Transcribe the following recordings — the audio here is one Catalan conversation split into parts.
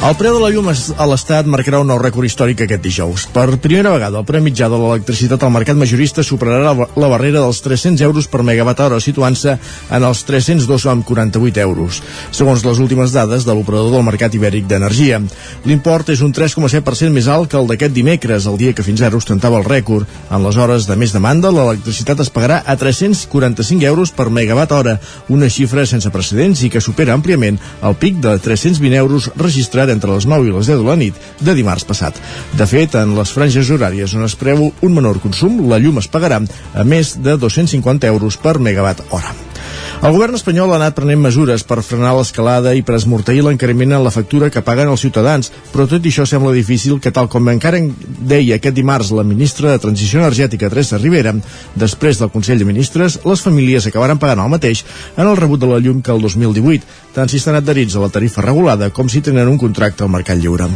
El preu de la llum a l'Estat marcarà un nou rècord històric aquest dijous. Per primera vegada, el preu mitjà de l'electricitat al mercat majorista superarà la barrera dels 300 euros per megawatt hora, situant-se en els 302,48 euros, segons les últimes dades de l'operador del mercat ibèric d'energia. L'import és un 3,7% més alt que el d'aquest dimecres, el dia que fins ara ostentava el rècord. En les hores de més demanda, l'electricitat es pagarà a 345 euros per megawatt hora, una xifra sense precedents i que supera àmpliament el pic de 320 euros registrat entre les 9 i les 10 de la nit de dimarts passat. De fet, en les franges horàries on es preu un menor consum, la llum es pagarà a més de 250 euros per megawatt hora. El govern espanyol ha anat prenent mesures per frenar l'escalada i per esmorteir l'encariment en la factura que paguen els ciutadans, però tot això sembla difícil que, tal com encara deia aquest dimarts la ministra de Transició Energètica, Teresa Rivera, després del Consell de Ministres, les famílies acabaran pagant el mateix en el rebut de la llum que el 2018, tant si estan adherits a la tarifa regulada com si tenen un contracte al mercat lliure.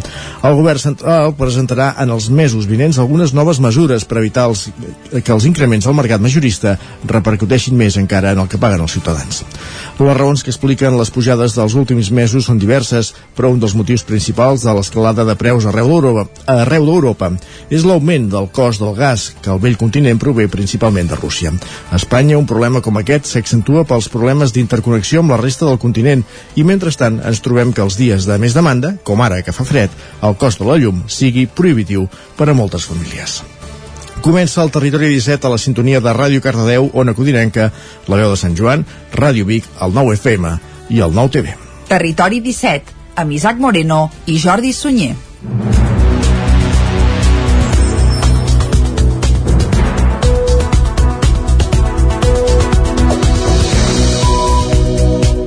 El govern central presentarà en els mesos vinents algunes noves mesures per evitar els, que els increments al mercat majorista repercuteixin més encara en el que paguen els ciutadans. Les raons que expliquen les pujades dels últims mesos són diverses, però un dels motius principals de l'escalada de preus arreu d'Europa és l'augment del cost del gas, que el vell continent prové principalment de Rússia. A Espanya, un problema com aquest s'accentua pels problemes d'interconnexió amb la resta del continent i, mentrestant, ens trobem que els dies de més demanda, com ara que fa fred, el cost de la llum sigui prohibitiu per a moltes famílies. Comença el Territori 17 a la sintonia de Ràdio Cardedeu, Ona Codinenca, la veu de Sant Joan, Ràdio Vic, el 9 FM i el 9 TV. Territori 17, amb Isaac Moreno i Jordi Sunyer.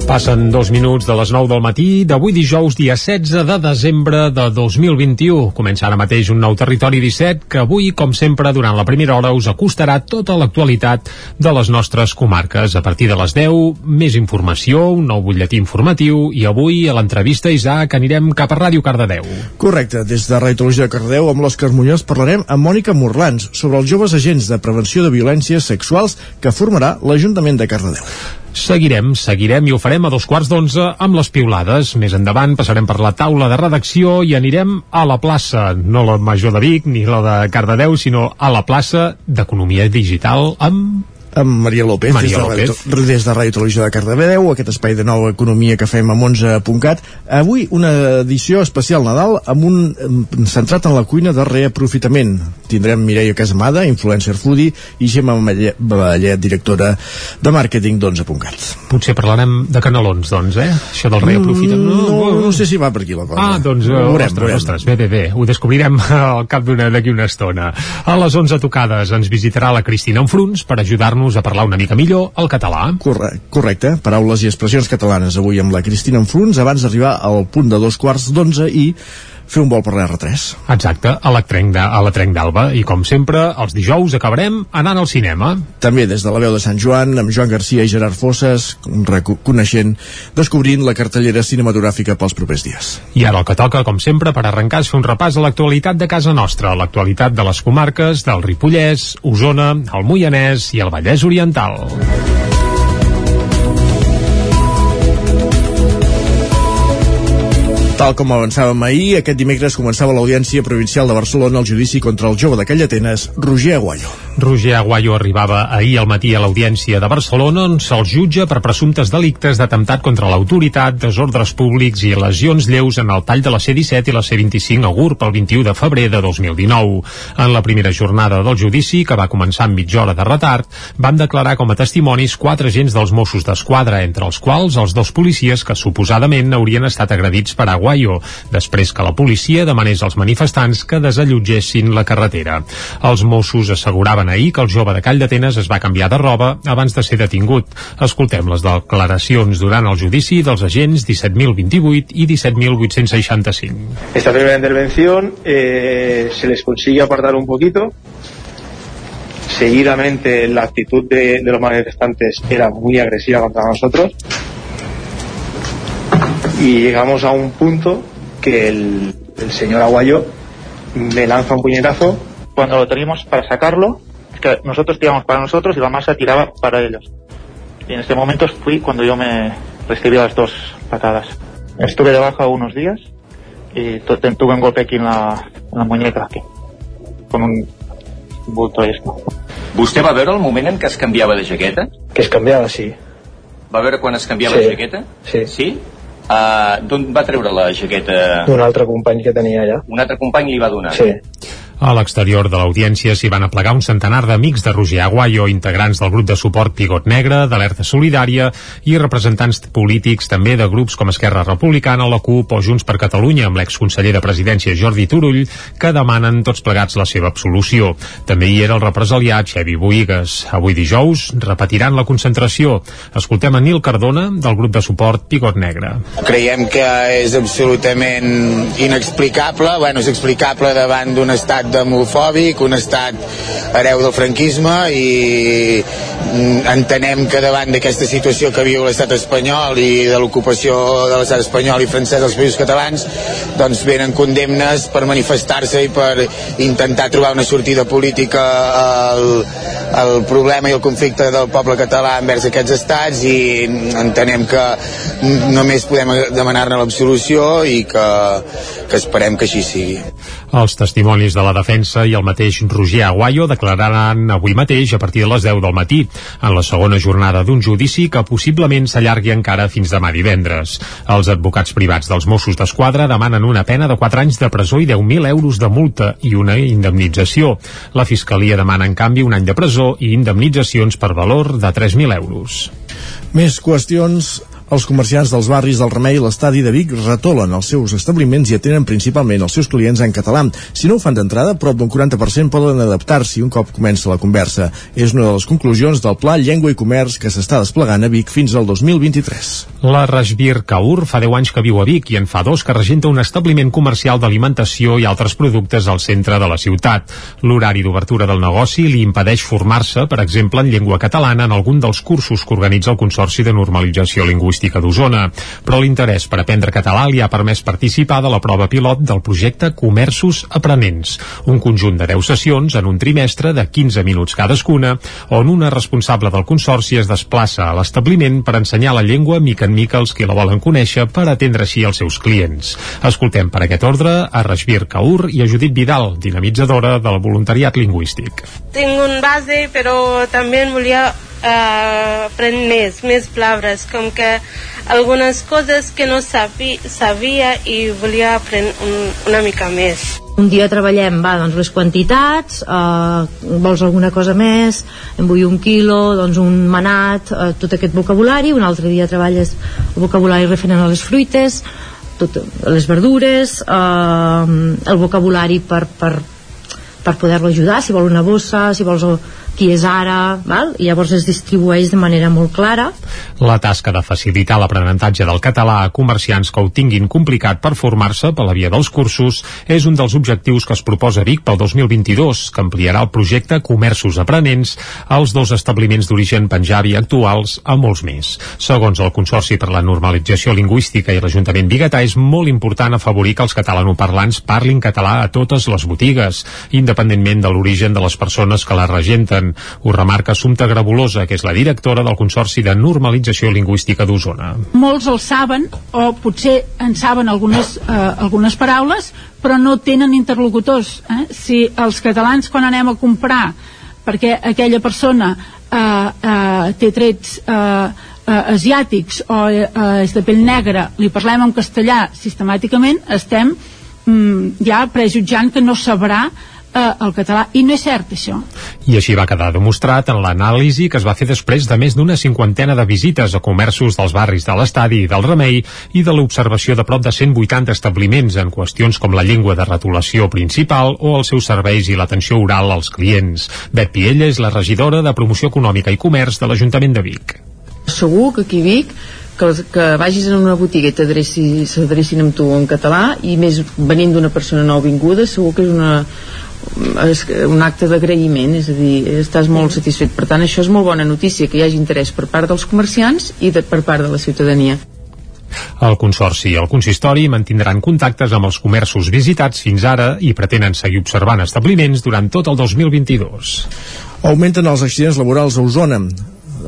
Passen dos minuts de les 9 del matí d'avui dijous, dia 16 de desembre de 2021. Comença ara mateix un nou Territori 17 que avui, com sempre, durant la primera hora us acostarà tota l'actualitat de les nostres comarques. A partir de les 10, més informació, un nou butlletí informatiu i avui a l'entrevista Isaac anirem cap a Ràdio Cardedeu. Correcte, des de Ràdio Televisió de Cardedeu amb l'Òscar Muñoz parlarem amb Mònica Morlans sobre els joves agents de prevenció de violències sexuals que formarà l'Ajuntament de Cardedeu. Seguirem, seguirem i ho farem a dos quarts d'onze amb les piulades. Més endavant passarem per la taula de redacció i anirem a la plaça, no la Major de Vic ni la de Cardedeu, sinó a la plaça d'Economia Digital amb amb Maria López, Maria des, de López. Des de Ràdio Televisió de Cardedeu, aquest espai de nova economia que fem amb 11.cat. Avui una edició especial Nadal amb un centrat en la cuina de reaprofitament. Tindrem Mireia Casamada, influencer foodie, i Gemma Ballet, directora de màrqueting d'11.cat. Potser parlarem de canelons, doncs, eh? Això del reaprofitament. No, no, no sé si va per aquí la cosa. Ah, doncs, ho veurem, ostres, veurem. ostres, bé, bé, bé, ho descobrirem al cap d'una d'aquí una estona. A les 11 tocades ens visitarà la Cristina Enfruns per ajudar-nos a parlar una mica millor el català. Corre correcte, paraules i expressions catalanes avui amb la Cristina Enfruns abans d'arribar al punt de dos quarts d'onze i fer un vol per l'R3. Exacte, a la trenc de- a la trenc d'Alba. I com sempre, els dijous acabarem anant al cinema. També des de la veu de Sant Joan, amb Joan Garcia i Gerard Fosses, coneixent, descobrint la cartellera cinematogràfica pels propers dies. I ara el que toca, com sempre, per arrencar és fer un repàs a l'actualitat de casa nostra, l'actualitat de les comarques del Ripollès, Osona, el Moianès i el Vallès Oriental. Tal com avançàvem ahir, aquest dimecres començava l'Audiència Provincial de Barcelona el judici contra el jove de Callatenes, Roger Aguayo. Roger Aguayo arribava ahir al matí a l'Audiència de Barcelona on se'l jutja per presumptes delictes d'atemptat contra l'autoritat, desordres públics i lesions lleus en el tall de la C-17 i la C-25 a Gurb el 21 de febrer de 2019. En la primera jornada del judici, que va començar amb mitja hora de retard, van declarar com a testimonis quatre agents dels Mossos d'Esquadra, entre els quals els dos policies que suposadament haurien estat agredits per Aguayo, després que la policia demanés als manifestants que desallotgessin la carretera. Els Mossos asseguraven ahir que el jove de Call d'Atenes es va canviar de roba abans de ser detingut. Escoltem les declaracions durant el judici dels agents 17.028 i 17.865. Esta primera intervención eh, se les consigue apartar un poquito. Seguidamente la actitud de, de los manifestantes era muy agresiva contra nosotros. Y llegamos a un punto que el, el señor Aguayo me lanza un puñetazo cuando lo teníamos para sacarlo, que nosotros tiramos para nosotros y la masa tiraba para ellos. Y en este momento fui cuando yo me recibí las dos patadas. Estuve de baja unos días y tuve un golpe aquí en la, en la muñeca, aquí, con un bulto esto. Vostè va veure el moment en què es canviava de jaqueta? Que es canviava, sí. Va veure quan es canviava Sí. de jaqueta? Sí. Sí? Uh, D'on va treure la jaqueta? D'un altre company que tenia allà. Un altre company li va donar? Sí. A l'exterior de l'audiència s'hi van aplegar un centenar d'amics de Roger Aguayo, integrants del grup de suport Pigot Negre, d'Alerta Solidària i representants polítics també de grups com Esquerra Republicana, la CUP o Junts per Catalunya, amb l'exconseller de Presidència Jordi Turull, que demanen tots plegats la seva absolució. També hi era el represaliat Xevi Boigues. Avui dijous repetiran la concentració. Escoltem a Nil Cardona, del grup de suport Pigot Negre. Creiem que és absolutament inexplicable, bueno, és explicable davant d'un estat demofòbic, un estat hereu del franquisme i mm, entenem que davant d'aquesta situació que viu l'estat espanyol i de l'ocupació de l'estat espanyol i francès als països catalans, doncs venen condemnes per manifestar-se i per intentar trobar una sortida política al, al problema i al conflicte del poble català envers aquests estats i entenem que només podem demanar-ne l'absolució i que, que esperem que així sigui. Els testimonis de la defensa i el mateix Roger Aguayo declararan avui mateix a partir de les 10 del matí, en la segona jornada d'un judici que possiblement s'allargui encara fins demà divendres. Els advocats privats dels Mossos d'Esquadra demanen una pena de 4 anys de presó i 10.000 euros de multa i una indemnització. La Fiscalia demana, en canvi, un any de presó i indemnitzacions per valor de 3.000 euros. Més qüestions els comerciants dels barris del Remei i l'estadi de Vic retolen els seus establiments i atenen principalment els seus clients en català. Si no ho fan d'entrada, prop d'un 40% poden adaptar-s'hi un cop comença la conversa. És una de les conclusions del Pla Llengua i Comerç que s'està desplegant a Vic fins al 2023. La Rajbir Kaur fa 10 anys que viu a Vic i en fa dos que regenta un establiment comercial d'alimentació i altres productes al centre de la ciutat. L'horari d'obertura del negoci li impedeix formar-se, per exemple, en llengua catalana en algun dels cursos que organitza el Consorci de Normalització Lingüística d'Osona. Però l'interès per aprendre català li ha permès participar de la prova pilot del projecte Comerços Aprenents, un conjunt de 10 sessions en un trimestre de 15 minuts cadascuna, on una responsable del Consorci es desplaça a l'establiment per ensenyar la llengua mica en mica als qui la volen conèixer per atendre així els seus clients. Escoltem per aquest ordre a Rajbir Kaur i a Judit Vidal, dinamitzadora del voluntariat lingüístic. Tinc un base, però també volia eh, aprendre més, més paraules, com que algunes coses que no sabia, sabia i volia aprendre un, una mica més. Un dia treballem, va, doncs les quantitats, eh, vols alguna cosa més, en vull un quilo, doncs un manat, eh, tot aquest vocabulari, un altre dia treballes el vocabulari referent a les fruites, tot, les verdures, eh, el vocabulari per, per, per poder-lo ajudar, si vol una bossa, si vols qui és ara, val? i llavors es distribueix de manera molt clara. La tasca de facilitar l'aprenentatge del català a comerciants que ho tinguin complicat per formar-se per la via dels cursos és un dels objectius que es proposa Vic pel 2022, que ampliarà el projecte Comerços Aprenents als dos establiments d'origen penjabi actuals a molts més. Segons el Consorci per la Normalització Lingüística i l'Ajuntament Bigatà és molt important afavorir que els catalanoparlants parlin català a totes les botigues, independentment de l'origen de les persones que la regenten. Ho remarca Assumpta Grabolosa, que és la directora del Consorci de Normalització Lingüística d'Osona. molts el saben o potser en saben algunes, eh, algunes paraules però no tenen interlocutors eh? si els catalans quan anem a comprar perquè aquella persona eh, eh, té trets eh, eh, asiàtics o eh, és de pell negra li parlem en castellà sistemàticament estem mm, ja prejutjant que no sabrà eh, el català i no és cert això I així va quedar demostrat en l'anàlisi que es va fer després de més d'una cinquantena de visites a comerços dels barris de l'estadi i del Remei i de l'observació de prop de 180 establiments en qüestions com la llengua de retolació principal o els seus serveis i l'atenció oral als clients. Bet Piella és la regidora de Promoció Econòmica i Comerç de l'Ajuntament de Vic. segur que aquí Vic que, que vagis en una botiga i s'adrecin amb tu en català i més venint d'una persona nouvinguda segur que és una és un acte d'agraïment, és a dir, estàs molt satisfet. Per tant, això és molt bona notícia, que hi hagi interès per part dels comerciants i de, per part de la ciutadania. El Consorci i el Consistori mantindran contactes amb els comerços visitats fins ara i pretenen seguir observant establiments durant tot el 2022. Augmenten els accidents laborals a Osona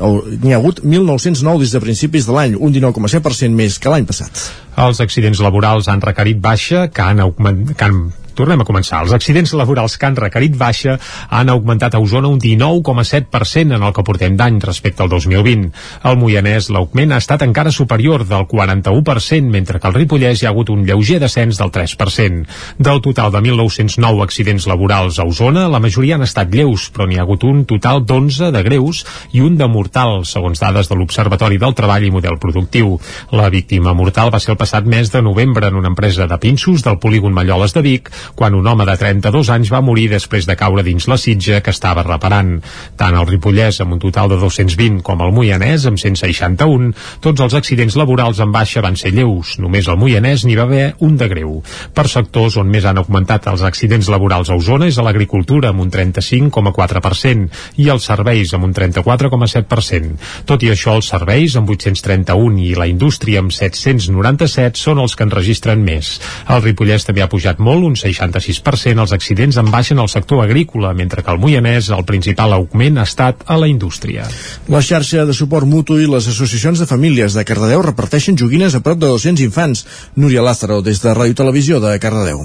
n'hi ha hagut 1.909 des de principis de l'any, un 19,7% més que l'any passat. Els accidents laborals han requerit baixa, que han, augment, que han Tornem a començar. Els accidents laborals que han requerit baixa han augmentat a Osona un 19,7% en el que portem d'any respecte al 2020. Al Moianès l'augment ha estat encara superior del 41%, mentre que al Ripollès hi ha hagut un lleuger descens del 3%. Del total de 1.909 accidents laborals a Osona, la majoria han estat lleus, però n'hi ha hagut un total d'11 de greus i un de mortal, segons dades de l'Observatori del Treball i Model Productiu. La víctima mortal va ser el passat mes de novembre en una empresa de pinços del polígon Malloles de Vic, quan un home de 32 anys va morir després de caure dins la sitja que estava reparant. Tant el Ripollès, amb un total de 220, com el Moianès, amb 161, tots els accidents laborals en baixa van ser lleus. Només al Moianès n'hi va haver un de greu. Per sectors on més han augmentat els accidents laborals a Osona és a l'agricultura, amb un 35,4%, i els serveis, amb un 34,7%. Tot i això, els serveis, amb 831, i la indústria, amb 797, són els que en registren més. El Ripollès també ha pujat molt, un 66% els accidents en baixen al sector agrícola, mentre que al Moianès el principal augment ha estat a la indústria. La xarxa de suport mutu i les associacions de famílies de Cardedeu reparteixen joguines a prop de 200 infants. Núria Lázaro, des de Ràdio Televisió de Cardedeu.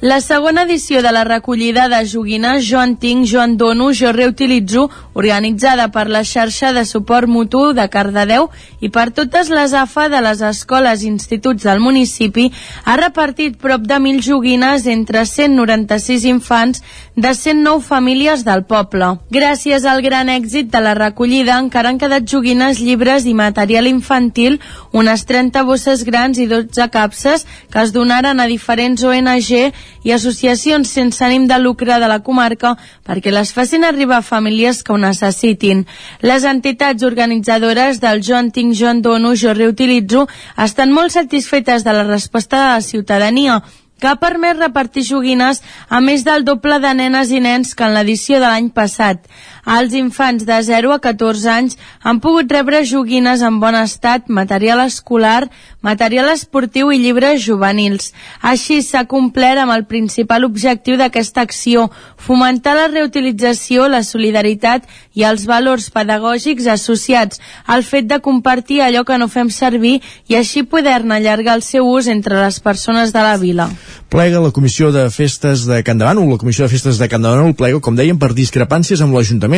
La segona edició de la recollida de joguines Jo en tinc, jo en dono, jo reutilitzo, organitzada per la xarxa de suport mutu de Cardedeu i per totes les AFA de les escoles i instituts del municipi, ha repartit prop de 1.000 joguines entre 196 infants de 109 famílies del poble. Gràcies al gran èxit de la recollida, encara han quedat joguines, llibres i material infantil, unes 30 bosses grans i 12 capses que es donaren a diferents ONG i associacions sense ànim de lucre de la comarca perquè les facin arribar a famílies que ho necessitin. Les entitats organitzadores del Jo en tinc, jo en dono, jo reutilitzo estan molt satisfetes de la resposta de la ciutadania que ha permès repartir joguines a més del doble de nenes i nens que en l'edició de l'any passat. Els infants de 0 a 14 anys han pogut rebre joguines en bon estat, material escolar, material esportiu i llibres juvenils. Així s'ha complert amb el principal objectiu d'aquesta acció, fomentar la reutilització, la solidaritat i els valors pedagògics associats al fet de compartir allò que no fem servir i així poder-ne allargar el seu ús entre les persones de la vila. Plega la Comissió de Festes de Can la Comissió de Festes de Can plega, com dèiem, per discrepàncies amb l'Ajuntament.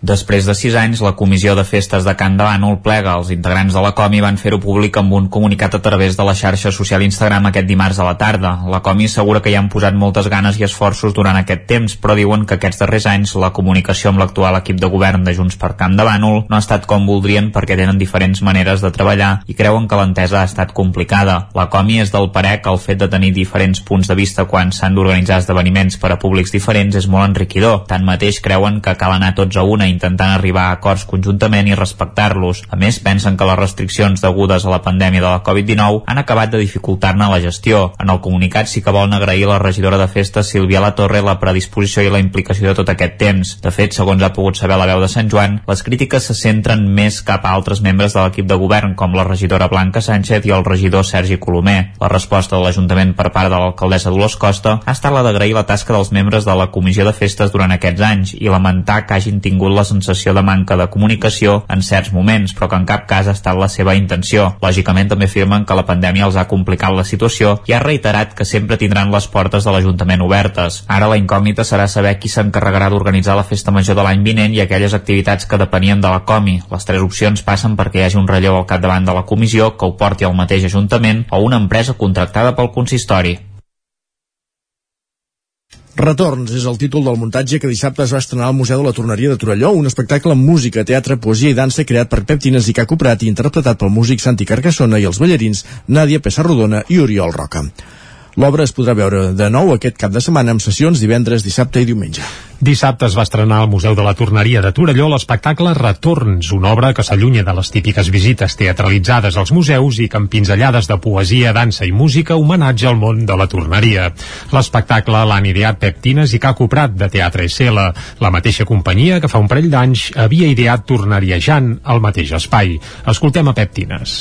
Després de sis anys, la Comissió de Festes de Can de Bànol plega. Els integrants de la COMI van fer-ho públic amb un comunicat a través de la xarxa social Instagram aquest dimarts a la tarda. La COMI assegura que hi han posat moltes ganes i esforços durant aquest temps, però diuen que aquests darrers anys la comunicació amb l'actual equip de govern de Junts per Camp de Bànol no ha estat com voldrien perquè tenen diferents maneres de treballar i creuen que l'entesa ha estat complicada. La COMI és del parer que el fet de tenir diferents punts de vista quan s'han d'organitzar esdeveniments per a públics diferents és molt enriquidor. Tanmateix creuen que cal anar tots a una intentant arribar a acords conjuntament i respectar-los. A més, pensen que les restriccions degudes a la pandèmia de la Covid-19 han acabat de dificultar-ne la gestió. En el comunicat sí que volen agrair a la regidora de festes Sílvia La Torre la predisposició i la implicació de tot aquest temps. De fet, segons ha pogut saber la veu de Sant Joan, les crítiques se centren més cap a altres membres de l'equip de govern, com la regidora Blanca Sánchez i el regidor Sergi Colomer. La resposta de l'Ajuntament per part de l'alcaldessa Dolors Costa ha estat la d'agrair la tasca dels membres de la comissió de festes durant aquests anys i lamentar que hagin tingut la sensació de manca de comunicació en certs moments, però que en cap cas ha estat la seva intenció. Lògicament també afirmen que la pandèmia els ha complicat la situació i ha reiterat que sempre tindran les portes de l'Ajuntament obertes. Ara la incògnita serà saber qui s'encarregarà d'organitzar la festa major de l'any vinent i aquelles activitats que depenien de la COMI. Les tres opcions passen perquè hi hagi un relleu al capdavant de la comissió que ho porti al mateix Ajuntament o una empresa contractada pel consistori. Retorns és el títol del muntatge que dissabte es va estrenar al Museu de la Torneria de Torelló, un espectacle amb música, teatre, poesia i dansa creat per Pep Tines i Caco Prat i interpretat pel músic Santi Carcassona i els ballarins Nàdia Pessarrodona i Oriol Roca. L'obra es podrà veure de nou aquest cap de setmana amb sessions divendres, dissabte i diumenge. Dissabte es va estrenar al Museu de la Torneria de Torelló l'espectacle Retorns, una obra que s'allunya de les típiques visites teatralitzades als museus i que amb pinzellades de poesia, dansa i música homenatge al món de la torneria. L'espectacle l'han ideat Pep Tines i Caco Prat, de Teatre SL, la mateixa companyia que fa un parell d'anys havia ideat Torneriejant al mateix espai. Escoltem a Pep Tines.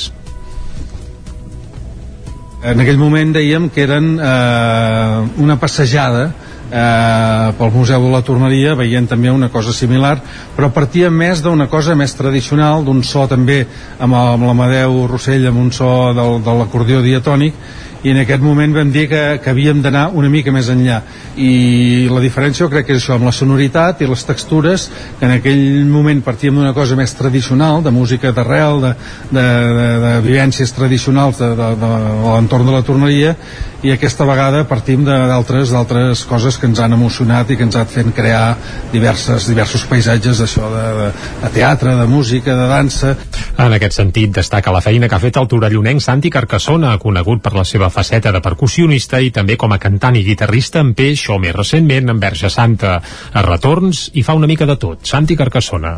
En aquell moment dèiem que eren eh, una passejada eh, pel Museu de la Torneria veient també una cosa similar però partia més d'una cosa més tradicional d'un so també amb, amb l'Amadeu Rossell amb un so del, de l'acordió diatònic i en aquest moment vam dir que, que havíem d'anar una mica més enllà. I la diferència jo crec que és això amb la sonoritat i les textures que en aquell moment partíem d'una cosa més tradicional de música d'arrel de, de, de, de vivències tradicionals de, de, de, de l'entorn de la torneria i aquesta vegada partim d'altres d'altres coses que ens han emocionat i que ens han fet crear diverses, diversos paisatges d'això de, de, de teatre, de música, de dansa. En aquest sentit destaca la feina que ha fet el torellonenc Santi Carcassona, conegut per la seva faceta de percussionista i també com a cantant i guitarrista en peix o més recentment en Verge Santa. A retorns i fa una mica de tot. Santi Carcassona.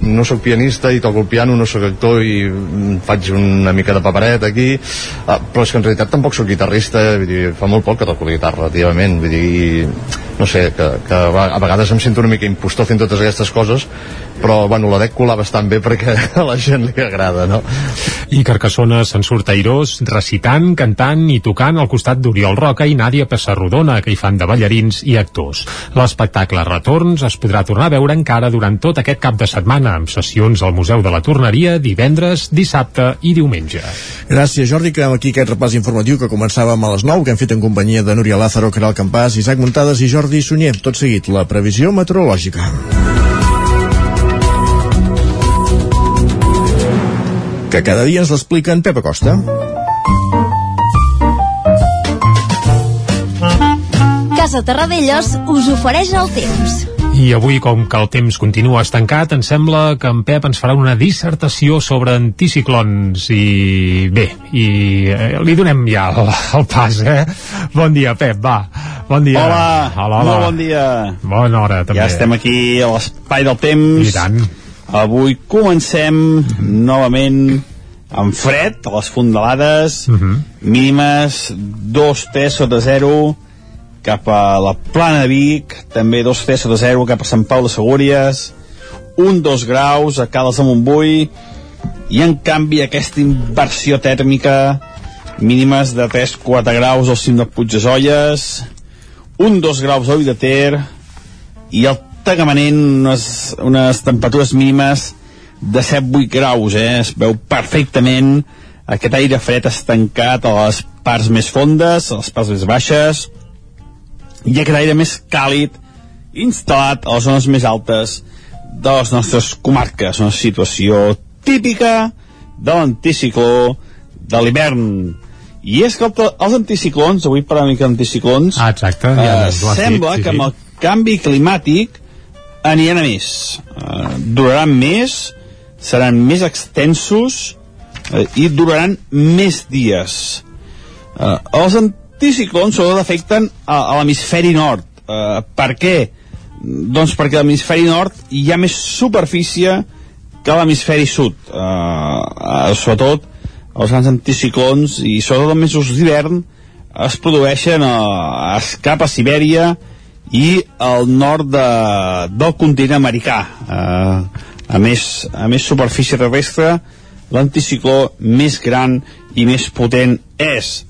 No sóc pianista i toco el piano, no sóc actor i mm, faig una mica de paperet aquí, uh, però és que en realitat tampoc sóc guitarrista, vull dir, fa molt poc que toco la guitarra, relativament, vull dir, no sé, que, que a vegades em sento una mica impostor fent totes aquestes coses, però bueno, la dec colar bastant bé perquè a la gent li agrada, no? I Carcassona se'n surt airós, recitant, cantant i tocant al costat d'Oriol Roca i Nàdia Pessarrodona, que hi fan de ballarins i actors. L'espectacle Retorns es podrà tornar a veure encara durant tot aquest cap de setmana, amb sessions al Museu de la Torneria divendres, dissabte i diumenge. Gràcies, Jordi. Quedem aquí aquest repàs informatiu que començàvem a les 9, que hem fet en companyia de Núria Lázaro, Caral Campàs, Isaac Muntades i Jordi Sunyer. Tot seguit, la previsió meteorològica. que cada dia ens l'explica en Pep Acosta. Casa Terradellos us ofereix el temps. I avui, com que el temps continua estancat, em sembla que en Pep ens farà una dissertació sobre anticiclons i bé, i eh, li donem ja el, el pas, eh? Bon dia, Pep, va. Bon dia. Hola, hola, hola. molt bon dia. Bona hora, també. Ja estem aquí a l'espai del temps. I tant. Avui comencem novament amb fred, a les fondalades, uh -huh. mínimes 2 3 sota 0 cap a la plana de Vic, també 2 3 sota 0 cap a Sant Pau de Segúries, 1-2 graus a Cales de Montbui, i en canvi aquesta inversió tèrmica mínimes de 3-4 graus al cim de Puig de Zolles, 1-2 graus a de Ter, i el Tagamanent unes, unes temperatures mínimes de 7-8 graus, eh? es veu perfectament aquest aire fred estancat a les parts més fondes, a les parts més baixes, i aquest aire més càlid instal·lat a les zones més altes de les nostres comarques, una situació típica de l'anticicló de l'hivern. I és que el, els anticiclons, avui parlem mica d'anticiclons, ah, exacte, eh, ja, sembla dit, sí, que amb el canvi climàtic aniran a més, eh, duraran més, seran més extensos eh, i duraran més dies. Eh, els anticiclons sobretot afecten a, a l'hemisferi nord. Eh, per què? Doncs perquè a l'hemisferi nord hi ha més superfície que a l'hemisferi sud. Eh, eh, sobretot els grans anticiclons i sobretot en mesos d'hivern es produeixen a, a cap a Sibèria i al nord de, del continent americà. Eh, a més, a més superfície terrestre, l'anticicló més gran i més potent és.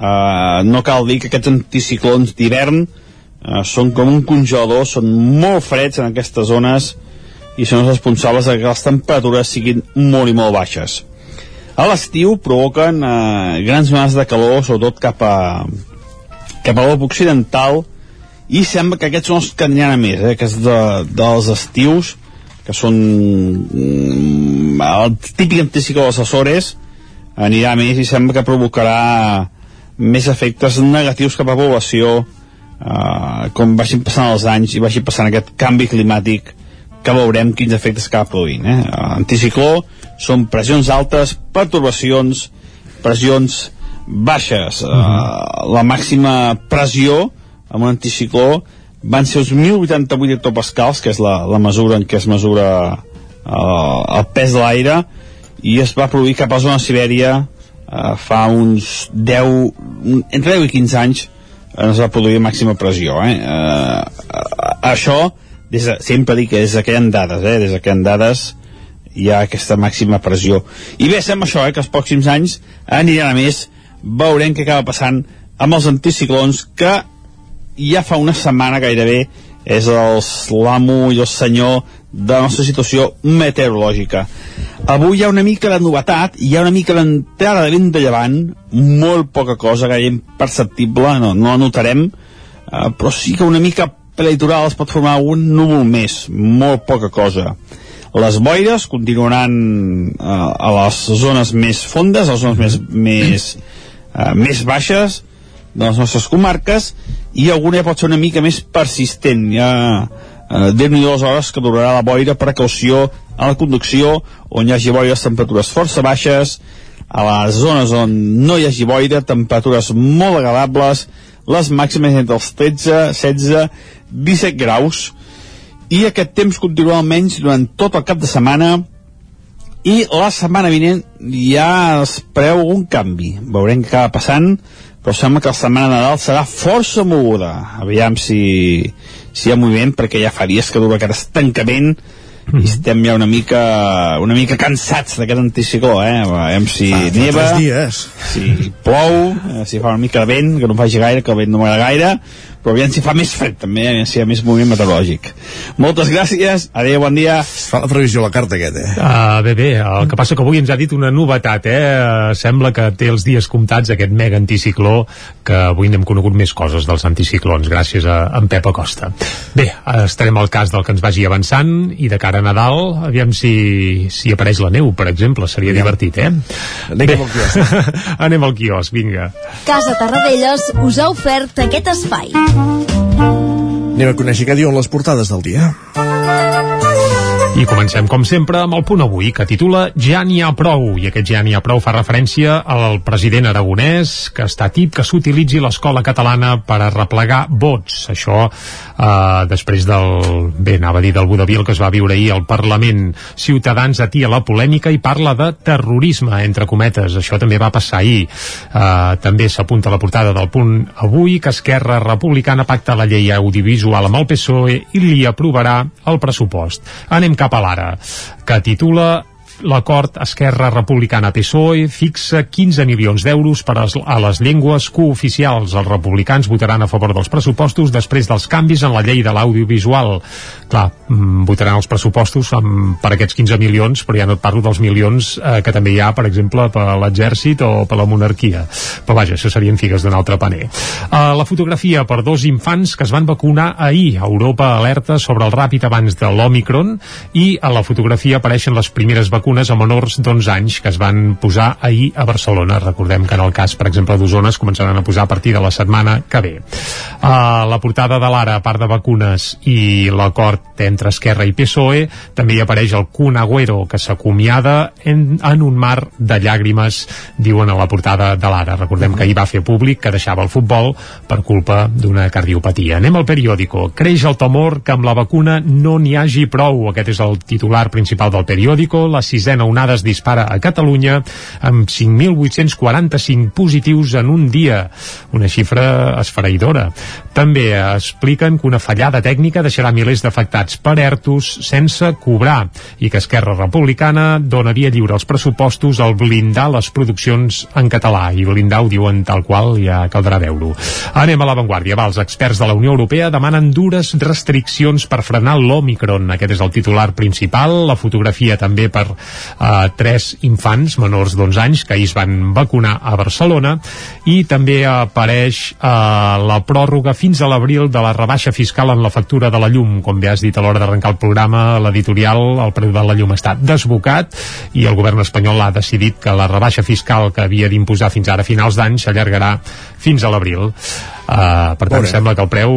Uh, no cal dir que aquests anticiclons d'hivern uh, són com un congelador, són molt freds en aquestes zones i són els responsables de que les temperatures siguin molt i molt baixes. A l'estiu provoquen uh, grans masses de calor, sobretot cap a, cap a l'Europa occidental, i sembla que aquests són els que aniran a més, eh, aquests de, dels estius, que són mm, el típic anticicló dels Açores anirà més i sembla que provocarà més efectes negatius cap a la població eh, com vagin passant els anys i vagi passant aquest canvi climàtic que veurem quins efectes acaba produint eh? anticicló són pressions altes pertorbacions pressions baixes. Uh, la màxima pressió amb un anticicló van ser uns 1.088 hectopascals, que és la, la mesura en què es mesura uh, el pes de l'aire, i es va produir cap a la zona de Sibèria uh, fa uns 10, entre 10 i 15 anys es va produir màxima pressió. Eh? Uh, això, des de, sempre dic que des que hi ha dades, eh? des que hi ha dades hi ha aquesta màxima pressió. I bé, sembla això, eh? que els pròxims anys aniran a més, veurem què acaba passant amb els anticiclons que ja fa una setmana gairebé és l'amo i el senyor de la nostra situació meteorològica. Avui hi ha una mica de novetat, hi ha una mica d'entrada de vent de llevant, molt poca cosa, gaire imperceptible, no, no la notarem, eh, però sí que una mica prelitoral es pot formar un núvol més, molt poca cosa. Les boires continuaran eh, a les zones més fondes, a les zones més, més, eh, més baixes de les nostres comarques, i alguna pot ser una mica més persistent. Ja eh, déu-n'hi dues hores que durarà la boira, precaució a la conducció, on hi hagi boires temperatures força baixes, a les zones on no hi hagi boira, temperatures molt agradables, les màximes entre els 13, 16, 17 graus, i aquest temps continua almenys durant tot el cap de setmana, i la setmana vinent ja es preu un canvi. Veurem què acaba passant, però sembla que la setmana de Nadal serà força moguda. Aviam si, si hi ha moviment, perquè ja fa dies que dura aquest estancament i estem ja una mica una mica cansats d'aquest anticicló eh? veiem si fa, neva si plou eh, si fa una mica de vent que no faci gaire, que el vent no m'agrada gaire però aviam si fa més fred també, aviam si hi ha més moviment meteorològic. Moltes gràcies, adéu, bon dia. Fa la previsió la carta aquest, eh? Uh, bé, bé, el que passa que avui ens ha dit una novetat, eh? Sembla que té els dies comptats aquest mega anticicló, que avui n'hem conegut més coses dels anticiclons, gràcies a en Pep Acosta. Bé, estarem al cas del que ens vagi avançant, i de cara a Nadal, aviam si, si apareix la neu, per exemple, seria ja. divertit, eh? Anem bé. al quiosc. Anem al quiosc, vinga. Casa Tarradellas us ha ofert aquest espai. Anem a conèixer què diuen les portades del dia. I comencem, com sempre, amb el punt avui, que titula Ja n'hi ha prou, i aquest Ja n'hi ha prou fa referència al president aragonès, que està tip que s'utilitzi l'escola catalana per a replegar vots. Això eh, després del, bé, anava a dir del Budavil que es va viure ahir al Parlament. Ciutadans atia la polèmica i parla de terrorisme, entre cometes. Això també va passar ahir. Eh, també s'apunta a la portada del punt avui que Esquerra Republicana pacta la llei audiovisual amb el PSOE i li aprovarà el pressupost. Anem cap a l'ara, que titula l'acord Esquerra Republicana PSOE fixa 15 milions d'euros per a les llengües cooficials. Els republicans votaran a favor dels pressupostos després dels canvis en la llei de l'audiovisual. Clar, mm, votaran els pressupostos amb, per aquests 15 milions, però ja no et parlo dels milions eh, que també hi ha, per exemple, per l'exèrcit o per la monarquia. Però vaja, això serien figues d'un altre paner. Uh, la fotografia per dos infants que es van vacunar ahir. Europa alerta sobre el ràpid abans de l'Omicron i a la fotografia apareixen les primeres vacunes vacunes a menors d'11 anys que es van posar ahir a Barcelona. Recordem que en el cas, per exemple, d'Osona es començaran a posar a partir de la setmana que ve. A la portada de l'Ara, a part de vacunes i l'acord entre Esquerra i PSOE, també hi apareix el Kun Agüero, que s'acomiada en, en un mar de llàgrimes, diuen a la portada de l'Ara. Recordem que ahir va fer públic que deixava el futbol per culpa d'una cardiopatia. Anem al periòdico. Creix el temor que amb la vacuna no n'hi hagi prou. Aquest és el titular principal del periòdico. La sisena onada es dispara a Catalunya amb 5.845 positius en un dia, una xifra esfereïdora. També expliquen que una fallada tècnica deixarà milers d'afectats per ERTOs sense cobrar i que Esquerra Republicana donaria lliure els pressupostos al blindar les produccions en català i blindar ho diuen tal qual, ja caldrà veure-ho. Anem a l'avantguàrdia. Va, els experts de la Unió Europea demanen dures restriccions per frenar l'Omicron. Aquest és el titular principal. La fotografia també per eh, tres infants menors d'11 anys que ahir es van vacunar a Barcelona i també apareix eh, la pròrroga fins a l'abril de la rebaixa fiscal en la factura de la llum. Com bé has dit a l'hora d'arrencar el programa, l'editorial, el preu de la llum està desbocat i el govern espanyol ha decidit que la rebaixa fiscal que havia d'imposar fins ara a finals d'any s'allargarà fins a l'abril. Uh, per tant, sembla que el preu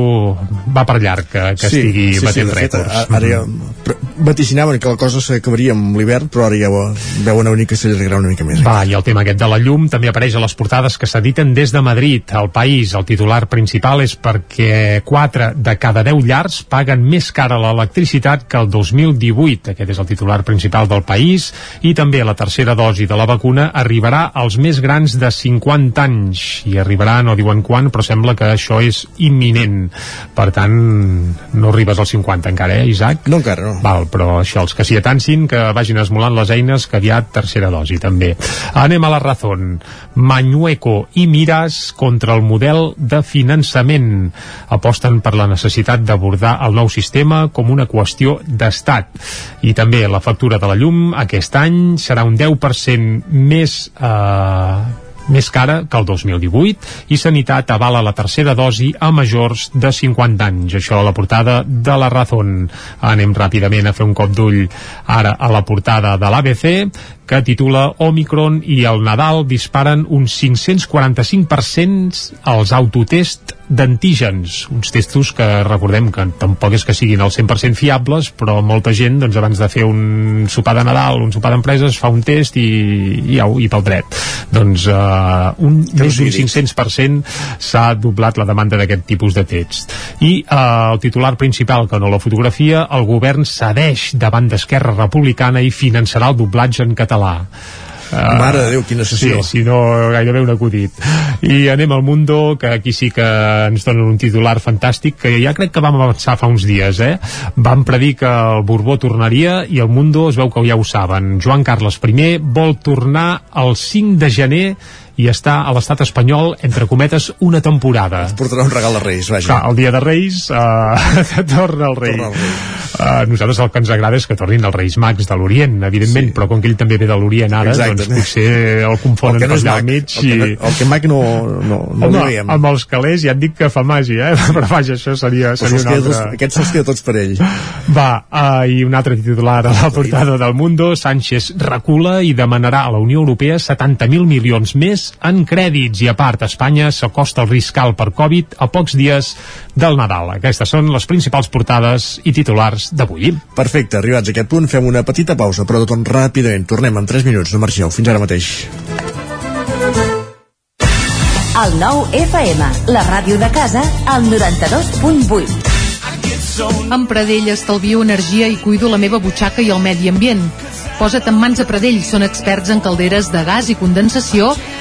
va per llarg que, que sí, estigui sí, batent sí, rècords. Fet, ara ja vaticinaven que la cosa s'acabaria amb l'hivern però ara ja veuen una mica s'allargarà una mica més. Va, i el tema aquest de la llum també apareix a les portades que s'editen des de Madrid. Al país, el titular principal és perquè 4 de cada 10 llars paguen més cara l'electricitat que el 2018. Aquest és el titular principal del país. I també la tercera dosi de la vacuna arribarà als més grans de 50 anys. I arribarà, no diuen quan, però sembla que això és imminent. Per tant, no arribes als 50 encara, eh, Isaac? No encara, no. Val, però això, els que s'hi atancin, que vagin esmolant les eines, que aviat tercera dosi, també. Anem a la Razón. Mañueco i Miras contra el model de finançament. Aposten per la necessitat d'abordar el nou sistema com una qüestió d'estat. I també la factura de la llum aquest any serà un 10% més... Eh, més cara que el 2018 i Sanitat avala la tercera dosi a majors de 50 anys. Això a la portada de la Razón. Anem ràpidament a fer un cop d'ull ara a la portada de l'ABC que titula Omicron i el Nadal disparen un 545% als autotest d'antígens, uns testos que recordem que tampoc és que siguin al 100% fiables, però molta gent doncs, abans de fer un sopar de Nadal, un sopar d'empreses, fa un test i, i, au, i pel dret. Doncs uh, un, més d'un 500% s'ha doblat la demanda d'aquest tipus de tests. I uh, el titular principal, que no la fotografia, el govern cedeix davant d'Esquerra Republicana i finançarà el doblatge en català. Uh, Mare de Déu, quina sessió. Sí, si no, gairebé un acudit. I anem al Mundo, que aquí sí que ens donen un titular fantàstic, que ja crec que vam avançar fa uns dies, eh? Vam predir que el Borbó tornaria i el Mundo es veu que ja ho saben. Joan Carles I vol tornar el 5 de gener i està a l'estat espanyol, entre cometes, una temporada. Portarà un regal de Reis, vaja. Clar, el dia de Reis uh, torna el rei. Torna el rei. Uh, nosaltres el que ens agrada és que tornin els Reis Mags de l'Orient, evidentment, sí. però com que ell també ve de l'Orient ara, Exacte. doncs potser el confonen El que no allà al mig. el que no- el que mag no, no, no Home, ho veiem. amb els calés ja et dic que fa màgia, eh? però vaja, això seria, seria un altre... tots, aquests se'ls queda tots per ell. Va, uh, i un altre titular a la portada del Mundo, Sánchez recula i demanarà a la Unió Europea 70.000 milions més en crèdits i a part Espanya s'acosta al risc alt per Covid a pocs dies del Nadal. Aquestes són les principals portades i titulars d'avui. Perfecte, arribats a aquest punt fem una petita pausa, però de tot ràpidament. Tornem en 3 minuts, no marxeu. Fins ara mateix. El nou FM, la ràdio de casa, al 92.8. Amb Pradell estalvio energia i cuido la meva butxaca i el medi ambient. Posa't en mans a Pradell, són experts en calderes de gas i condensació,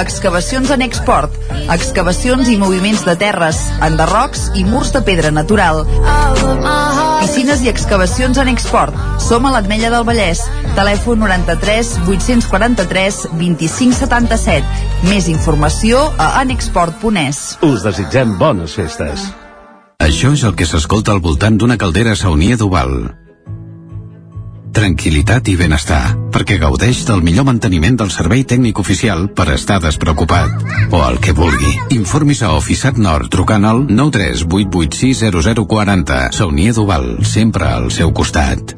Excavacions en export. Excavacions i moviments de terres, enderrocs i murs de pedra natural. Piscines i excavacions en export. Som a l'Atmella del Vallès. Telèfon 93 843 2577. Més informació a anexport.es. Us desitgem bones festes. Això és el que s'escolta al voltant d'una caldera saunia d'Oval. Tranquilitat i benestar, perquè gaudeix del millor manteniment del servei tècnic oficial per estar despreocupat. O el que vulgui. Informis a Oficiat Nord trucant al 938860040. Saunia d'Oval, sempre al seu costat.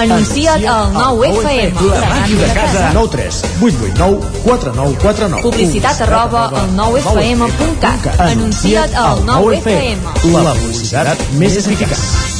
Anuncia't al 9FM. La màquina de casa. 9 3 8 8 9 4 9 4 9. Publicitat arroba al 9FM.cat. Anuncia't al 9FM. La publicitat més eficaç.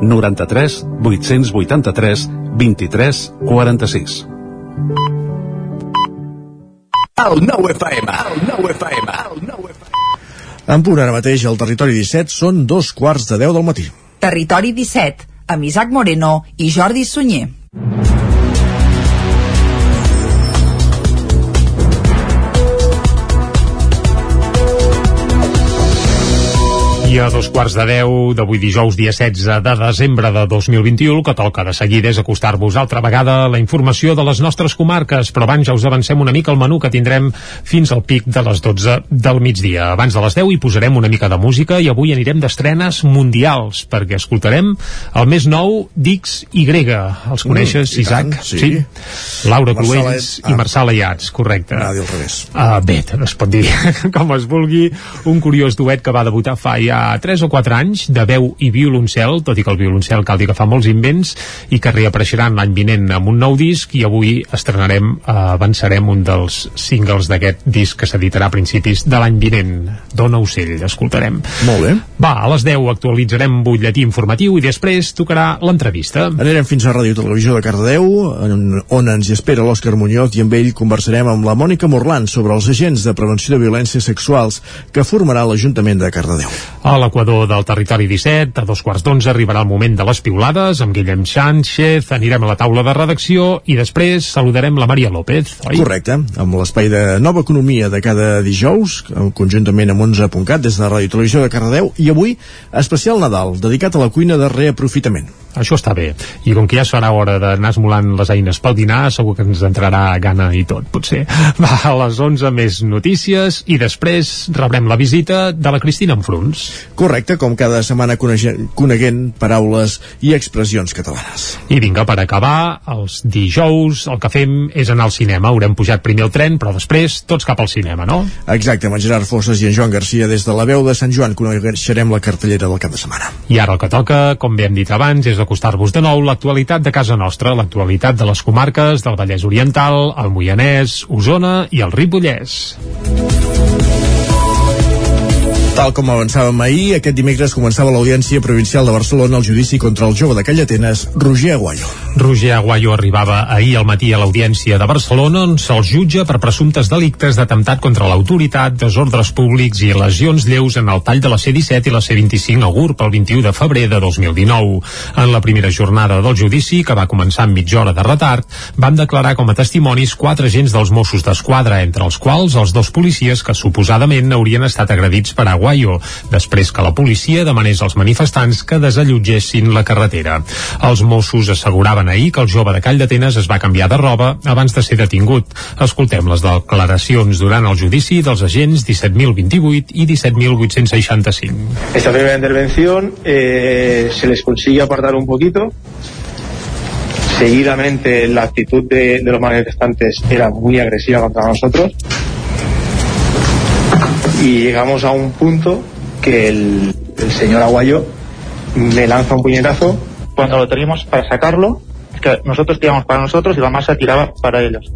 93 883 23 46. El nou FM, el nou FM, el nou FM. En punt ara mateix al territori 17 són dos quarts de 10 del matí. Territori 17, amb Isaac Moreno i Jordi Sunyer. I a dos quarts de deu d'avui dijous, dia 16 de desembre de 2021, el que toca de seguida és acostar-vos altra vegada la informació de les nostres comarques, però abans ja us avancem una mica el menú que tindrem fins al pic de les 12 del migdia. Abans de les 10 hi posarem una mica de música i avui anirem d'estrenes mundials, perquè escoltarem el més nou d'X i Grega. Els coneixes, Mm, Isaac? tant, sí. Laura Marçal Cruells i Marçal Ayats, correcte. Anava a dir al revés. Uh, bé, es pot dir com es vulgui, un curiós duet que va debutar fa ja 3 o 4 anys, de veu i violoncel, tot i que el violoncel cal dir que fa molts invents, i que reapareixeran l'any vinent amb un nou disc, i avui estrenarem, uh, avançarem un dels singles d'aquest disc que s'editarà a principis de l'any vinent. Dona ocell, escoltarem. Molt bé. Va, a les 10 actualitzarem butlletí informatiu i després tocarà l'entrevista. Anirem fins a Ràdio Televisió de Cardedeu, on, ens hi espera l'Òscar Muñoz i amb ell conversarem amb la Mònica Morlant sobre els agents de prevenció de violències sexuals que formarà l'Ajuntament de Cardedeu. A l'equador del territori 17, a dos quarts d'onze arribarà el moment de les piulades amb Guillem Sánchez, anirem a la taula de redacció i després saludarem la Maria López, oi? Correcte, amb l'espai de nova economia de cada dijous, conjuntament amb 11.cat des de Ràdio Televisió de Cardedeu, i avui especial Nadal, dedicat a la cuina de reaprofitament. Això està bé. I com que ja serà hora d'anar esmolant les eines pel dinar, segur que ens entrarà gana i tot, potser. Va, a les 11 més notícies i després rebrem la visita de la Cristina Enfruns. Correcte, com cada setmana coneguent paraules i expressions catalanes. I vinga, per acabar, els dijous el que fem és anar al cinema. Haurem pujat primer el tren, però després tots cap al cinema, no? Exacte, amb en Gerard Fosses i en Joan Garcia des de la veu de Sant Joan coneixerem la cartellera del cap de setmana. I ara el que toca, com bé hem dit abans, és acostar-vos de nou l'actualitat de casa nostra, l'actualitat de les comarques del Vallès Oriental, el Moianès, Osona i el Ripollès. Tal com avançàvem ahir, aquest dimecres començava l'Audiència Provincial de Barcelona el judici contra el jove de Callatenes, Roger Aguayo. Roger Aguayo arribava ahir al matí a l'Audiència de Barcelona on se'l jutja per presumptes delictes d'atemptat contra l'autoritat, desordres públics i lesions lleus en el tall de la C-17 i la C-25 a Gurb el 21 de febrer de 2019. En la primera jornada del judici, que va començar amb mitja hora de retard, van declarar com a testimonis quatre agents dels Mossos d'Esquadra, entre els quals els dos policies que suposadament haurien estat agredits per Aguayo, després que la policia demanés als manifestants que desallotgessin la carretera. Els Mossos asseguraven ahir que el jove de Call d'Atenes es va canviar de roba abans de ser detingut. Escoltem les declaracions durant el judici dels agents 17.028 i 17.865. Esta primera intervención eh, se les consigue apartar un poquito. Seguidamente la actitud de, de los manifestantes era muy agresiva contra nosotros. Y llegamos a un punto que el, el señor Aguayo me lanza un puñetazo. Cuando lo teníamos para sacarlo, que nosotros tiramos para nosotros y la masa tiraba para ellos.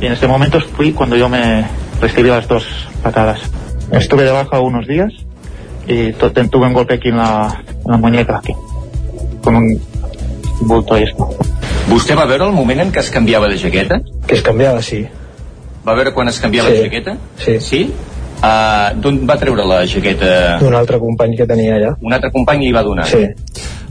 Y en este momento fui cuando yo me recibí las dos patadas. Estuve de baja unos días y tuve un golpe aquí en la, en la muñeca, aquí, con un bulto y esto. Vostè va veure el moment en què es canviava de jaqueta? Que es canviava, sí. Va veure quan es canviava Sí. de jaqueta? Sí. Sí? Uh, D'on va treure la jaqueta? D'un altre company que tenia allà. Un altre company li va donar? Sí.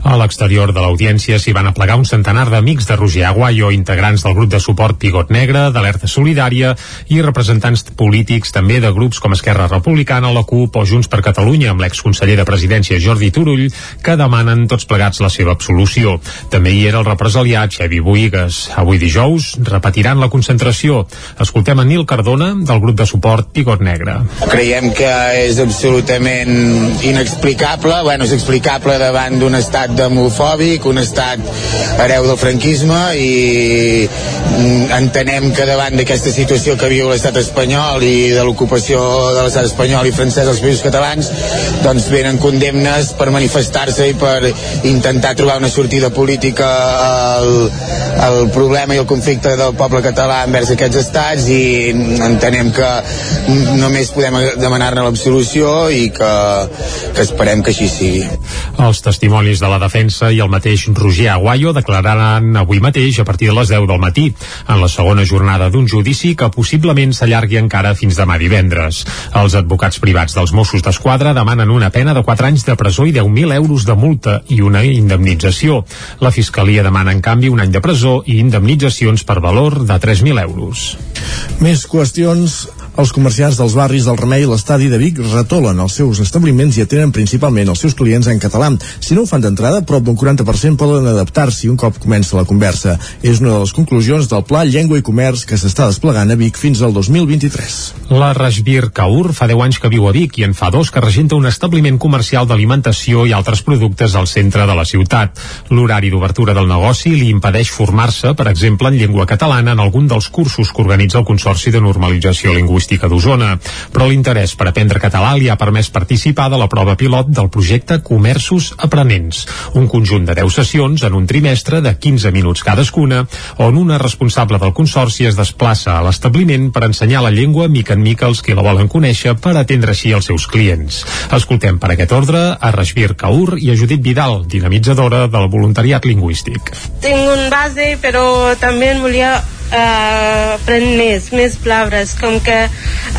A l'exterior de l'audiència s'hi van aplegar un centenar d'amics de Roger Aguayo, integrants del grup de suport Pigot Negre, d'Alerta Solidària i representants polítics també de grups com Esquerra Republicana, la CUP o Junts per Catalunya, amb l'exconseller de Presidència Jordi Turull, que demanen tots plegats la seva absolució. També hi era el represaliat Xevi Boigues. Avui dijous repetiran la concentració. Escoltem a Nil Cardona, del grup de suport Pigot Negre. Creiem que és absolutament inexplicable, bueno, és explicable davant d'un estat estat demofòbic, un estat hereu del franquisme i mm, entenem que davant d'aquesta situació que viu l'estat espanyol i de l'ocupació de l'estat espanyol i francès als països catalans doncs venen condemnes per manifestar-se i per intentar trobar una sortida política al, al problema i al conflicte del poble català envers aquests estats i entenem que només podem demanar-ne l'absolució i que, que esperem que així sigui. Els testimonis de la defensa i el mateix Roger Aguayo declararan avui mateix a partir de les 10 del matí en la segona jornada d'un judici que possiblement s'allargui encara fins demà divendres. Els advocats privats dels Mossos d'Esquadra demanen una pena de 4 anys de presó i 10.000 euros de multa i una indemnització. La Fiscalia demana, en canvi, un any de presó i indemnitzacions per valor de 3.000 euros. Més qüestions els comerciants dels barris del Remei i l'estadi de Vic retolen els seus establiments i atenen principalment els seus clients en català. Si no ho fan d'entrada, prop d'un 40% poden adaptar-s'hi un cop comença la conversa. És una de les conclusions del Pla Llengua i Comerç que s'està desplegant a Vic fins al 2023. La Rajbir Kaur fa 10 anys que viu a Vic i en fa dos que regenta un establiment comercial d'alimentació i altres productes al centre de la ciutat. L'horari d'obertura del negoci li impedeix formar-se, per exemple, en llengua catalana en algun dels cursos que organitza el Consorci de Normalització Lingüística Lingüística d'Osona, però l'interès per aprendre català li ha permès participar de la prova pilot del projecte Comerços Aprenents, un conjunt de 10 sessions en un trimestre de 15 minuts cadascuna, on una responsable del Consorci es desplaça a l'establiment per ensenyar la llengua mica en mica als que la volen conèixer per atendre així els seus clients. Escoltem per aquest ordre a Rashbir Kaur i a Judit Vidal, dinamitzadora del voluntariat lingüístic. Tinc un base, però també volia eh, aprendre més, més paraules, com que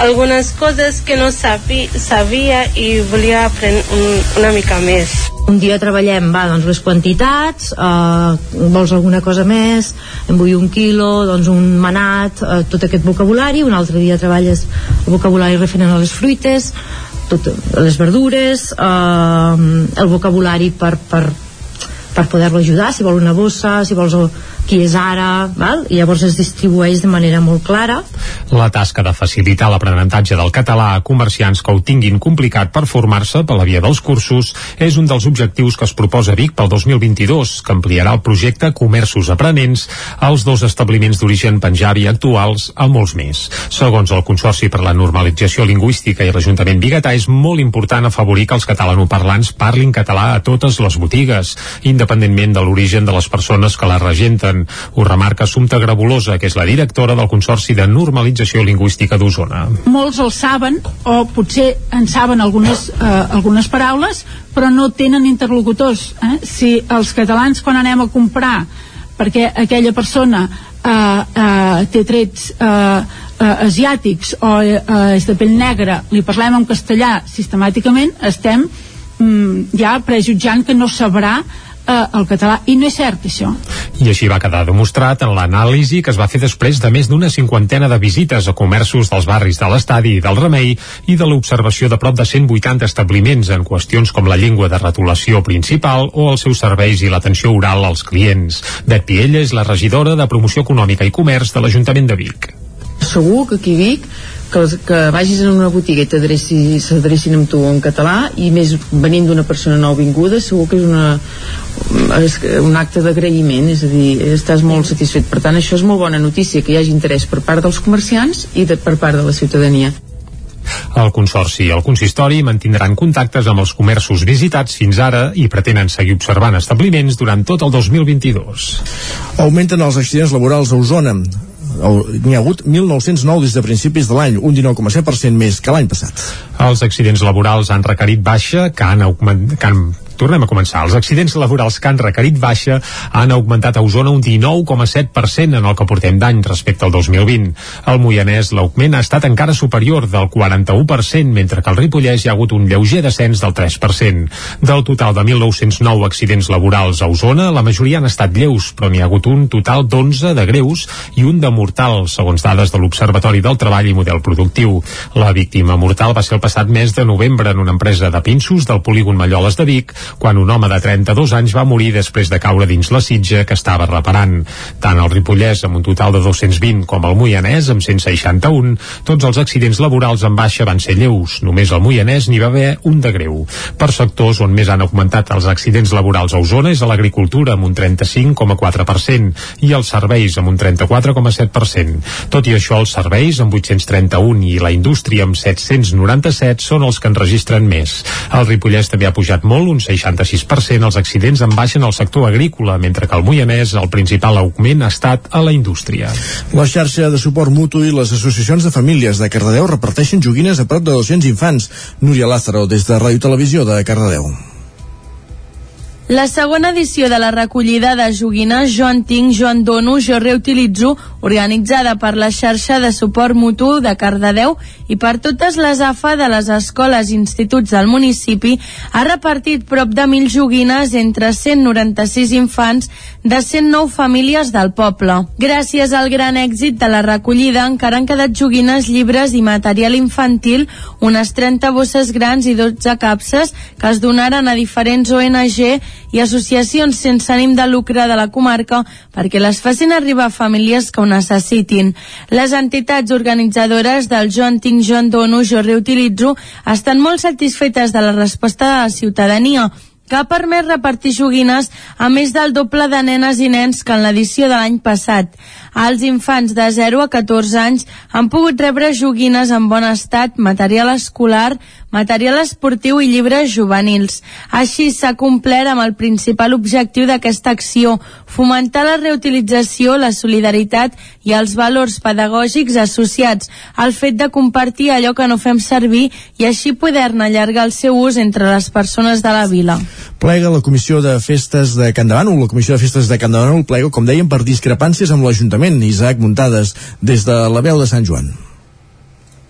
algunes coses que no sabi, sabia i volia aprendre un, una mica més. Un dia treballem va, doncs, les quantitats, eh, vols alguna cosa més, em vull un quilo, doncs un manat, eh, tot aquest vocabulari, un altre dia treballes el vocabulari referent a les fruites, tot, les verdures, eh, el vocabulari per, per, per poder-lo ajudar, si vol una bossa, si vols qui és ara, val? i llavors es distribueix de manera molt clara. La tasca de facilitar l'aprenentatge del català a comerciants que ho tinguin complicat per formar-se per la via dels cursos és un dels objectius que es proposa Vic pel 2022, que ampliarà el projecte Comerços Aprenents als dos establiments d'origen penjabi actuals a molts més. Segons el Consorci per la Normalització Lingüística i l'Ajuntament Bigatà és molt important afavorir que els catalanoparlants parlin català a totes les botigues, independentment de l'origen de les persones que la regenten Osona. Ho remarca Assumpta Grabolosa, que és la directora del Consorci de Normalització Lingüística d'Osona. Molts el saben, o potser en saben algunes, eh, algunes paraules, però no tenen interlocutors. Eh? Si els catalans, quan anem a comprar, perquè aquella persona eh, eh, té trets eh, eh, asiàtics o eh, és de pell negra, li parlem en castellà sistemàticament, estem mm, ja prejutjant que no sabrà eh, el català, i no és cert això. I així va quedar demostrat en l'anàlisi que es va fer després de més d'una cinquantena de visites a comerços dels barris de l'estadi i del Remei i de l'observació de prop de 180 establiments en qüestions com la llengua de retolació principal o els seus serveis i l'atenció oral als clients. Bet Piella és la regidora de Promoció Econòmica i Comerç de l'Ajuntament de Vic. Segur que aquí Vic que, que vagis en una botiga i s'adrecin amb tu en català i més venint d'una persona nouvinguda segur que és una és un acte d'agraïment és a dir, estàs molt satisfet. Per tant això és molt bona notícia que hi hagi interès per part dels comerciants i de, per part de la ciutadania el Consorci i el Consistori mantindran contactes amb els comerços visitats fins ara i pretenen seguir observant establiments durant tot el 2022. Augmenten els accidents laborals a Osona n'hi ha hagut 1.909 des de principis de l'any, un 19,7% més que l'any passat. Els accidents laborals han requerit baixa, que han, augment, que han Tornem a començar. Els accidents laborals que han requerit baixa han augmentat a Osona un 19,7% en el que portem d'any respecte al 2020. Al Moianès l'augment ha estat encara superior del 41%, mentre que al Ripollès hi ha hagut un lleuger descens del 3%. Del total de 1.909 accidents laborals a Osona, la majoria han estat lleus, però n'hi ha hagut un total d'11 de greus i un de mortal, segons dades de l'Observatori del Treball i Model Productiu. La víctima mortal va ser el passat mes de novembre en una empresa de pinços del polígon Malloles de Vic, quan un home de 32 anys va morir després de caure dins la sitja que estava reparant. Tant el Ripollès, amb un total de 220, com el Moianès, amb 161, tots els accidents laborals en baixa van ser lleus. Només al Moianès n'hi va haver un de greu. Per sectors on més han augmentat els accidents laborals a Osona és a l'agricultura, amb un 35,4%, i els serveis, amb un 34,7%. Tot i això, els serveis, amb 831, i la indústria, amb 797, són els que en registren més. El Ripollès també ha pujat molt, un 66%, els accidents en baixen al sector agrícola, mentre que al Moianès el principal augment ha estat a la indústria. La xarxa de suport mutu i les associacions de famílies de Cardedeu reparteixen joguines a prop de 200 infants. Núria Lázaro, des de Ràdio Televisió de Cardedeu. La segona edició de la recollida de joguines Jo en tinc, jo en dono, jo reutilitzo, organitzada per la xarxa de suport mutu de Cardedeu i per totes les AFA de les escoles i instituts del municipi, ha repartit prop de 1.000 joguines entre 196 infants de 109 famílies del poble. Gràcies al gran èxit de la recollida encara han quedat joguines, llibres i material infantil, unes 30 bosses grans i 12 capses que es donaren a diferents ONG i associacions sense ànim de lucre de la comarca perquè les facin arribar a famílies que ho necessitin. Les entitats organitzadores del Jo en tinc, jo en dono, jo reutilitzo estan molt satisfetes de la resposta de la ciutadania que ha permès repartir joguines a més del doble de nenes i nens que en l'edició de l'any passat. Els infants de 0 a 14 anys han pogut rebre joguines en bon estat, material escolar, material esportiu i llibres juvenils. Així s'ha complert amb el principal objectiu d'aquesta acció, fomentar la reutilització, la solidaritat i els valors pedagògics associats al fet de compartir allò que no fem servir i així poder-ne allargar el seu ús entre les persones de la vila. Plega la Comissió de Festes de Can Davant, la Comissió de Festes de Can Davant plega, com dèiem, per discrepàncies amb l'Ajuntament. Isaac Muntades, des de la veu de Sant Joan.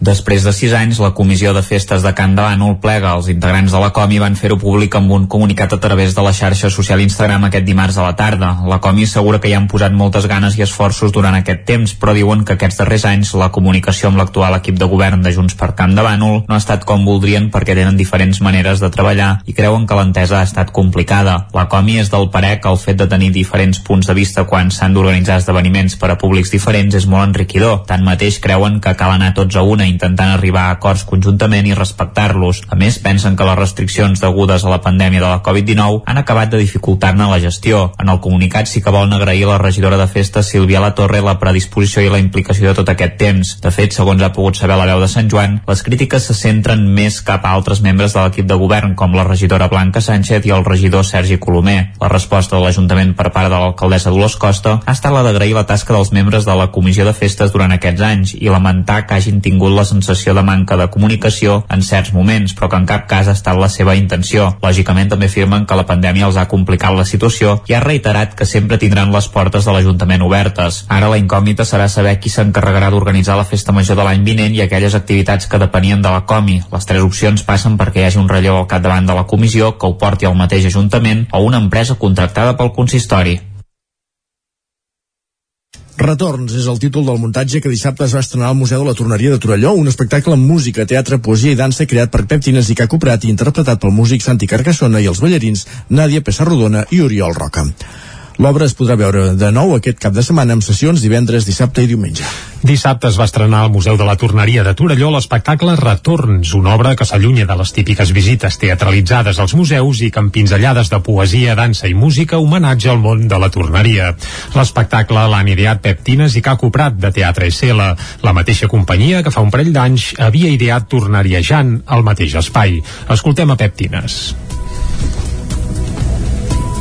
Després de sis anys, la Comissió de Festes de Can Bànol plega. Els integrants de la COMI van fer-ho públic amb un comunicat a través de la xarxa social Instagram aquest dimarts a la tarda. La COMI assegura que hi han posat moltes ganes i esforços durant aquest temps, però diuen que aquests darrers anys la comunicació amb l'actual equip de govern de Junts per Can Bànol no ha estat com voldrien perquè tenen diferents maneres de treballar i creuen que l'entesa ha estat complicada. La COMI és del parer que el fet de tenir diferents punts de vista quan s'han d'organitzar esdeveniments per a públics diferents és molt enriquidor. Tanmateix creuen que cal anar tots a una intentant arribar a acords conjuntament i respectar-los. A més, pensen que les restriccions degudes a la pandèmia de la Covid-19 han acabat de dificultar-ne la gestió. En el comunicat sí que volen agrair a la regidora de festes Sílvia La Torre la predisposició i la implicació de tot aquest temps. De fet, segons ha pogut saber la veu de Sant Joan, les crítiques se centren més cap a altres membres de l'equip de govern, com la regidora Blanca Sánchez i el regidor Sergi Colomer. La resposta de l'Ajuntament per part de l'alcaldessa Dolors Costa ha estat la d'agrair la tasca dels membres de la comissió de festes durant aquests anys i lamentar que hagin tingut la sensació de manca de comunicació en certs moments, però que en cap cas ha estat la seva intenció. Lògicament també afirmen que la pandèmia els ha complicat la situació i ha reiterat que sempre tindran les portes de l'Ajuntament obertes. Ara la incògnita serà saber qui s'encarregarà d'organitzar la festa major de l'any vinent i aquelles activitats que depenien de la COMI. Les tres opcions passen perquè hi hagi un relleu al capdavant de la comissió que ho porti al mateix Ajuntament o una empresa contractada pel consistori. Retorns és el títol del muntatge que dissabte es va estrenar al Museu de la Torneria de Torelló, un espectacle amb música, teatre, poesia i dansa creat per Pep Tines i Caco Prat i interpretat pel músic Santi Carcassona i els ballarins Nàdia Pessarrodona i Oriol Roca. L'obra es podrà veure de nou aquest cap de setmana amb sessions divendres, dissabte i diumenge. Dissabte es va estrenar al Museu de la Torneria de Torelló l'espectacle Retorns, una obra que s'allunya de les típiques visites teatralitzades als museus i que amb pinzellades de poesia, dansa i música homenatge al món de la torneria. L'espectacle l'han ideat Pep Tines i Caco Prat de Teatre SL, la mateixa companyia que fa un parell d'anys havia ideat Tornariejant al mateix espai. Escoltem a Pep Tines.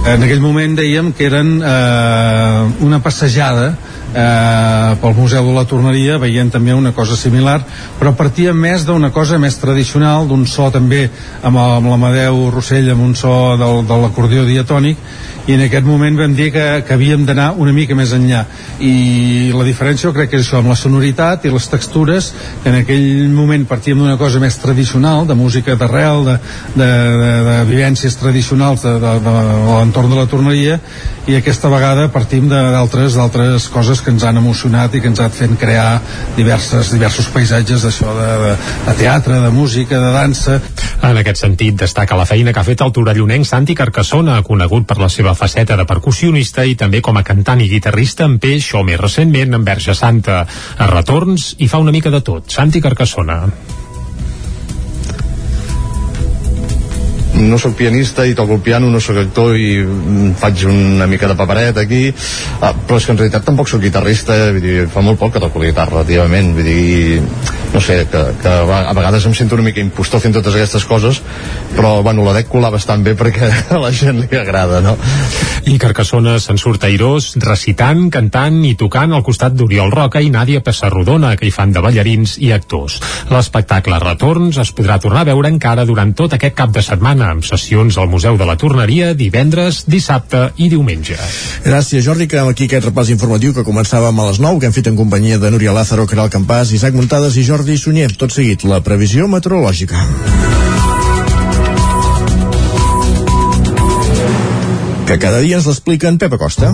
En aquell moment dèiem que eren eh, una passejada eh, pel Museu de la Torneria veient també una cosa similar però partia més d'una cosa més tradicional d'un so també amb, amb l'Amadeu Rossell amb un so del, de l'acordió diatònic i en aquest moment vam dir que, que havíem d'anar una mica més enllà. I la diferència jo crec que és això amb la sonoritat i les textures que en aquell moment partíem d'una cosa més tradicional de música d'arrel de, de, de, de vivències tradicionals de, de, de, de l'entorn de la torneria i aquesta vegada partim d'altres d'altres coses que ens han emocionat i que ens han fet crear diverses, diversos paisatges d'això de, de, de teatre, de música, de dansa. En aquest sentit, destaca la feina que ha fet el torellonenc Santi Carcassona, conegut per la seva faceta de percussionista i també com a cantant i guitarrista en peix o més recentment en Verge Santa. A retorns hi fa una mica de tot. Santi Carcassona. No sóc pianista i toco el piano, no sóc actor i mm, faig una mica de paperet aquí, ah, però és que en realitat tampoc sóc guitarrista, vull dir, fa molt poc que toco la guitarra relativament, vull dir, no sé, que, que a vegades em sento una mica impostor fent totes aquestes coses, però bueno, la dec colar bastant bé perquè a la gent li agrada, no? I Carcassona se'n surt airós, recitant, cantant i tocant al costat d'Oriol Roca i Nàdia Pessarrodona, que hi fan de ballarins i actors. L'espectacle Retorns es podrà tornar a veure encara durant tot aquest cap de setmana, amb sessions al Museu de la Torneria divendres, dissabte i diumenge. Gràcies, Jordi, que aquí aquest repàs informatiu que començàvem a les 9, que hem fet en companyia de Núria Lázaro, Caral Campàs, Isaac Muntades i Jordi Sunyer. Tot seguit, la previsió meteorològica. que cada dia ens l'explica en Pep Acosta.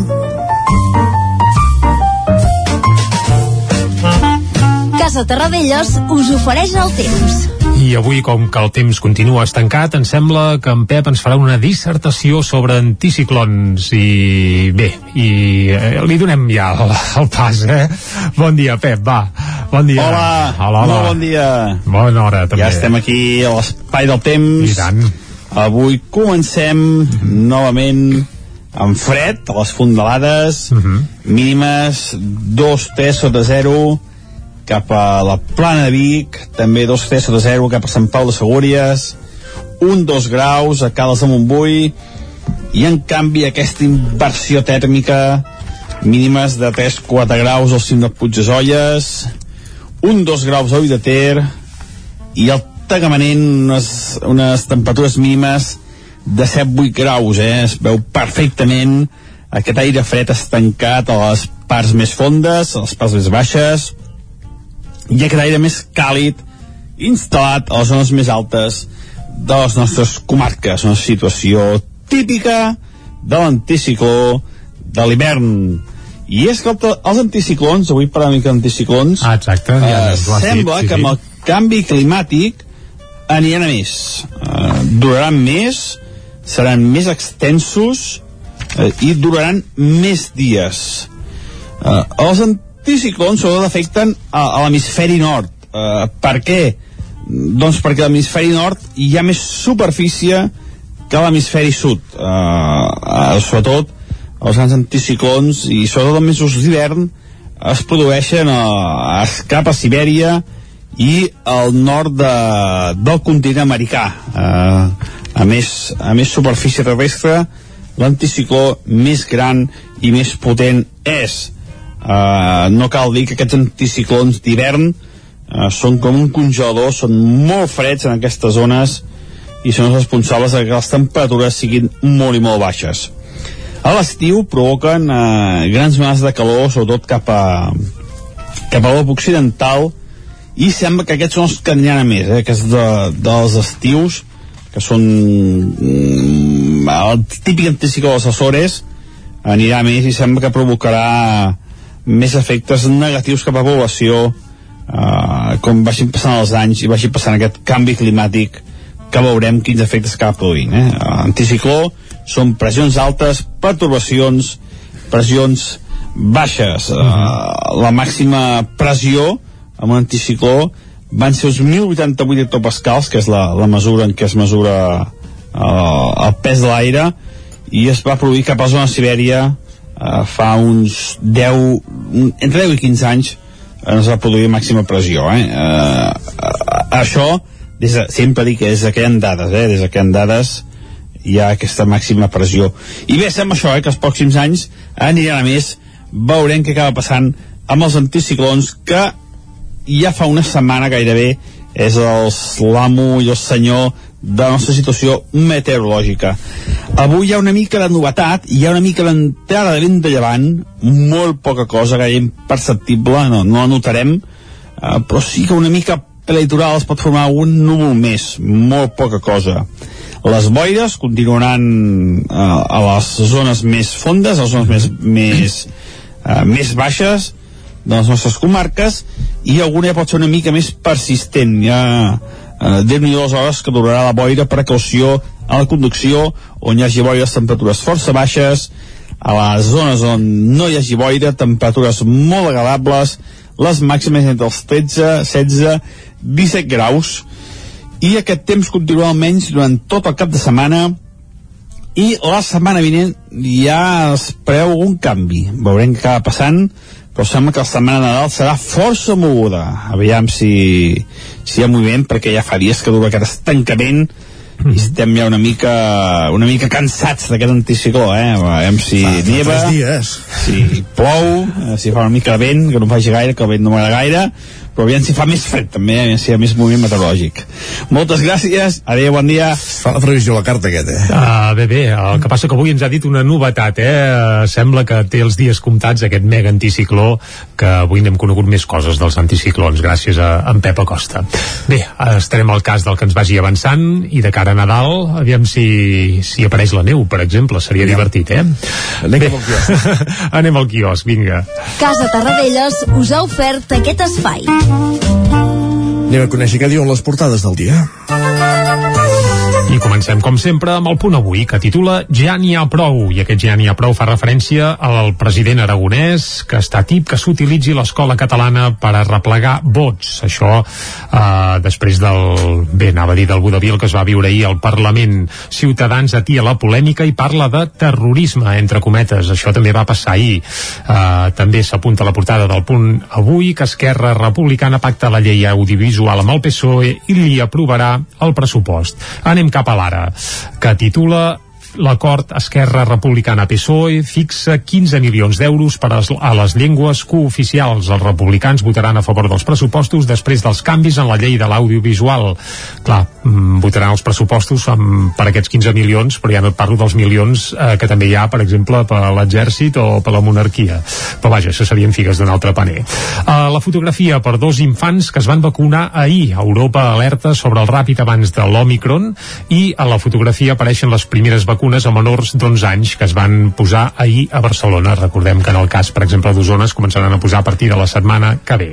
Casa Terradellos us ofereix el temps. I avui, com que el temps continua estancat, em sembla que en Pep ens farà una dissertació sobre anticiclons i bé, i eh, li donem ja el, el pas, eh? Bon dia, Pep, va. Bon dia. Hola, hola, hola. molt bon dia. Bona hora, també. Ja estem aquí a l'espai del temps. I tant. Avui comencem novament amb fred, a les fondalades, uh -huh. mínimes 2, 3 sota 0, cap a la plana de Vic, també 2 3 sota 0 cap a Sant Pau de Segúries, 1-2 graus a Cales de Montbui, i en canvi aquesta inversió tèrmica, mínimes de 3-4 graus al cim de Puig de Zolles, 1-2 graus a de Ter, i el Tagamanent unes, unes temperatures mínimes de 7-8 graus, eh? es veu perfectament aquest aire fred estancat a les parts més fondes, a les parts més baixes, i aquest aire més càlid instal·lat a les zones més altes de les nostres comarques, una situació típica de l'anticicló de l'hivern. I és que els anticiclons, avui parlem mica d'anticiclons, ah, exacte, ja eh, sembla dit, sí, que amb el canvi climàtic aniran a més. Eh, duraran més, seran més extensos eh, i duraran més dies. Eh, els anticiclons sobretot afecten a, a l'hemisferi nord. Eh, per què? Doncs perquè a l'hemisferi nord hi ha més superfície que a l'hemisferi sud. Eh, eh, sobretot els grans anticiclons i sobretot els mesos d'hivern es produeixen a, a cap a Sibèria i al nord de, del continent americà. Eh, a més, a més superfície terrestre, l'anticicló més gran i més potent és. Uh, no cal dir que aquests anticiclons d'hivern uh, són com un congelador, són molt freds en aquestes zones i són els responsables que les temperatures siguin molt i molt baixes. A l'estiu provoquen uh, grans masses de calor, sobretot cap a, cap a l'Europa occidental, i sembla que aquests són els que aniran a més, eh, aquests de, dels estius, que són mm, el típic anticicló dels Açores anirà més i sembla que provocarà més efectes negatius cap a la població eh, com vagin passant els anys i vagi passant aquest canvi climàtic que veurem quins efectes acaba produint eh? anticicló són pressions altes pertorbacions pressions baixes -huh. la màxima pressió amb un anticicló van ser uns 1.088 hectopascals, que és la, la mesura en què es mesura uh, el pes de l'aire, i es va produir cap a la zona de Sibèria uh, fa uns 10, entre 10 i 15 anys uh, es va produir màxima pressió. Eh? Uh, uh, això, des de, sempre dic que des de que hi ha dades, eh? des de que hi ha dades hi ha aquesta màxima pressió. I bé, sembla això, eh, que els pròxims anys aniran a més, veurem què acaba passant amb els anticiclons que ja fa una setmana gairebé és l'amo i el senyor de la nostra situació meteorològica. Avui hi ha una mica de novetat, hi ha una mica d'entrada de vent de llevant, molt poca cosa, gaire imperceptible, no, no la notarem, eh, però sí que una mica prelitoral es pot formar un núvol més, molt poca cosa. Les boires continuaran eh, a les zones més fondes, a les zones més, més eh, més baixes de les nostres comarques i alguna ja pot ser una mica més persistent ja eh, déu-n'hi dues hores que durarà la boira precaució a la conducció on hi hagi boires temperatures força baixes. A les zones on no hi hagi boira temperatures molt agradables. Les màximes entre els 13, 16 17 graus. I aquest temps continuarà almenys durant tot el cap de setmana. I la setmana vinent ja es preveu algun canvi. Veurem què acaba passant però sembla que la setmana de Nadal serà força moguda aviam si, si hi ha moviment perquè ja fa dies que dura aquest estancament i estem ja una mica una mica cansats d'aquest anticicló eh? veurem si Fa- fa neva tres dies. si plou eh, si fa una mica de vent que no faci gaire que el vent no m'agrada gaire però aviam si fa més fred també, aviam si hi ha més moviment meteorològic moltes gràcies, adéu, bon dia fa la previsió la carta aquest eh? Uh, bé, bé, el que passa que avui ens ha dit una novetat, eh? Sembla que té els dies comptats aquest mega anticicló, que avui n'hem conegut més coses dels anticiclons, gràcies a, a en Pep Acosta. Bé, estarem al cas del que ens vagi avançant, i de cara a Nadal, aviam si, si apareix la neu, per exemple, seria divertit, eh? Anem Bé, al quiosc. Anem al quiosc, vinga. Casa Tarradellas us ha ofert aquest espai. Anem a conèixer què diuen les portades del dia. Comencem, com sempre, amb el punt avui, que titula Ja n'hi ha prou, i aquest ja n'hi ha prou fa referència al president aragonès, que està tip que s'utilitzi l'escola catalana per arreplegar vots. Això eh, després del, bé, anava a dir del Budavil, que es va viure ahir al Parlament. Ciutadans atia la polèmica i parla de terrorisme, entre cometes. Això també va passar ahir. Eh, també s'apunta a la portada del punt avui que Esquerra Republicana pacta la llei audiovisual amb el PSOE i li aprovarà el pressupost. Anem cap a l'ara, que titula l'acord Esquerra Republicana PSOE fixa 15 milions d'euros per a les- llengües cooficials. Els republicans votaran a favor dels pressupostos després dels canvis en la llei de l'audiovisual. Clar, mm, votaran els pressupostos amb, per aquests 15 milions, però ja no et parlo dels milions eh, que també hi ha, per exemple, per l'exèrcit o per la monarquia. Però vaja, això serien figues d'un altre paner. Uh, la fotografia per dos infants que es van vacunar ahir. Europa alerta sobre el ràpid abans de l'Omicron i a la fotografia apareixen les primeres vacunes a menors d'11 anys que es van posar ahir a Barcelona. Recordem que en el cas, per exemple, d'Osona es començaran a posar a partir de la setmana que ve.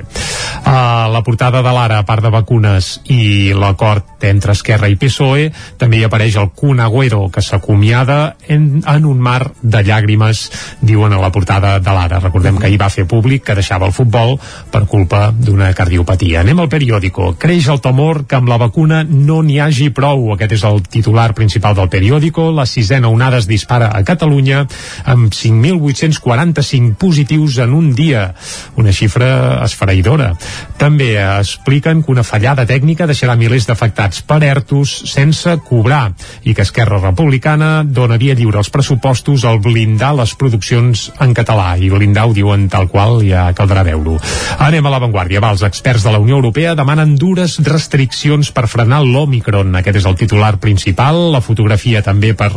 A la portada de l'Ara, a part de vacunes i l'acord entre Esquerra i PSOE, també hi apareix el Kun Agüero, que s'acomiada en, en un mar de llàgrimes, diuen a la portada de l'Ara. Recordem que ahir va fer públic que deixava el futbol per culpa d'una cardiopatia. Anem al periòdico. Creix el temor que amb la vacuna no n'hi hagi prou. Aquest és el titular principal del periòdico. La sisena onada es dispara a Catalunya amb 5.845 positius en un dia. Una xifra esfereïdora. També expliquen que una fallada tècnica deixarà milers d'afectats per ERTOs sense cobrar i que Esquerra Republicana dona via lliure als pressupostos al blindar les produccions en català i blindar ho diuen tal qual ja caldrà veure-ho. Anem a l'avantguàrdia. Va, els experts de la Unió Europea demanen dures restriccions per frenar l'Omicron. Aquest és el titular principal. La fotografia també per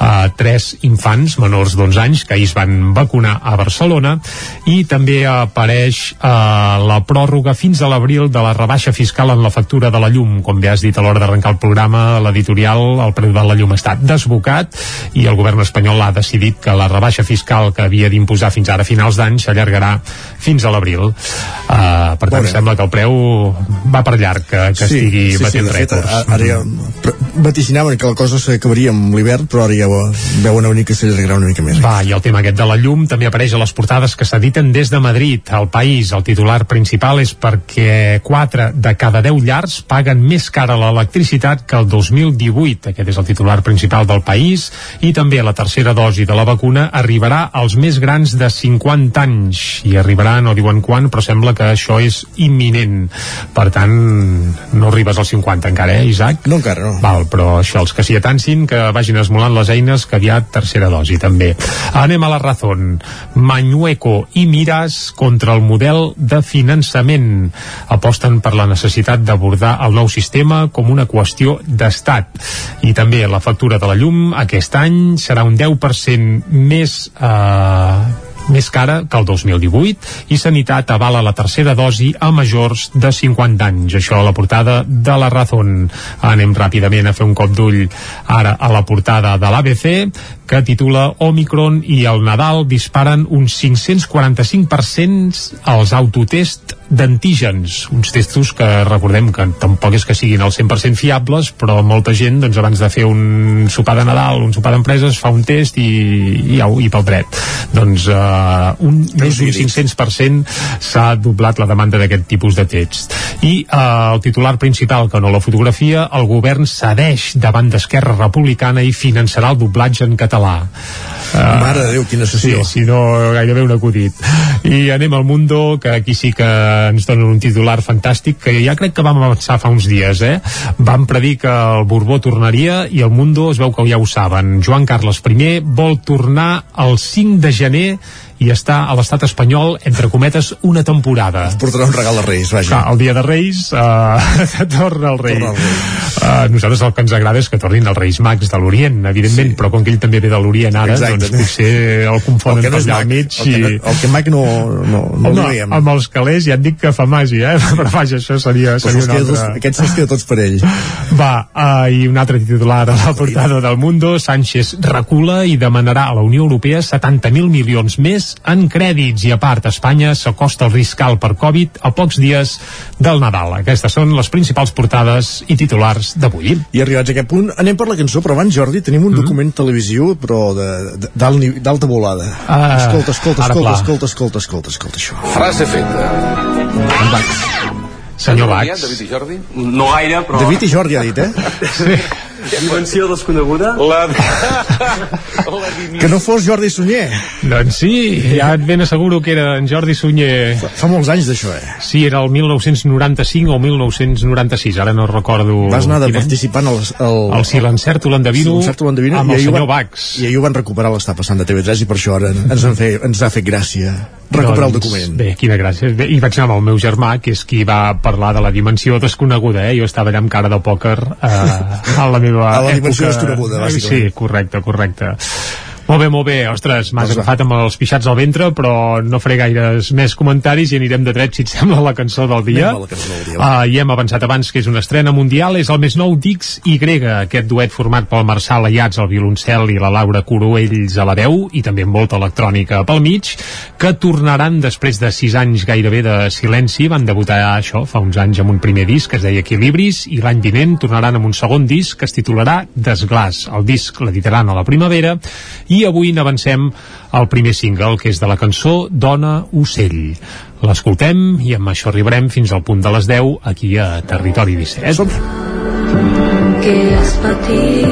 eh, tres infants menors d'11 anys que ahir es van vacunar a Barcelona i també apareix eh, la pròrroga fins a l'abril de la rebaixa fiscal en la factura de la llum. Com bé has dit a l'hora d'arrencar el programa, l'editorial, el preu de la llum està desbocat i el govern espanyol ha decidit que la rebaixa fiscal que havia d'imposar fins ara a finals d'any s'allargarà fins a l'abril. Uh, per tant, Veurem. sembla que el preu va per llarg, que, que estigui batent de fet, rècords. a- Ara ja pre- vaticinaven que la cosa s'acabaria amb l'hivern, però ara ja ho- veuen a venir que s'allargarà una mica més. Va, i el tema aquest de la llum també apareix a les portades que s'editen des de Madrid. Al país, el titular principal és perquè 4 de cada 10 llars paguen més cara l'electricitat que el 2018. Aquest és el titular principal del país. I també la tercera dosi de la vacuna arribarà als més grans de 50 anys. I arribarà, no diuen quan, però sembla que això és imminent. Per tant, no arribes als 50 encara, eh, Isaac? No encara, no. Val, però això, els que s'hi atancin, que vagin esmolant les eines, que aviat tercera dosi, també. Anem a la Razón. Mañueco i Miras contra el model de finançament. Aposten per la necessitat d'abordar el nou sistema com una qüestió d'estat. I també la factura de la llum aquest any serà un 10% més... Eh, més cara que el 2018 i Sanitat avala la tercera dosi a majors de 50 anys. Això a la portada de la Razón. Anem ràpidament a fer un cop d'ull ara a la portada de l'ABC que titula Omicron i el Nadal disparen un 545% als autotest d'antígens, uns testos que recordem que tampoc és que siguin al 100% fiables, però molta gent doncs, abans de fer un sopar de Nadal, un sopar d'empreses, fa un test i, i, i pel dret. Doncs uh, un, més d'un 500% s'ha doblat la demanda d'aquest tipus de test. I uh, el titular principal, que no la fotografia, el govern cedeix davant d'Esquerra Republicana i finançarà el doblatge en català. Uh, Mare de Déu, quina sessió. Sí, si no, gairebé un acudit. I anem al Mundo, que aquí sí que ens donen un titular fantàstic, que ja crec que vam avançar fa uns dies, eh? Vam predir que el Borbó tornaria i el Mundo es veu que ja ho saben. Joan Carles I vol tornar el 5 de gener i està a l'estat espanyol, entre cometes, una temporada. Es portarà un regal de Reis, vaja. Clar, el dia de Reis uh, torna el rei. Torna el rei. Uh, nosaltres el que ens agrada és que tornin els Reis Mags de l'Orient, evidentment, sí. però com que ell també ve de l'Orient ara, Exacte. Doncs potser el confonen el per allà al mig. El, que, no, el que mag no, no, no, no veiem. Amb els calés ja et dic que fa màgia, eh? però vaja, això seria, seria un altre... Aquests se'ls queda tots per ell. Va, uh, i un altre titular a la portada del Mundo, Sánchez recula i demanarà a la Unió Europea 70.000 milions més en crèdit crèdits i a part Espanya s'acosta al risc alt per Covid a pocs dies del Nadal. Aquestes són les principals portades i titulars d'avui. I arribats a aquest punt, anem per la cançó, però abans, Jordi, tenim un mm -hmm. document televisiu, però d'alta volada. Uh, escolta, escolta, escolta, escolta, escolta, escolta, escolta, això. Frase feta. Senyor Bax. David i Jordi? No gaire, però... David i Jordi ha dit, eh? sí. Dimensió desconeguda? La... que no fos Jordi Sunyer. Doncs sí, ja et ben asseguro que era en Jordi Sunyer. Fa, fa molts anys d'això, eh? Sí, era el 1995 o 1996, ara no recordo... Vas anar de participant al... El, el Silencert Holandavino, Holandavino amb el senyor van, Bax. I ahir ho van recuperar l'està passant de TV3 i per això ara ens, en fe, ens ha fet gràcia recuperar doncs, el document. Bé, quina gràcia. Bé, I vaig anar amb el meu germà, que és qui va parlar de la dimensió desconeguda, eh? Jo estava allà amb cara de pòquer eh, a la meva a la època. dimensió desconeguda, bàsicament. Sí, correcte, correcte. Molt bé, molt bé. Ostres, m'has doncs agafat amb els pixats al ventre, però no faré gaires més comentaris i anirem de dret, si et sembla, la cançó del dia. la cançó del dia. Uh, I hem avançat abans que és una estrena mundial, és el més nou Dix Y, aquest duet format pel Marçal Ayats al violoncel i la Laura Coroells a la veu, i també amb molta electrònica pel mig, que tornaran després de sis anys gairebé de silenci, van debutar això fa uns anys amb un primer disc que es deia Equilibris, i l'any vinent tornaran amb un segon disc que es titularà Desglàs. El disc l'editaran a la primavera, i avui n'avancem al primer single, que és de la cançó Dona Ocell. L'escoltem i amb això arribarem fins al punt de les 10 aquí a Territori 17. Som que has patit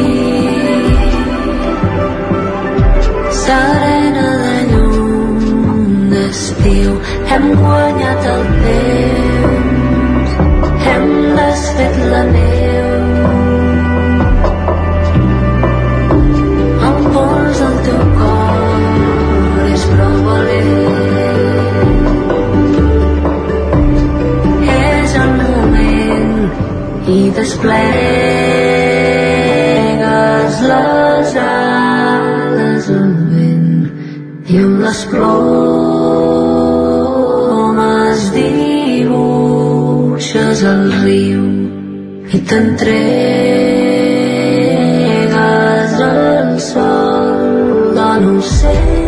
serena de llum d'estiu hem guanyat el temps hem desfet la neu desplegues les ales al vent i amb les plomes dibuixes el riu i t'entregues al sol d'un ocell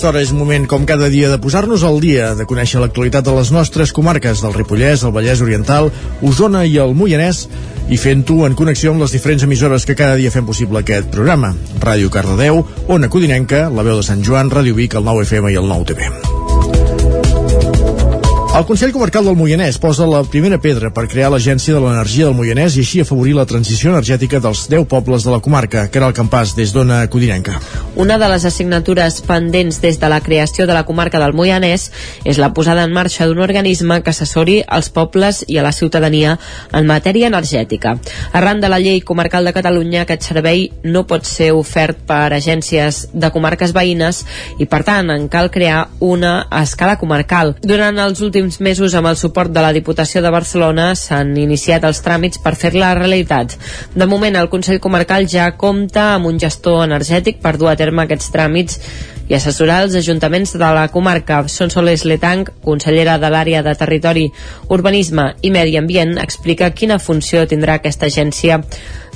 aquesta hora és moment, com cada dia, de posar-nos al dia, de conèixer l'actualitat de les nostres comarques, del Ripollès, el Vallès Oriental, Osona i el Moianès, i fent-ho en connexió amb les diferents emissores que cada dia fem possible aquest programa. Ràdio Cardedeu, Ona Codinenca, La Veu de Sant Joan, Ràdio Vic, el 9 FM i el 9 TV. El Consell Comarcal del Moianès posa la primera pedra per crear l'Agència de l'Energia del Moianès i així afavorir la transició energètica dels 10 pobles de la comarca, que era el campàs des d'Ona Codinenca. Una de les assignatures pendents des de la creació de la comarca del Moianès és la posada en marxa d'un organisme que assessori als pobles i a la ciutadania en matèria energètica. Arran de la llei comarcal de Catalunya, aquest servei no pot ser ofert per agències de comarques veïnes i, per tant, en cal crear una a escala comarcal. Durant els últims mesos, amb el suport de la Diputació de Barcelona, s'han iniciat els tràmits per fer-la realitat. De moment, el Consell Comarcal ja compta amb un gestor energètic per dur a terme aquests tràmits i assessorar els ajuntaments de la comarca. Sonsoles Letang, consellera de l'àrea de Territori, Urbanisme i Medi Ambient, explica quina funció tindrà aquesta agència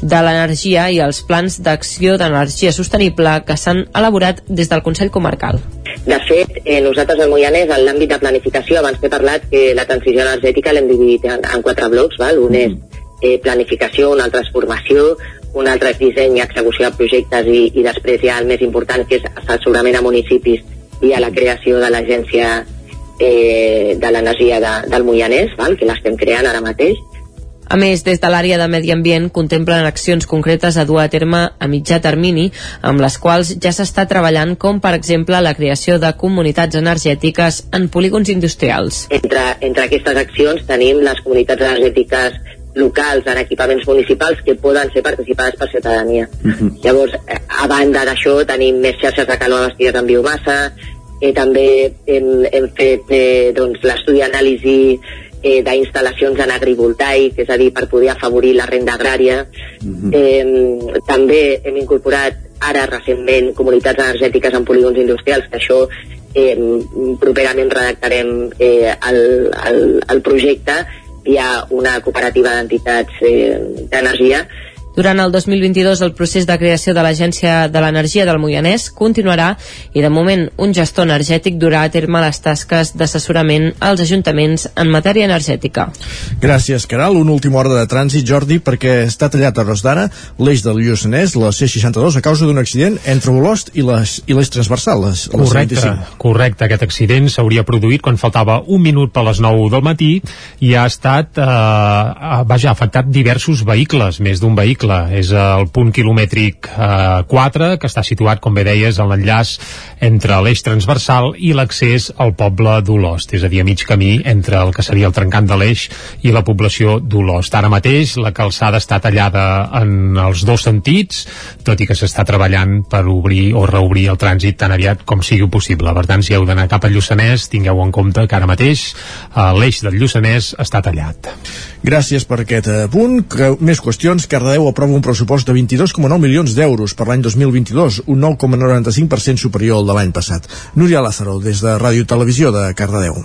de l'energia i els plans d'acció d'energia sostenible que s'han elaborat des del Consell Comarcal. De fet, eh, nosaltres al Moianès, en l'àmbit de planificació, abans t'he parlat que la transició energètica l'hem dividit en, en quatre blocs, val? un és eh, planificació, un altre és formació, un altre és disseny i execució de projectes i, i després hi ha el més important que és assessorament a municipis i a la creació de l'agència eh, de l'energia de, del Moianès, val? que l'estem creant ara mateix. A més, des de l'àrea de Medi Ambient contemplen accions concretes a dur a terme a mitjà termini, amb les quals ja s'està treballant, com per exemple la creació de comunitats energètiques en polígons industrials. Entre, entre aquestes accions tenim les comunitats energètiques locals en equipaments municipals que poden ser participades per ciutadania. Llavors, eh, a banda d'això, tenim més xarxes de calor bastides en biomassa, eh, també hem, hem fet eh, doncs, l'estudi d'anàlisi eh, d'instal·lacions en agrivoltaic, és a dir, per poder afavorir la renda agrària. eh, també hem incorporat ara recentment comunitats energètiques en polígons industrials, que això eh, properament redactarem eh, el, el, el projecte hi ha una cooperativa d'entitats eh, d'energia Durant el 2022, el procés de creació de l'Agència de l'Energia del Moianès continuarà i, de moment, un gestor energètic durà a terme les tasques d'assessorament als ajuntaments en matèria energètica. Gràcies, Caral. Una última hora de trànsit, Jordi, perquè està tallat a Ros d'Ara l'eix del Lluçanès, la C62, a causa d'un accident entre Olost i l'eix i l'eix transversal, les, les Correcte, 25. correcte. Aquest accident s'hauria produït quan faltava un minut per les 9 del matí i ha estat, eh, vaja, ha afectat diversos vehicles, més d'un vehicle. És el punt quilomètric eh, 4, que està situat, com bé deies, en l'enllaç entre l'eix transversal i l'accés al poble d'Olost, és a dir, a mig camí entre el que seria el trencant de l'eix i la població d'Olost. Ara mateix la calçada està tallada en els dos sentits, tot i que s'està treballant per obrir o reobrir el trànsit tan aviat com sigui possible. Per tant, si heu d'anar cap al Lluçanès, tingueu en compte que ara mateix eh, l'eix del Lluçanès està tallat. Gràcies per aquest eh, punt. Que, més qüestions. Cardedeu aprova un pressupost de 22,9 milions d'euros per l'any 2022, un 9,95% superior al de l'any passat. Núria Lázaro, des de Ràdio Televisió de Cardedeu.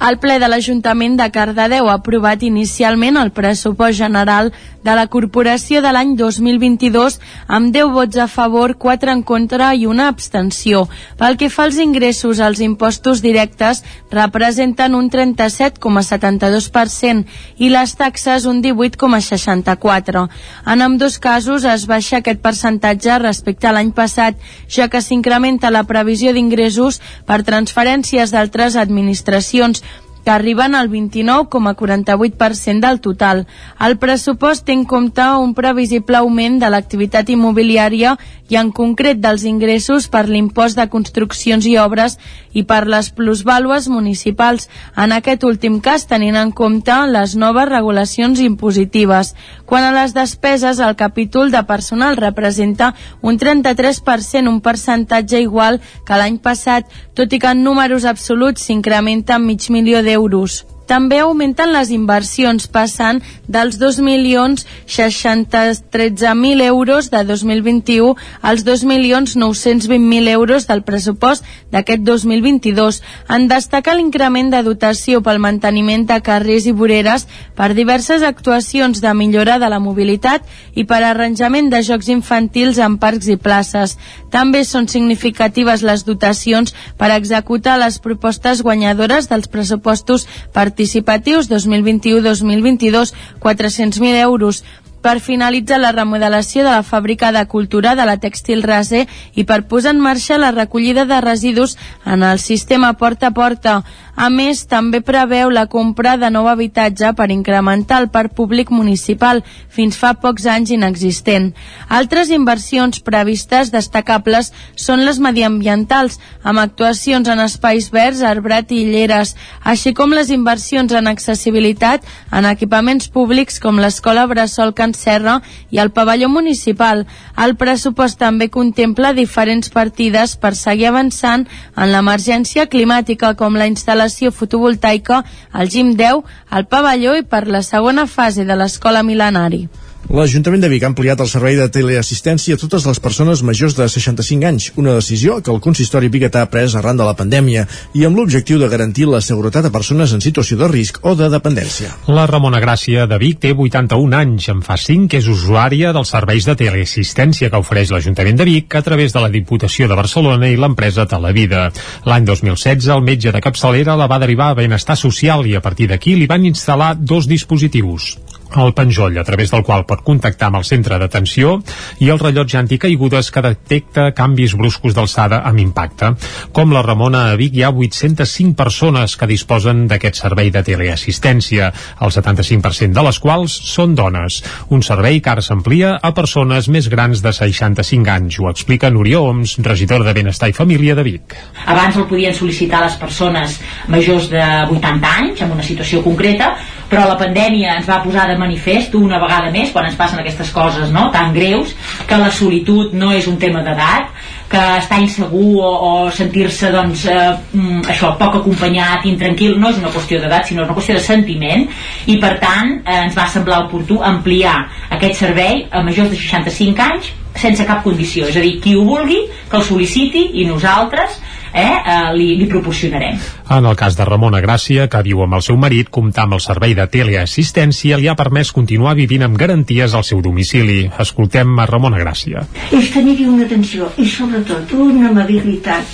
El ple de l'Ajuntament de Cardedeu ha aprovat inicialment el pressupost general de la corporació de l'any 2022 amb 10 vots a favor, 4 en contra i una abstenció. Pel que fa als ingressos, els impostos directes representen un 37,72% i les taxes un 18,64%. En ambdós casos es baixa aquest percentatge respecte a l'any passat, ja que s'incrementa la previsió d'ingressos per transferències d'altres administracions que arriben al 29,48% del total. El pressupost té en compte un previsible augment de l'activitat immobiliària i en concret dels ingressos per l'impost de construccions i obres i per les plusvàlues municipals, en aquest últim cas tenint en compte les noves regulacions impositives. Quan a les despeses, el capítol de personal representa un 33%, un percentatge igual que l'any passat, tot i que en números absoluts s'incrementa en mig milió d'euros. També augmenten les inversions, passant dels 2.613.000 euros de 2021 als 2.920.000 euros del pressupost d'aquest 2022. En destaca l'increment de dotació pel manteniment de carrers i voreres per diverses actuacions de millora de la mobilitat i per arranjament de jocs infantils en parcs i places. També són significatives les dotacions per executar les propostes guanyadores dels pressupostos participatius 2021-2022, 400.000 euros per finalitzar la remodelació de la fàbrica de cultura de la Tèxtil Rase i per posar en marxa la recollida de residus en el sistema porta a porta. A més, també preveu la compra de nou habitatge per incrementar el parc públic municipal, fins fa pocs anys inexistent. Altres inversions previstes destacables són les mediambientals, amb actuacions en espais verds, arbrat i lleres, així com les inversions en accessibilitat en equipaments públics com l'Escola Bressol Can Serra i el pavelló municipal. El pressupost també contempla diferents partides per seguir avançant en l'emergència climàtica, com la instal·lació fotovoltaica al GIM 10, al pavelló i per la segona fase de l'escola mil·lenari. L'Ajuntament de Vic ha ampliat el servei de teleassistència a totes les persones majors de 65 anys, una decisió que el consistori biguetà ha pres arran de la pandèmia i amb l'objectiu de garantir la seguretat a persones en situació de risc o de dependència. La Ramona Gràcia de Vic té 81 anys. En fa 5 que és usuària dels serveis de teleassistència que ofereix l'Ajuntament de Vic a través de la Diputació de Barcelona i l'empresa Televida. L'any 2016 el metge de capçalera la va derivar a Benestar Social i a partir d'aquí li van instal·lar dos dispositius el penjoll a través del qual pot contactar amb el centre d'atenció i el rellotge anticaigudes que detecta canvis bruscos d'alçada amb impacte. Com la Ramona a Vic hi ha 805 persones que disposen d'aquest servei de teleassistència, el 75% de les quals són dones. Un servei que ara s'amplia a persones més grans de 65 anys. Ho explica Núria Oms, regidor de Benestar i Família de Vic. Abans el podien sol·licitar les persones majors de 80 anys, en una situació concreta, però la pandèmia ens va posar de manifest una vegada més, quan ens passen aquestes coses no? tan greus, que la solitud no és un tema d'edat, que estar insegur o, o sentir-se doncs, eh, mm, això, poc acompanyat, intranquil, no és una qüestió d'edat, sinó una qüestió de sentiment, i per tant eh, ens va semblar oportú ampliar aquest servei a majors de 65 anys sense cap condició, és a dir, qui ho vulgui que el sol·liciti i nosaltres eh, eh, li, li proporcionarem. En el cas de Ramona Gràcia, que viu amb el seu marit, comptar amb el servei de teleassistència li ha permès continuar vivint amb garanties al seu domicili. Escoltem a Ramona Gràcia. és tenir-hi una atenció i sobretot una amabilitat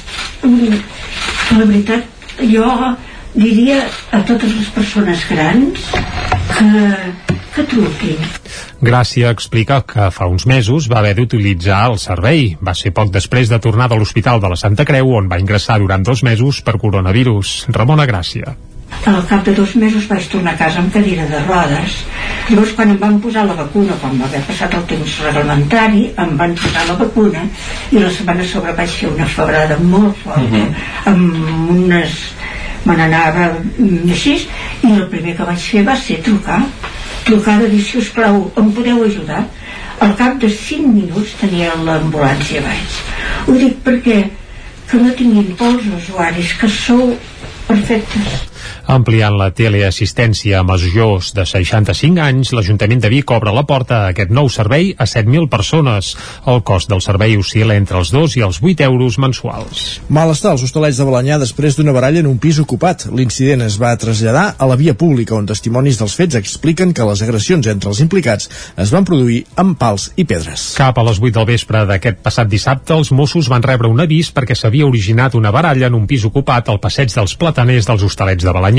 la veritat jo diria a totes les persones grans que, que truquin Gràcia explica que fa uns mesos va haver d'utilitzar el servei. Va ser poc després de tornar de l'Hospital de la Santa Creu, on va ingressar durant dos mesos per coronavirus. Ramona Gràcia. al cap de dos mesos vaig tornar a casa amb cadira de rodes llavors quan em van posar la vacuna quan va haver passat el temps reglamentari em van posar la vacuna i la setmana sobre vaig fer una febrada molt forta amb unes me n'anava mm, així i el primer que vaig fer va ser trucar trucar de dir si us plau em podeu ajudar? Al cap de 5 minuts tenia l'ambulància baix. Ho dic perquè que no tinguin por els usuaris que sou perfectes Ampliant la teleassistència a majors de 65 anys, l'Ajuntament de Vic obre la porta a aquest nou servei a 7.000 persones. El cost del servei oscil·la entre els 2 i els 8 euros mensuals. Malestar als hostalets de Balanyà després d'una baralla en un pis ocupat. L'incident es va traslladar a la via pública, on testimonis dels fets expliquen que les agressions entre els implicats es van produir amb pals i pedres. Cap a les 8 del vespre d'aquest passat dissabte, els Mossos van rebre un avís perquè s'havia originat una baralla en un pis ocupat al passeig dels plataners dels hostalets de Balanyà.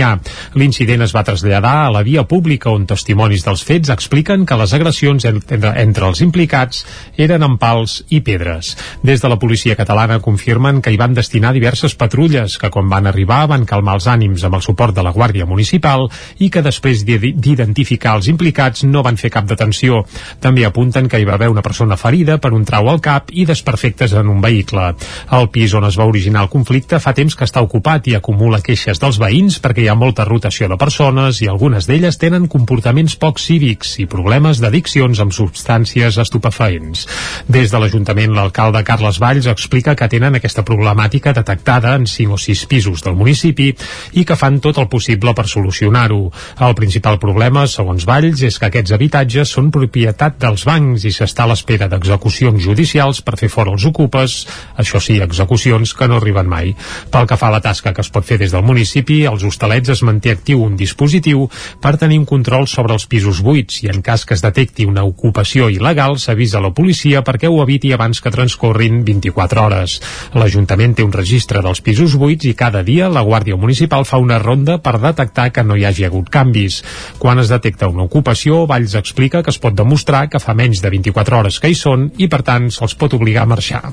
L'incident es va traslladar a la via pública on testimonis dels fets expliquen que les agressions entre, entre els implicats eren amb pals i pedres. Des de la policia catalana confirmen que hi van destinar diverses patrulles que quan van arribar van calmar els ànims amb el suport de la Guàrdia Municipal i que després d'i- d'identificar els implicats no van fer cap detenció. També apunten que hi va haver una persona ferida per un trau al cap i desperfectes en un vehicle. El pis on es va originar el conflicte fa temps que està ocupat i acumula queixes dels veïns perquè hi hi ha molta rotació de persones i algunes d'elles tenen comportaments poc cívics i problemes d'addiccions amb substàncies estupefaents. Des de l'Ajuntament, l'alcalde Carles Valls explica que tenen aquesta problemàtica detectada en 5 o 6 pisos del municipi i que fan tot el possible per solucionar-ho. El principal problema, segons Valls, és que aquests habitatges són propietat dels bancs i s'està a l'espera d'execucions judicials per fer fora els ocupes, això sí, execucions que no arriben mai. Pel que fa a la tasca que es pot fer des del municipi, als hostalets es manté actiu un dispositiu per tenir un control sobre els pisos buits i en cas que es detecti una ocupació il·legal s'avisa la policia perquè ho eviti abans que transcorrin 24 hores. L'Ajuntament té un registre dels pisos buits i cada dia la Guàrdia Municipal fa una ronda per detectar que no hi hagi hagut canvis. Quan es detecta una ocupació, Valls explica que es pot demostrar que fa menys de 24 hores que hi són i per tant se'ls pot obligar a marxar.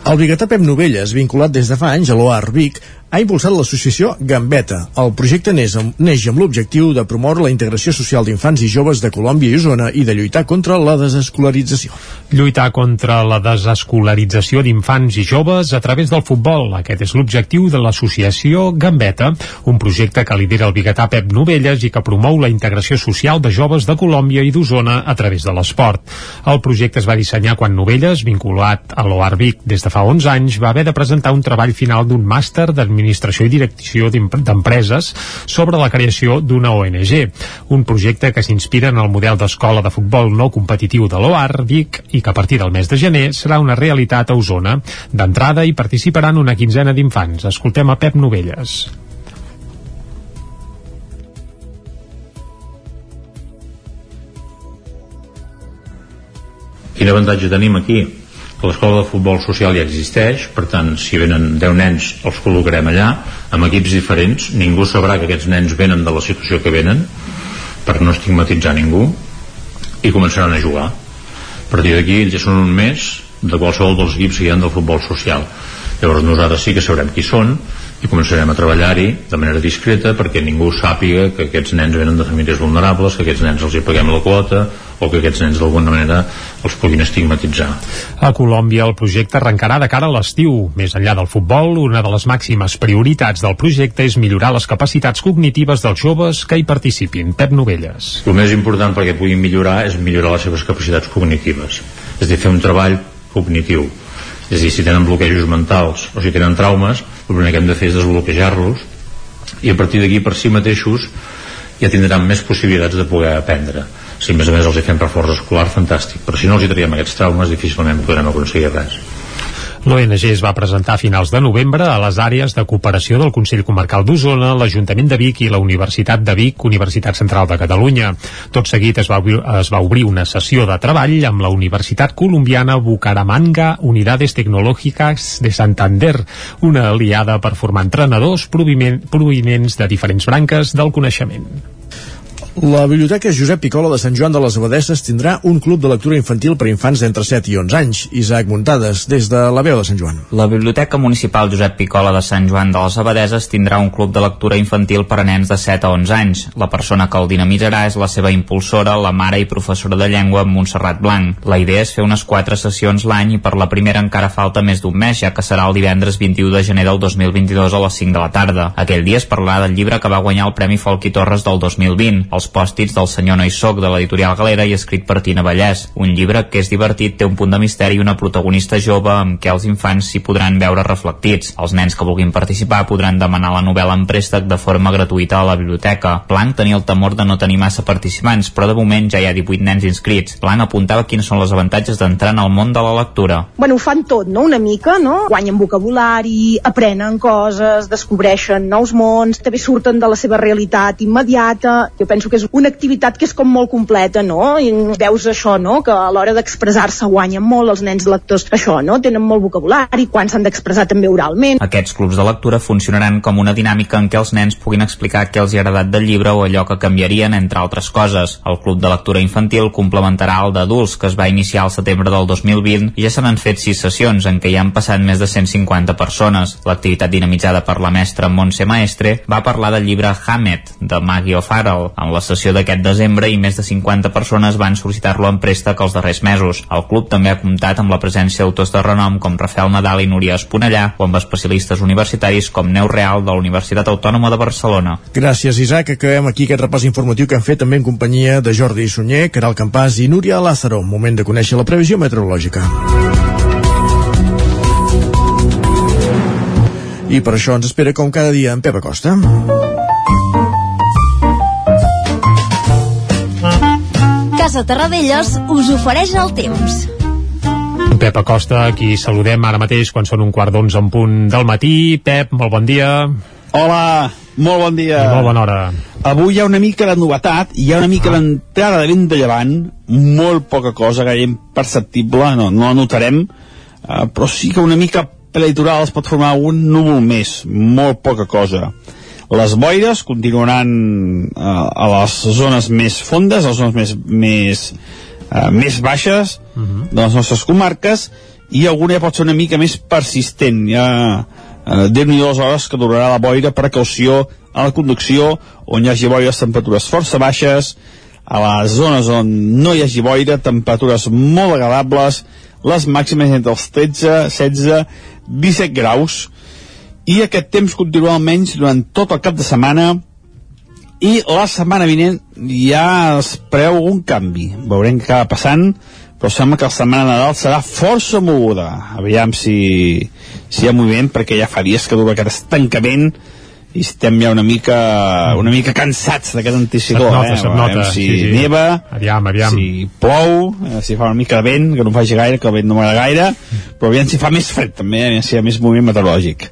El biguetà Pep Novelles, vinculat des de fa anys a l'OAR Vic, ha impulsat l'associació Gambeta. El projecte neix amb, neix amb l'objectiu de promoure la integració social d'infants i joves de Colòmbia i Osona i de lluitar contra la desescolarització. Lluitar contra la desescolarització d'infants i joves a través del futbol. Aquest és l'objectiu de l'associació Gambeta, un projecte que lidera el biguetà Pep Novelles i que promou la integració social de joves de Colòmbia i d'Osona a través de l'esport. El projecte es va dissenyar quan Novelles, vinculat a l'OAR Vic des de fa 11 anys, va haver de presentar un treball final d'un màster d'administració i direcció d'empreses sobre la creació d'una ONG, un projecte que s'inspira en el model d'escola de futbol no competitiu de l'OAR Vic i que a partir del mes de gener serà una realitat a Osona. D'entrada hi participaran una quinzena d'infants. Escoltem a Pep Novelles. Quin avantatge tenim aquí? Que l'escola de futbol social ja existeix, per tant, si venen 10 nens, els col·locarem allà, amb equips diferents, ningú sabrà que aquests nens venen de la situació que venen, per no estigmatitzar ningú, i començaran a jugar. A partir d'aquí, ells ja són un mes de qualsevol dels equips que hi ha del futbol social. Llavors nosaltres sí que sabrem qui són i començarem a treballar-hi de manera discreta perquè ningú sàpiga que aquests nens venen de famílies vulnerables, que aquests nens els hi paguem la quota o que aquests nens d'alguna manera els puguin estigmatitzar. A Colòmbia el projecte arrencarà de cara a l'estiu. Més enllà del futbol, una de les màximes prioritats del projecte és millorar les capacitats cognitives dels joves que hi participin. Pep Novelles. El més important perquè puguin millorar és millorar les seves capacitats cognitives. És a dir, fer un treball cognitiu. És a dir, si tenen bloquejos mentals o si tenen traumes, el primer que hem de fer és desbloquejar-los i a partir d'aquí per si mateixos ja tindran més possibilitats de poder aprendre. Si a més a més els hi fem reforç escolar fantàstic. Però si no els hi traiem aquests traumes difícilment podrem aconseguir res L'ONG es va presentar a finals de novembre a les àrees de cooperació del Consell Comarcal d'Osona, l'Ajuntament de Vic i la Universitat de Vic, Universitat Central de Catalunya. Tot seguit es va, es va obrir una sessió de treball amb la Universitat Colombiana Bucaramanga Unidades Tecnológicas de Santander, una aliada per formar entrenadors provinents de diferents branques del coneixement. La Biblioteca Josep Picola de Sant Joan de les Abadesses tindrà un club de lectura infantil per infants d'entre 7 i 11 anys. Isaac Muntades, des de la veu de Sant Joan. La Biblioteca Municipal Josep Picola de Sant Joan de les Abadeses tindrà un club de lectura infantil per a nens de 7 a 11 anys. La persona que el dinamitzarà és la seva impulsora, la mare i professora de llengua Montserrat Blanc. La idea és fer unes 4 sessions l'any i per la primera encara falta més d'un mes, ja que serà el divendres 21 de gener del 2022 a les 5 de la tarda. Aquell dia es parlarà del llibre que va guanyar el Premi Folqui Torres del 2020, Els pòstits del senyor no hi soc de l'editorial Galera i escrit per Tina Vallès. Un llibre que és divertit, té un punt de misteri i una protagonista jove amb què els infants s'hi podran veure reflectits. Els nens que vulguin participar podran demanar la novel·la en préstec de forma gratuïta a la biblioteca. Blanc tenia el temor de no tenir massa participants, però de moment ja hi ha 18 nens inscrits. Blanc apuntava quins són els avantatges d'entrar en el món de la lectura. Bueno, ho fan tot, no? Una mica, no? Guanyen vocabulari, aprenen coses, descobreixen nous mons, també surten de la seva realitat immediata. Jo penso que és una activitat que és com molt completa, no? I veus això, no? Que a l'hora d'expressar-se guanyen molt els nens lectors això, no? Tenen molt vocabulari, quan s'han d'expressar també oralment. Aquests clubs de lectura funcionaran com una dinàmica en què els nens puguin explicar què els hi ha agradat del llibre o allò que canviarien, entre altres coses. El club de lectura infantil complementarà el d'adults, que es va iniciar al setembre del 2020 i ja se n'han fet sis sessions en què hi han passat més de 150 persones. L'activitat dinamitzada per la mestra Montse Maestre va parlar del llibre Hammett, de Maggie O'Farrell. En la la sessió d'aquest desembre i més de 50 persones van sol·licitar-lo en préstec els darrers mesos. El club també ha comptat amb la presència d'autors de renom com Rafael Nadal i Núria Esponellà o amb especialistes universitaris com Neu Real de la Universitat Autònoma de Barcelona. Gràcies, Isaac. Acabem aquí aquest repàs informatiu que hem fet també en companyia de Jordi Sunyer, Caral Campàs i Núria Lázaro. Moment de conèixer la previsió meteorològica. I per això ens espera com cada dia en Pep Acosta. Casa Terradellos us ofereix el temps. Pep Acosta, aquí saludem ara mateix quan són un quart d'onze en punt del matí. Pep, molt bon dia. Hola, molt bon dia. I molt bona hora. Avui hi ha una mica de novetat, hi ha una mica d'entrada de vent de llevant, molt poca cosa, gaire imperceptible, no, no la notarem, uh, però sí que una mica prelitoral es pot formar un núvol més, molt poca cosa. Les boires continuaran uh, a les zones més fondes, a les zones més, més, uh, més baixes uh -huh. de les nostres comarques, i alguna ja pot ser una mica més persistent. Ja, uh, déu nhi les hores que durarà la boira, precaució a la conducció, on hi hagi boires temperatures força baixes, a les zones on no hi hagi boira, temperatures molt agradables, les màximes entre els 13, 16, 17 graus, i aquest temps continua almenys durant tot el cap de setmana. I la setmana vinent ja es preveu algun canvi. Veurem què acaba passant però sembla que la setmana Nadal serà força moguda. Aviam si, si hi ha moviment perquè ja fa dies que dura aquest estancament i estem ja una mica una mica cansats d'aquest anticicló Se't nota, eh? se't nota, si sí, sí. neva Aviam, aviam. si plou, eh, si fa una mica de vent que no faci gaire, que el vent no m'agrada gaire però aviam si fa més fred també aviam si hi ha més moviment meteorològic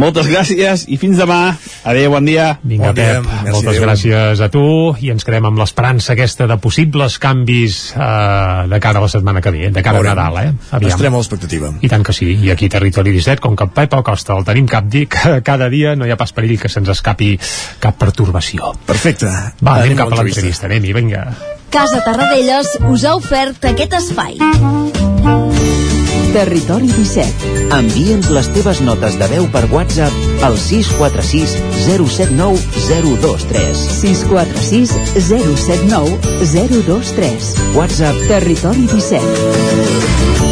moltes gràcies i fins demà adeu, bon dia Vinga, bon Pep, moltes gràcies a tu i ens quedem amb l'esperança aquesta de possibles canvis eh, de cara a la setmana que ve, de cara a Veurem. Nadal, eh? Estarem a l'expectativa. I tant que sí, i aquí Territori 17, com que Pep Acosta el tenim cap dia, cada dia no hi ha pas perill que se'ns escapi cap pertorbació. Perfecte. Va, anem, Anem cap a l'entrevista. anem-hi, vinga. Casa Terradellos us ha ofert aquest espai. Territori 17. Envia'ns les teves notes de veu per WhatsApp al 646 079 023. 646 079 023. WhatsApp Territori 17.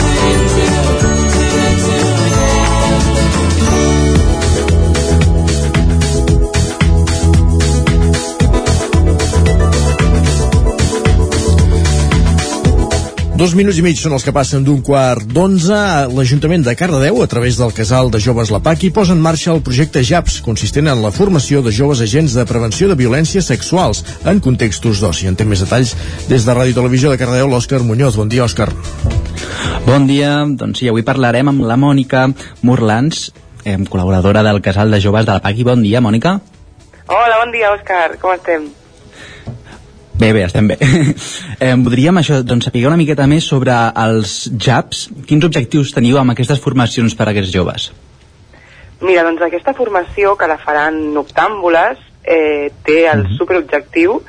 Dos minuts i mig són els que passen d'un quart d'onze. L'Ajuntament de Cardedeu, a través del casal de joves La Paqui, posa en marxa el projecte JAPS, consistent en la formació de joves agents de prevenció de violències sexuals en contextos d'oci. En té més detalls des de Ràdio Televisió de Cardedeu, l'Òscar Muñoz. Bon dia, Òscar. Bon dia, doncs sí, avui parlarem amb la Mònica Murlans, eh, col·laboradora del casal de joves de la Paqui. Bon dia, Mònica. Hola, bon dia, Òscar. Com estem? Bé, bé, estem bé. eh, voldríem això, doncs, saber una miqueta més sobre els JAPs. Quins objectius teniu amb aquestes formacions per a aquests joves? Mira, doncs aquesta formació que la faran noctàmbules eh, té el superobjectiu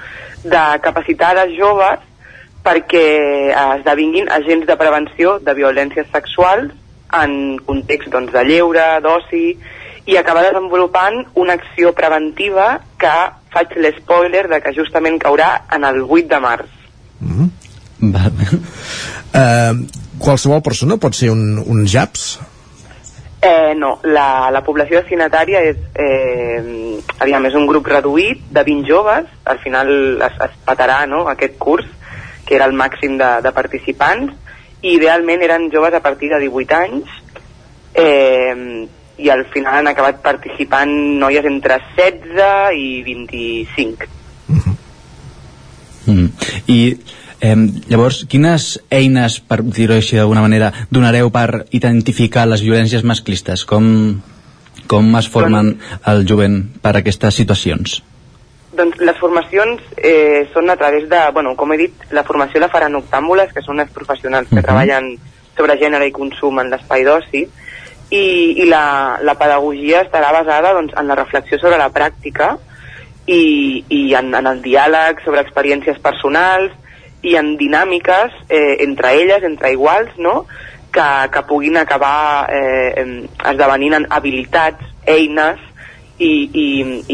de capacitar els joves perquè eh, esdevinguin agents de prevenció de violències sexuals en context doncs, de lleure, d'oci, i acabar desenvolupant una acció preventiva que faig l'espoiler de que justament caurà en el 8 de març. Eh, qualsevol persona pot ser un, un JAPS? Eh, no, la, la població destinatària és, eh, aviam, és un grup reduït de 20 joves, al final es, es patarà no, aquest curs, que era el màxim de, de participants, i idealment eren joves a partir de 18 anys, eh, i al final han acabat participant noies entre 16 i 25. Mm. I eh, llavors, quines eines, per dir-ho així d'alguna manera, donareu per identificar les violències masclistes? Com, com es formen el jovent per a aquestes situacions? Doncs les formacions eh, són a través de, bueno, com he dit, la formació la faran octàmbules, que són els professionals que Mhm. treballen sobre gènere i consum en l'espai d'oci, i, i la, la pedagogia estarà basada doncs, en la reflexió sobre la pràctica i, i en, en el diàleg sobre experiències personals i en dinàmiques eh, entre elles, entre iguals, no? que, que puguin acabar eh, esdevenint en habilitats, eines i, i,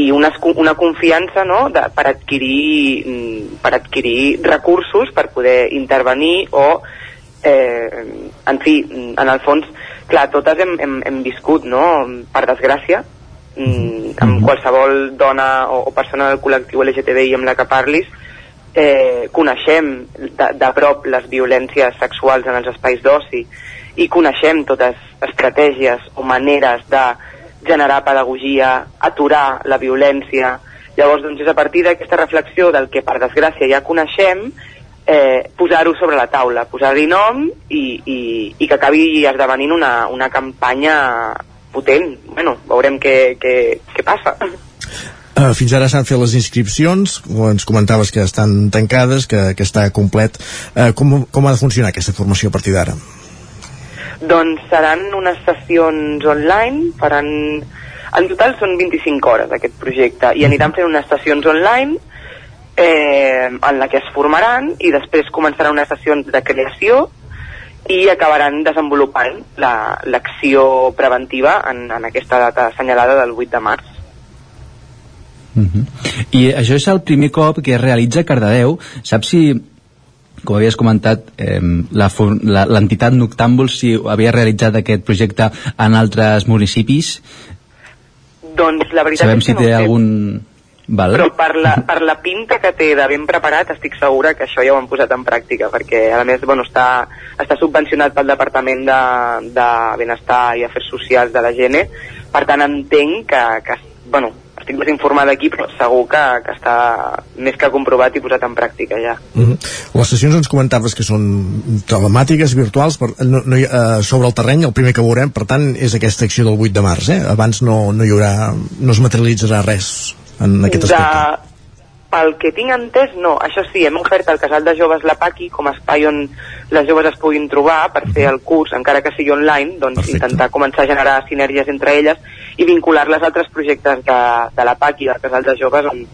i una, una confiança no? de, per, adquirir, mm, per adquirir recursos per poder intervenir o eh, en fi, en el fons clar, totes hem, hem, hem viscut no? per desgràcia mm, amb qualsevol dona o, o persona del col·lectiu LGTBI amb la que parlis eh, coneixem de, de prop les violències sexuals en els espais d'oci i coneixem totes estratègies o maneres de generar pedagogia, aturar la violència. Llavors, doncs, és a partir d'aquesta reflexió del que, per desgràcia, ja coneixem, eh, posar-ho sobre la taula, posar-hi nom i, i, i que acabi esdevenint una, una campanya potent. Bueno, veurem què, què, què passa. Uh, fins ara s'han fet les inscripcions, ens comentaves que estan tancades, que, que està complet. Uh, com, com ha de funcionar aquesta formació a partir d'ara? Doncs seran unes sessions online, faran... En total són 25 hores aquest projecte i aniran fent unes sessions online eh, en la que es formaran i després començaran unes sessions de creació i acabaran desenvolupant l'acció la, preventiva en, en aquesta data assenyalada del 8 de març. Uh -huh. I això és el primer cop que es realitza Cardedeu. Saps si com havies comentat, eh, l'entitat Noctàmbul si havia realitzat aquest projecte en altres municipis. Doncs la veritat Sabem és que si té no ho sé. Val? Però per la, per la pinta que té de ben preparat estic segura que això ja ho han posat en pràctica perquè a més bueno, està, està subvencionat pel Departament de, de Benestar i Afers Socials de la Gene per tant entenc que, que bueno, estic més informat aquí però segur que, que està més que comprovat i posat en pràctica ja Uh -huh. Les sessions ens comentaves que són telemàtiques, virtuals, per, no, no hi, uh, sobre el terreny, el primer que veurem, per tant, és aquesta acció del 8 de març, eh? Abans no, no hi haurà, no es materialitzarà res en aquest aspecte. De, pel que tinc entès, no. Això sí, hem ofert al Casal de Joves La Paqui com a espai on les joves es puguin trobar per fer el curs, encara que sigui online, doncs Perfecte. intentar començar a generar sinergies entre elles i vincular-les a altres projectes de, de la Paqui, del Casal de Joves, on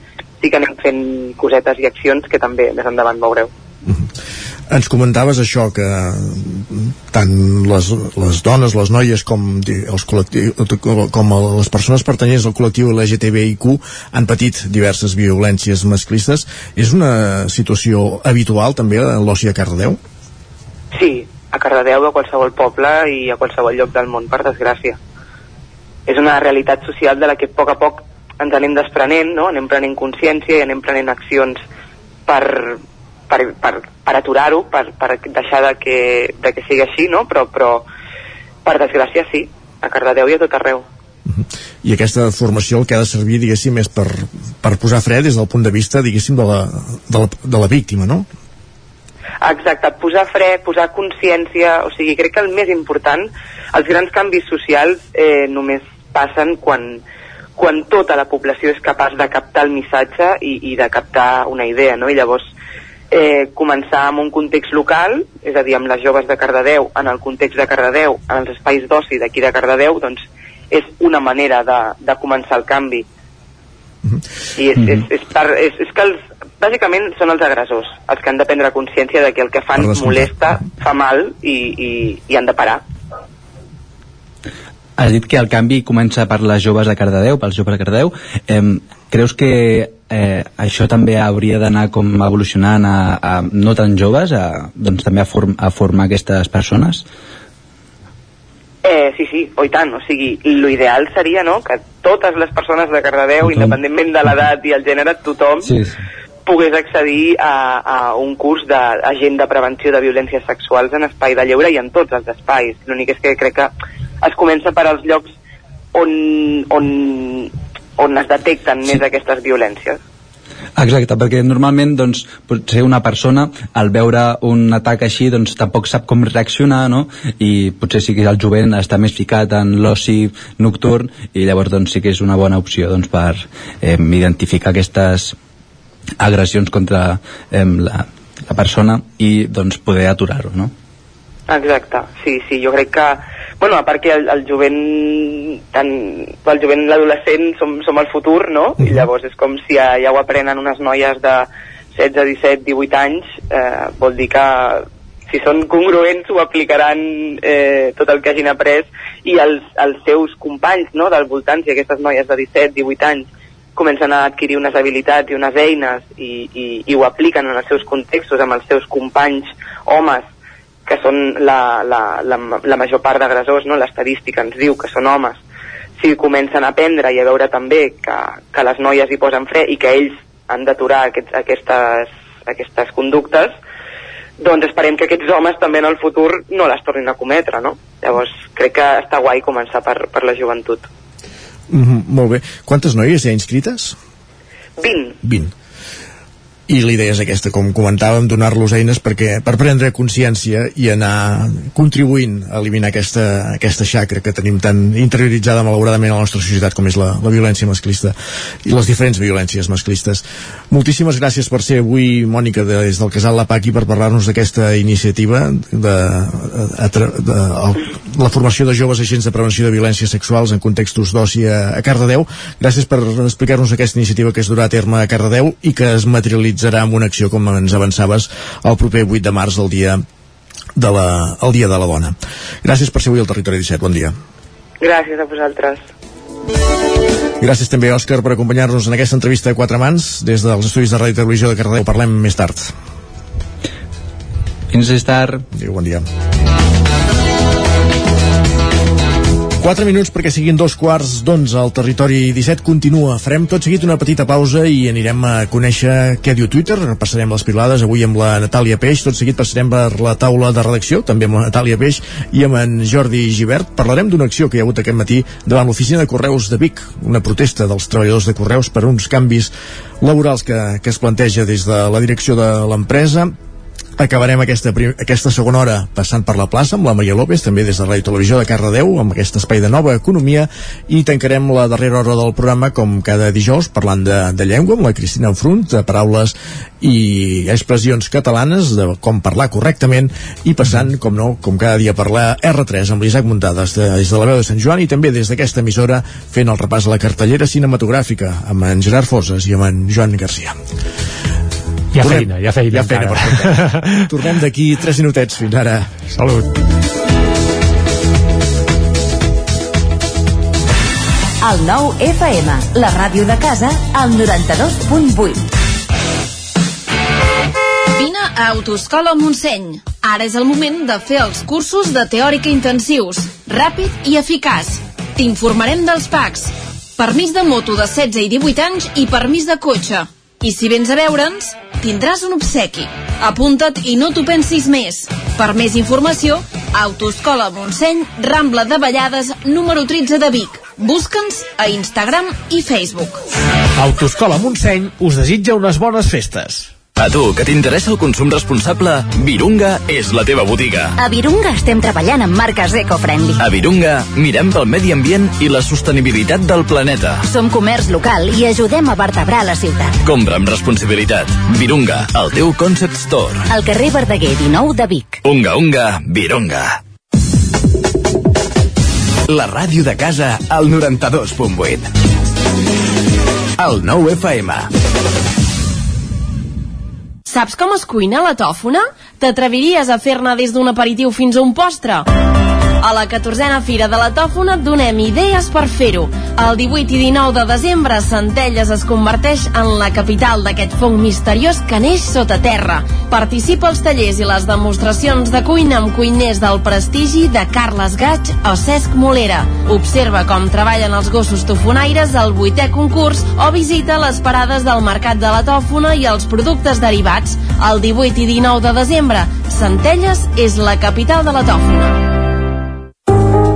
sí que anem fent cosetes i accions que també més endavant veureu. Ens comentaves això, que tant les, les dones, les noies, com, els com les persones pertanyents al col·lectiu LGTBIQ han patit diverses violències masclistes. És una situació habitual també a l'oci a Cardedeu? Sí, a Cardedeu, a qualsevol poble i a qualsevol lloc del món, per desgràcia. És una realitat social de la que a poc a poc ens anem desprenent, no? anem prenent consciència i anem prenent accions per, per, per, per aturar-ho, per, per deixar de que, de que sigui així, no? però, però per desgràcia sí, a Cardedeu i a tot arreu. I aquesta formació el que ha de servir, diguéssim, és per, per posar fre des del punt de vista, diguéssim, de la, de la, de la víctima, no? Exacte, posar fre, posar consciència, o sigui, crec que el més important, els grans canvis socials eh, només passen quan, quan tota la població és capaç de captar el missatge i, i de captar una idea, no? I llavors eh, començar amb un context local, és a dir, amb les joves de Cardedeu, en el context de Cardedeu, en els espais d'oci d'aquí de Cardedeu, doncs és una manera de, de començar el canvi. I és, és, és, per, és, és que els, bàsicament són els agressors els que han de prendre consciència de que el que fan molesta, fa mal i, i, i han de parar. Has dit que el canvi comença per les joves de Cardedeu, pels joves de Cardedeu. Eh, creus que eh, això també hauria d'anar com evolucionant a, a no tan joves, a, doncs també a, form, a formar aquestes persones? Eh, sí, sí, oh, i tant, o sigui, l'ideal seria no, que totes les persones de Cardedeu, Tothom. independentment de l'edat i el gènere, tothom Sí, sí. pogués accedir a, a un curs d'agent de prevenció de violències sexuals en espai de lleure i en tots els espais. L'únic és que crec que es comença per als llocs on, on, on es detecten més aquestes violències. Exacte, perquè normalment doncs, potser una persona al veure un atac així doncs, tampoc sap com reaccionar no? i potser sí que el jovent està més ficat en l'oci nocturn i llavors doncs, sí que és una bona opció doncs, per eh, identificar aquestes agressions contra eh, la, la persona i doncs, poder aturar-ho no? Exacte, sí, sí, jo crec que bueno, a part que el, el jovent tant, el jovent i l'adolescent som, som el futur, no? I llavors és com si ja, ja ho aprenen unes noies de 16, 17, 18 anys, eh, vol dir que si són congruents ho aplicaran eh, tot el que hagin après i els, els seus companys no, del voltant, si aquestes noies de 17, 18 anys comencen a adquirir unes habilitats i unes eines i, i, i ho apliquen en els seus contextos amb els seus companys homes que són la, la, la, la major part d'agressors, no? l'estadística ens diu que són homes, si comencen a aprendre i a veure també que, que les noies hi posen fre i que ells han d'aturar aquest, aquestes, aquestes conductes, doncs esperem que aquests homes també en el futur no les tornin a cometre, no? Llavors crec que està guai començar per, per la joventut. Mm -hmm, molt bé. Quantes noies hi ha inscrites? 20. 20 i l'idea és aquesta, com comentàvem, donar-los eines perquè, per prendre consciència i anar contribuint a eliminar aquesta, aquesta xacra que tenim tan interioritzada malauradament a la nostra societat com és la, la violència masclista i les diferents violències masclistes. Moltíssimes gràcies per ser avui, Mònica, des del Casal La Paqui per parlar-nos d'aquesta iniciativa de, de, de, la formació de joves agents de prevenció de violències sexuals en contextos d'oci a, a Cardedeu. Gràcies per explicar-nos aquesta iniciativa que es durà a terme a Cardedeu i que es materialitza realitzarà amb una acció, com ens avançaves, el proper 8 de març, el dia de la, el dia de la dona. Gràcies per ser avui al Territori 17. Bon dia. Gràcies a vosaltres. Gràcies també, Òscar, per acompanyar-nos en aquesta entrevista de quatre mans des dels estudis de Ràdio i Televisió de Cardedeu. Parlem més tard. Fins més tard. Adéu, bon dia. 4 minuts perquè siguin dos quarts d'onze al territori 17 continua. Farem tot seguit una petita pausa i anirem a conèixer què diu Twitter. Passarem les pilades avui amb la Natàlia Peix. Tot seguit passarem per la taula de redacció, també amb la Natàlia Peix i amb en Jordi Givert. Parlarem d'una acció que hi ha hagut aquest matí davant l'oficina de Correus de Vic, una protesta dels treballadors de Correus per uns canvis laborals que, que es planteja des de la direcció de l'empresa acabarem aquesta, aquesta segona hora passant per la plaça amb la Maria López, també des de Ràdio Televisió de Cardedeu, amb aquest espai de nova economia, i tancarem la darrera hora del programa, com cada dijous, parlant de, de llengua, amb la Cristina Enfrunt, de paraules i expressions catalanes, de com parlar correctament, i passant, com no, com cada dia per la R3 amb l'Isaac Muntades de, des de la veu de Sant Joan i també des d'aquesta emissora fent el repàs a la cartellera cinematogràfica amb en Gerard Foses i amb en Joan Garcia. Hi ha Tornem. feina, hi ha feina. Hi ha feina, perfecte. Tornem d'aquí 3 minutets. Fins ara. Salut. El nou FM, la ràdio de casa, al 92.8. Vine a Autoscola Montseny. Ara és el moment de fer els cursos de teòrica intensius, ràpid i eficaç. T'informarem dels PACs, permís de moto de 16 i 18 anys i permís de cotxe. I si vens a veure'ns, tindràs un obsequi. Apunta't i no t'ho pensis més. Per més informació, Autoscola Montseny, Rambla de Vallades, número 13 de Vic. Busca'ns a Instagram i Facebook. Autoscola Montseny us desitja unes bones festes. A tu, que t'interessa el consum responsable, Virunga és la teva botiga. A Virunga estem treballant amb marques eco-friendly. A Virunga mirem pel medi ambient i la sostenibilitat del planeta. Som comerç local i ajudem a vertebrar la ciutat. Compra amb responsabilitat. Virunga, el teu concept store. Al carrer Verdaguer 19 de Vic. Unga, unga, Virunga. La ràdio de casa al 92.8. El 9 FM. Saps com es cuina la tòfona? T'atreviries a fer-ne des d'un aperitiu fins a un postre? A la 14a Fira de la Tòfona donem idees per fer-ho. El 18 i 19 de desembre, Centelles es converteix en la capital d'aquest fong misteriós que neix sota terra. Participa als tallers i les demostracions de cuina amb cuiners del prestigi de Carles Gaig o Cesc Molera. Observa com treballen els gossos tofonaires al vuitè concurs o visita les parades del Mercat de la Tòfona i els productes derivats. El 18 i 19 de desembre, Centelles és la capital de la tòfona.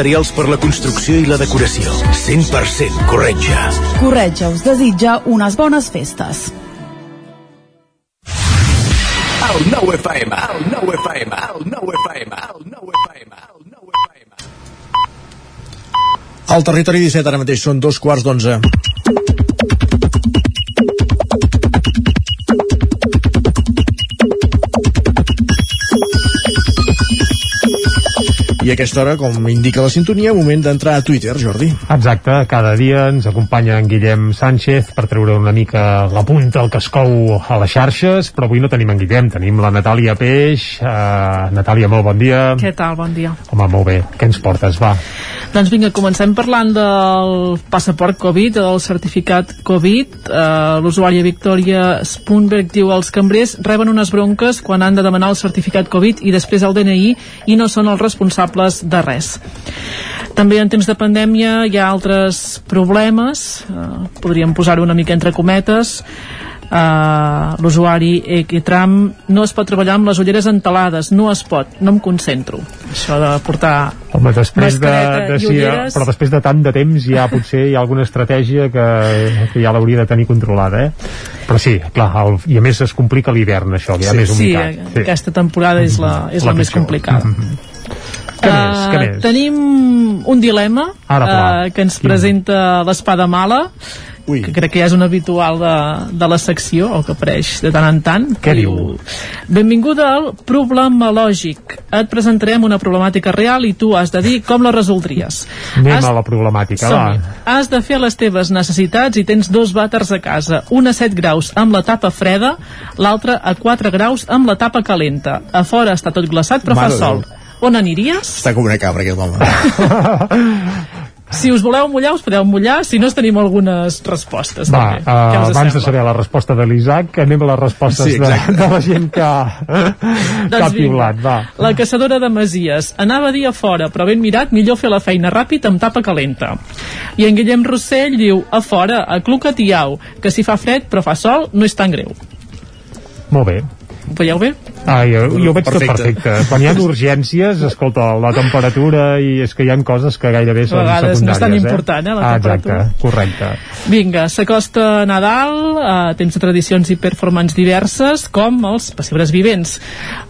per la construcció i la decoració. 100% Corretja. Corretja us desitja unes bones festes. El nou FM, el nou FM, el nou FM, el nou FM, el nou FM. Al territori 17 ara mateix són dos quarts d'onze. I a aquesta hora, com indica la sintonia, moment d'entrar a Twitter, Jordi. Exacte, cada dia ens acompanya en Guillem Sánchez per treure una mica la punta al que es cou a les xarxes, però avui no tenim en Guillem, tenim la Natàlia Peix. Uh, Natàlia, molt bon dia. Què tal? Bon dia. Home, molt bé. Què ens portes, va? Doncs vinga, comencem parlant del passaport Covid, del certificat Covid. Uh, L'usuària Victoria Spunberg diu els cambrers reben unes bronques quan han de demanar el certificat Covid i després el DNI i no són els responsables de res. També en temps de pandèmia hi ha altres problemes, eh, podríem posar-ho una mica entre cometes, Uh, l'usuari Equitram no es pot treballar amb les ulleres entelades no es pot, no em concentro això de portar Home, després de, de, si, ulleres però després de tant de temps ja potser hi ha alguna estratègia que, que ja l'hauria de tenir controlada eh? però sí, clar, el, i a més es complica l'hivern això, que hi ha sí, més sí, humitat sí, aquesta temporada és la, és la, La més pitjor. complicada Què més? Què Eh, més? Tenim un dilema Ara, uh, que ens presenta l'espada mala Ui. que crec que ja és un habitual de, de la secció o que apareix de tant en tant Què diu? Benvinguda al Problemalògic Et presentarem una problemàtica real i tu has de dir com la resoldries Anem Has- a la problemàtica, va. Has de fer les teves necessitats i tens dos vàters a casa, un a 7 graus amb la tapa freda, l'altre a 4 graus amb la tapa calenta. A fora està tot glaçat però Mare fa sol. On aniríes? Està com una cabra, aquest home. Si us voleu mullar, us podeu mullar, si no es tenim algunes respostes. Va, també. uh, Què us abans de sembla? saber la resposta de l'Isaac, anem a les respostes Sí, de, exacte. de la gent que, que ha Doncs piulat. Va. La caçadora de Masies. Anava a dir a fora, però ben mirat, millor fer la feina ràpid amb tapa calenta. I en Guillem Rossell diu, a fora, a cluca tiau, que si fa fred però fa sol, no és tan greu. Molt bé. Ho veieu bé? Ah, jo, jo ho veig Perfecte. tot perfecte. Quan hi ha urgències, escolta, la temperatura i és que hi ha coses que gairebé són A vegades no és tan secundàries. important, eh, la ah, temperatura. Exacte, correcte. Vinga, s'acosta Nadal, eh, temps de tradicions i performance diverses, com els pessebres vivents.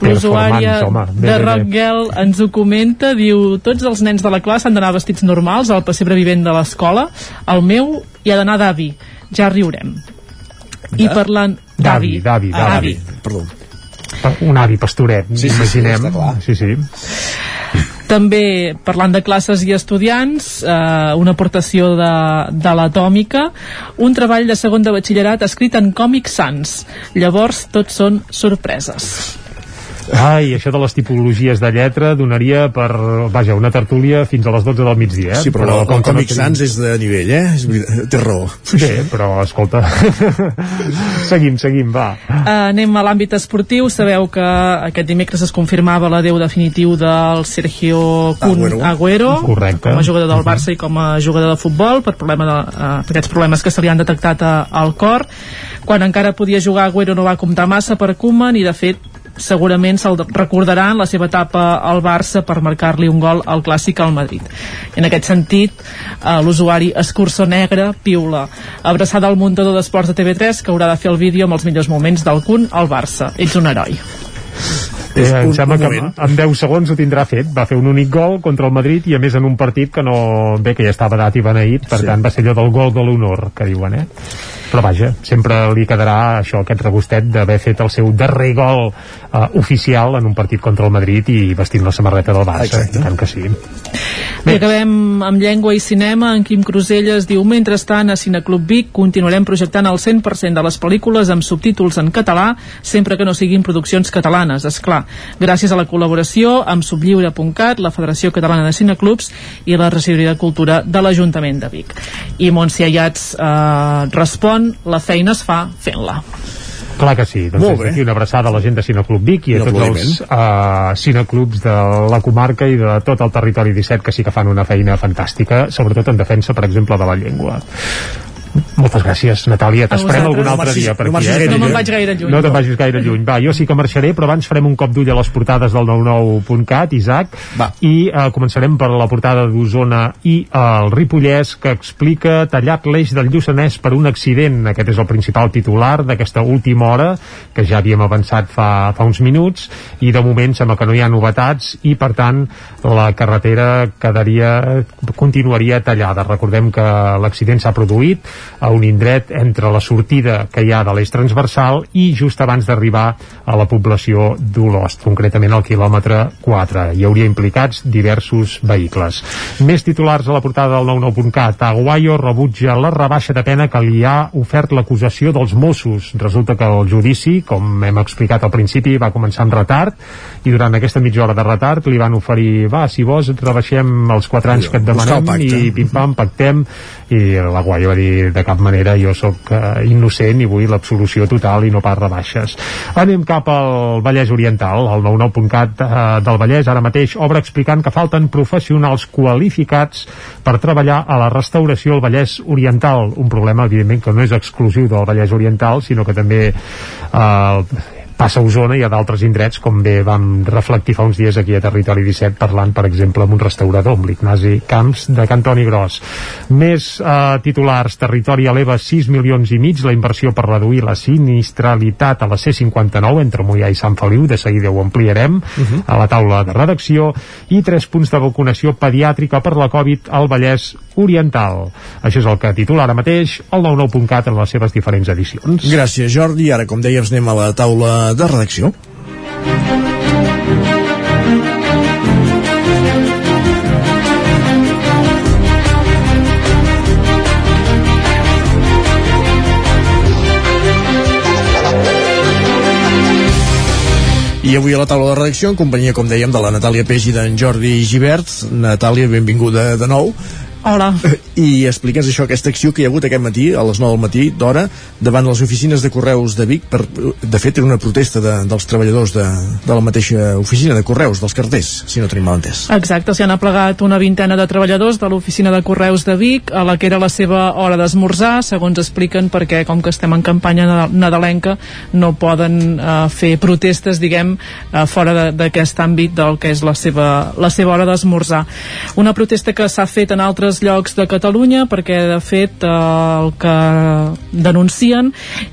L'usuària de bé, bé. Rock Girl ens ho comenta, diu, tots els nens de la classe han d'anar vestits normals al pessebre vivent de l'escola, el meu hi ha d'anar d'avi, ja riurem. I parlant... D'avi, d'avi, Ah, d'avi. Perdó. Un avi pastoret, Sí, sí, sí, imaginem. clar. Sí, sí. També, parlant de classes i estudiants, eh, una aportació de, de l'Atòmica, un treball de segon de batxillerat escrit en còmics sans. Llavors, tots són sorpreses. Ai, això de les tipologies de lletra donaria per, vaja, una tertúlia fins a les 12 del migdia. Eh? Sí, però, el, com el que no Còmic tenim- Sans és de nivell, eh? És, veritat, té raó. Bé, però escolta, seguim, seguim, va. Uh, anem a l'àmbit esportiu. Sabeu que aquest dimecres es confirmava l'adeu definitiu del Sergio Kun Agüero. Agüero, Correcte. com a jugador del Barça i com a jugador de futbol per, problema de, uh, aquests problemes que se li han detectat a, al cor. Quan encara podia jugar, Agüero no va comptar massa per Koeman i, de fet, segurament se'l recordaran la seva etapa al Barça per marcar-li un gol al clàssic al Madrid. En aquest sentit, eh, l'usuari Escurso Negre piula. Abraçada al muntador d'esports de TV3 que haurà de fer el vídeo amb els millors moments del Kun al Barça. Ets un heroi. Eh, em un- sembla un que en 10 segons ho tindrà fet. Va fer un únic gol contra el Madrid i a més en un partit que no... Bé, que ja estava dat i beneït, per Sí. tant va ser allò del gol de l'honor, que diuen, eh? Però vaja, sempre li quedarà això, aquest regustet d'haver fet el seu darrer gol uh, oficial en un partit contra el Madrid i vestint la samarreta del Barça, Exacte. tant que sí. Bé. I acabem amb llengua i cinema. En Quim Cruselles diu, mentrestant, a Cineclub Vic continuarem projectant el 100% de les pel·lícules amb subtítols en català, sempre que no siguin produccions catalanes, és clar. Gràcies a la col·laboració amb Subliure.cat, la Federació Catalana de Cineclubs i la Regidoria de Cultura de l'Ajuntament de Vic. I Montse Ayats eh, respon, la feina es fa fent-la. Clar que sí, doncs Molt aquí una abraçada a la gent de Cineclub Vic i a tots els uh, cineclubs de la comarca i de tot el territori 17 que sí que fan una feina fantàstica, sobretot en defensa, per exemple, de la llengua. Moltes gràcies, Natàlia. T'esperem algun no altre dia per no aquí. Eh? No me'n vaig gaire lluny. No te'n vagis gaire lluny. Va, jo sí que marxaré, però abans farem un cop d'ull a les portades del 99.cat, Isaac, Va. i eh, començarem per la portada d'Osona i eh, el Ripollès, que explica tallat l'eix del Lluçanès per un accident. Aquest és el principal titular d'aquesta última hora, que ja havíem avançat fa, fa uns minuts, i de moment sembla que no hi ha novetats, i per tant la carretera quedaria, continuaria tallada. Recordem que l'accident s'ha produït a un indret entre la sortida que hi ha de l'eix transversal i just abans d'arribar a la població d'Olost, concretament al quilòmetre 4. Hi hauria implicats diversos vehicles. Més titulars a la portada del 99.cat. Aguayo rebutja la rebaixa de pena que li ha ofert l'acusació dels Mossos. Resulta que el judici, com hem explicat al principi, va començar amb retard i durant aquesta mitja hora de retard li van oferir, va, si vols et rebaixem els 4 anys que et demanem i pim-pam, pactem i la Guaio va dir de cap manera jo sóc uh, innocent i vull l'absolució total i no pas rebaixes. Anem cap al Vallès Oriental, el 99.cat uh, del Vallès ara mateix obre explicant que falten professionals qualificats per treballar a la restauració al Vallès Oriental, un problema evidentment que no és exclusiu del Vallès Oriental sinó que també uh, passa a Osona i a d'altres indrets, com bé vam reflectir fa uns dies aquí a Territori 17, parlant, per exemple, amb un restaurador, amb l'Ignasi Camps de Cantoni Gros. Més eh, titulars, Territori eleva 6 milions i mig la inversió per reduir la sinistralitat a la C59 entre Mollà i Sant Feliu, de seguida ho ampliarem uh -huh. a la taula de redacció, i tres punts de vacunació pediàtrica per la Covid al Vallès Oriental. Això és el que titula ara mateix el 99.cat en les seves diferents edicions. Gràcies, Jordi. Ara, com dèiem, anem a la taula de redacció. I avui a la taula de redacció, en companyia, com dèiem, de la Natàlia Peix i d'en Jordi Givert. Natàlia, benvinguda de nou. Hola. I explica'ns això, aquesta acció que hi ha hagut aquest matí, a les 9 del matí, d'hora, davant les oficines de Correus de Vic, per, de fet era una protesta de, dels treballadors de, de la mateixa oficina de Correus, dels carters, si no tenim mal entès. Exacte, s'hi han aplegat una vintena de treballadors de l'oficina de Correus de Vic, a la que era la seva hora d'esmorzar, segons expliquen, perquè com que estem en campanya nadalenca, no poden uh, fer protestes, diguem, uh, fora d'aquest àmbit del que és la seva, la seva hora d'esmorzar. Una protesta que s'ha fet en altres altres llocs de Catalunya perquè de fet el que denuncien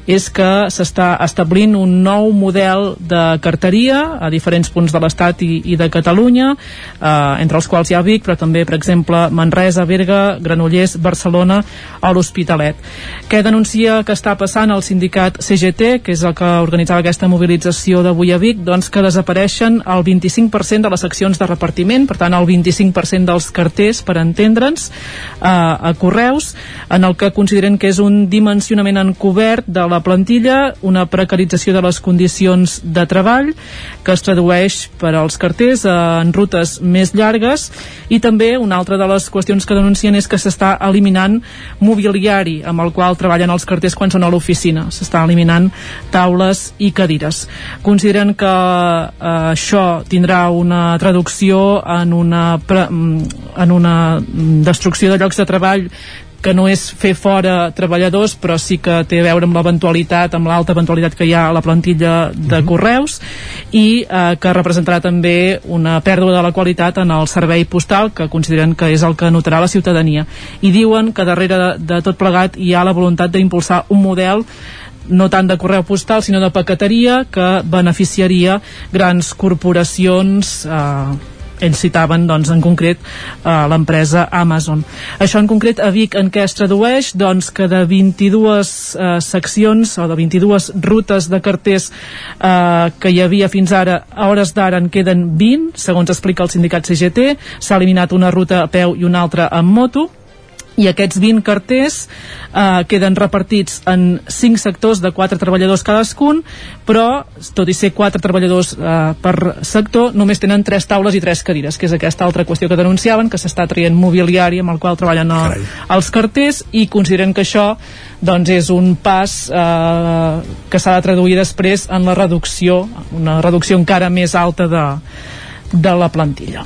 és que s'està establint un nou model de carteria a diferents punts de l'Estat i, i de Catalunya eh, entre els quals hi ha Vic però també per exemple Manresa, Berga, Granollers, Barcelona o l'Hospitalet. Què denuncia que està passant el sindicat CGT que és el que organitzava aquesta mobilització d'avui a Vic? Doncs que desapareixen el 25% de les seccions de repartiment per tant el 25% dels carters per entendre'ns a, a Correus, en el que consideren que és un dimensionament encobert de la plantilla, una precarització de les condicions de treball, que es tradueix per als carters en rutes més llargues, i també una altra de les qüestions que denuncien és que s'està eliminant mobiliari amb el qual treballen els carters quan són a l'oficina. S'està eliminant taules i cadires. Consideren que eh, això tindrà una traducció en una, pre, en una destrucció de llocs de treball que no és fer fora treballadors però sí que té a veure amb l'eventualitat amb l'alta eventualitat que hi ha a la plantilla de uh mhm. -huh. Correus i eh, que representarà també una pèrdua de la qualitat en el servei postal que consideren que és el que notarà la ciutadania i diuen que darrere de, de tot plegat hi ha la voluntat d'impulsar un model no tant de correu postal sinó de paqueteria que beneficiaria grans corporacions eh, ells citaven doncs, en concret eh, l'empresa Amazon. Això en concret a Vic en què es tradueix? Doncs, que de 22 eh, seccions o de 22 rutes de carters eh, que hi havia fins ara, a hores d'ara en queden 20, segons explica el sindicat CGT, s'ha eliminat una ruta a peu i una altra amb moto, i aquests 20 carters eh, queden repartits en 5 sectors de 4 treballadors cadascun però tot i ser 4 treballadors eh, per sector només tenen 3 taules i 3 cadires que és aquesta altra qüestió que denunciaven que s'està traient mobiliari amb el qual treballen el, els carters i consideren que això doncs és un pas eh, que s'ha de traduir després en la reducció una reducció encara més alta de, de la plantilla.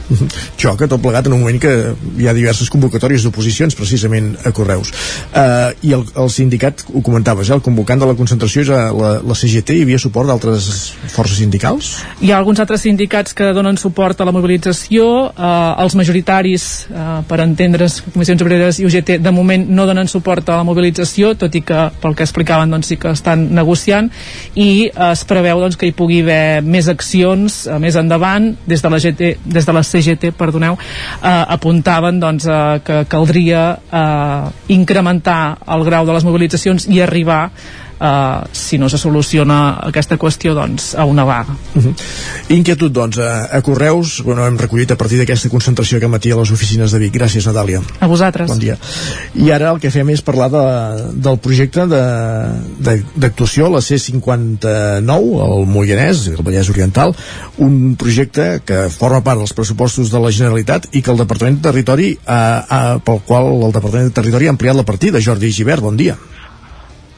Això que tot plegat en un moment que hi ha diverses convocatòries d'oposicions precisament a Correus. Uh, I el, el sindicat, ho comentaves, eh, el convocant de la concentració és la, la CGT, hi havia suport d'altres forces sindicals? Hi ha alguns altres sindicats que donen suport a la mobilització, uh, els majoritaris, uh, per entendre's, Comissions Obreres i UGT, de moment no donen suport a la mobilització, tot i que, pel que explicaven, doncs sí que estan negociant, i uh, es preveu doncs, que hi pugui haver més accions uh, més endavant, des de la GT, des de la CGT, perdoneu, eh, apuntaven doncs, eh, que caldria eh, incrementar el grau de les mobilitzacions i arribar Uh, si no se soluciona aquesta qüestió doncs, a una vaga. Uh -huh. Inquietud doncs a, a Correus. Bueno, hem recollit a partir d'aquesta concentració que matí a les oficines de Vic. Gràcies Natàlia. A vosaltres. Bon dia. i ara el que fem és parlar de, del projecte d'actuació a la C59 al Moianès, el Vallès Oriental. Un projecte que forma part dels pressupostos de la Generalitat i que el Departament de Territori ha, ha, pel qual el Departament de Territori ha ampliat la partida. Jordi Givert, bon dia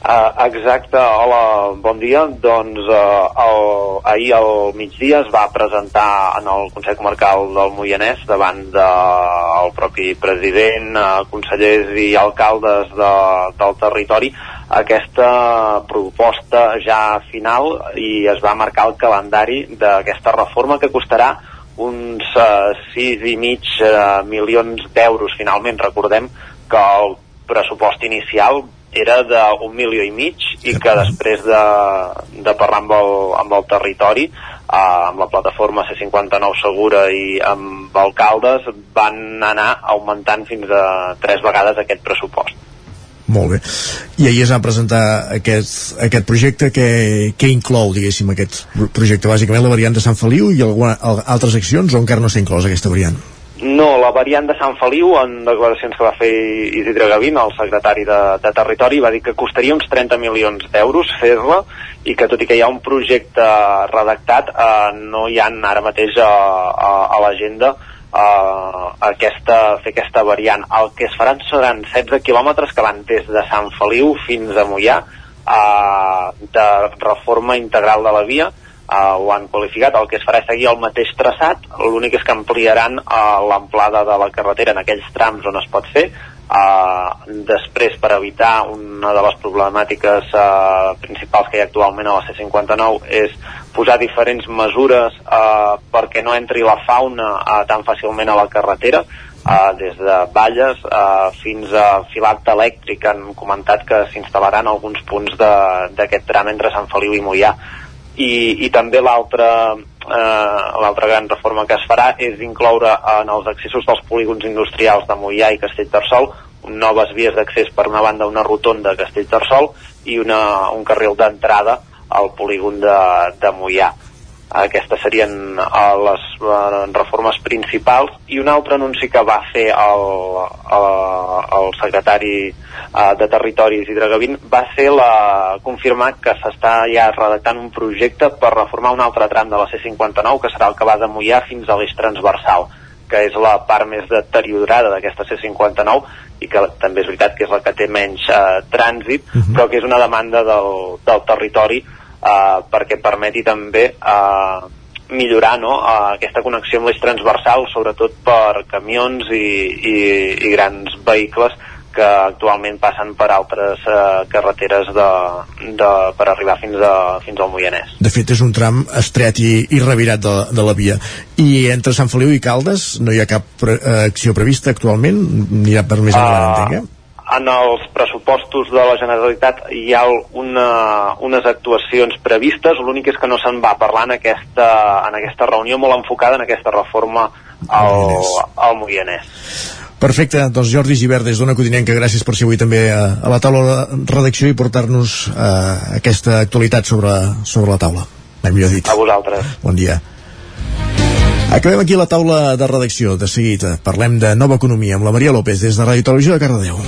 Uh, exacte, hola, bon dia. Doncs uh, el, ahir al migdia es va presentar en el Consell Comarcal del Moianès davant del de, propi president, uh, consellers i alcaldes de, del territori aquesta proposta ja final i es va marcar el calendari d'aquesta reforma que costarà uns uh, 6 i mig uh, milions d'euros finalment. Recordem que el pressupost inicial era d'un milió i mig i que després de, de parlar amb el, amb el territori eh, amb la plataforma C59 Segura i amb alcaldes van anar augmentant fins a tres vegades aquest pressupost molt bé. I ahir es va presentar aquest, aquest projecte que, que inclou, diguéssim, aquest projecte, bàsicament la variant de Sant Feliu i alguna, altres accions o encara no s'ha inclòs aquesta variant? No, la variant de Sant Feliu, en declaracions que va fer Isidre Gavin, el secretari de, de Territori, va dir que costaria uns 30 milions d'euros fer-la i que tot i que hi ha un projecte redactat, eh, no hi ha ara mateix a, a, a l'agenda eh, aquesta, fer aquesta variant. El que es faran seran 16 quilòmetres que van des de Sant Feliu fins a Mollà eh, de reforma integral de la via uh, ho han qualificat, el que es farà és seguir el mateix traçat, l'únic és que ampliaran uh, l'amplada de la carretera en aquells trams on es pot fer, uh, després per evitar una de les problemàtiques uh, principals que hi ha actualment a la C59 és posar diferents mesures uh, perquè no entri la fauna uh, tan fàcilment a la carretera, Uh, des de valles uh, fins a filat elèctric han comentat que s'instal·laran alguns punts d'aquest tram entre Sant Feliu i Mollà i, i també l'altra eh, l'altra gran reforma que es farà és incloure en els accessos dels polígons industrials de Mollà i Castellterçol noves vies d'accés per una banda una rotonda a Castellterçol i una, un carril d'entrada al polígon de, de Mollà aquestes serien uh, les uh, reformes principals i un altre anunci que va fer el, el, el secretari uh, de Territoris i Dragavin va ser la, confirmar que s'està ja redactant un projecte per reformar un altre tram de la C59 que serà el que va de Mollà fins a l'eix transversal que és la part més deteriorada d'aquesta C59 i que també és veritat que és la que té menys uh, trànsit, uh mhm. -huh. però que és una demanda del, del territori eh, perquè permeti també eh, millorar no, uh, aquesta connexió amb l'eix transversal, sobretot per camions i, i, i grans vehicles que actualment passen per altres uh, carreteres de, de, per arribar fins, a, fins al Moianès. De fet, és un tram estret i, i revirat de, de la via. I entre Sant Feliu i Caldes no hi ha cap pre, uh, acció prevista actualment? Ha per més endavant, uh, entenc, eh? En els pressupostos de la Generalitat hi ha una, unes actuacions previstes, l'únic és que no se'n va parlar en aquesta, en aquesta reunió molt enfocada en aquesta reforma al, al Moianès. Perfecte, doncs Jordi Givert des d'Ona Codinenca, gràcies per ser avui també a, a la taula de redacció i portar-nos uh, aquesta actualitat sobre, sobre la taula. Millor dit. A vosaltres. Bon dia. Acabem aquí la taula de redacció. De seguida parlem de nova economia amb la Maria López des de Ràdio Televisió de Cardedeu.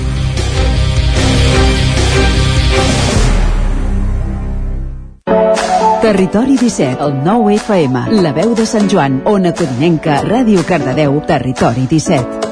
Territori 17, el 9 FM, la veu de Sant Joan, Ona Codinenca, Ràdio Cardedeu, Territori 17.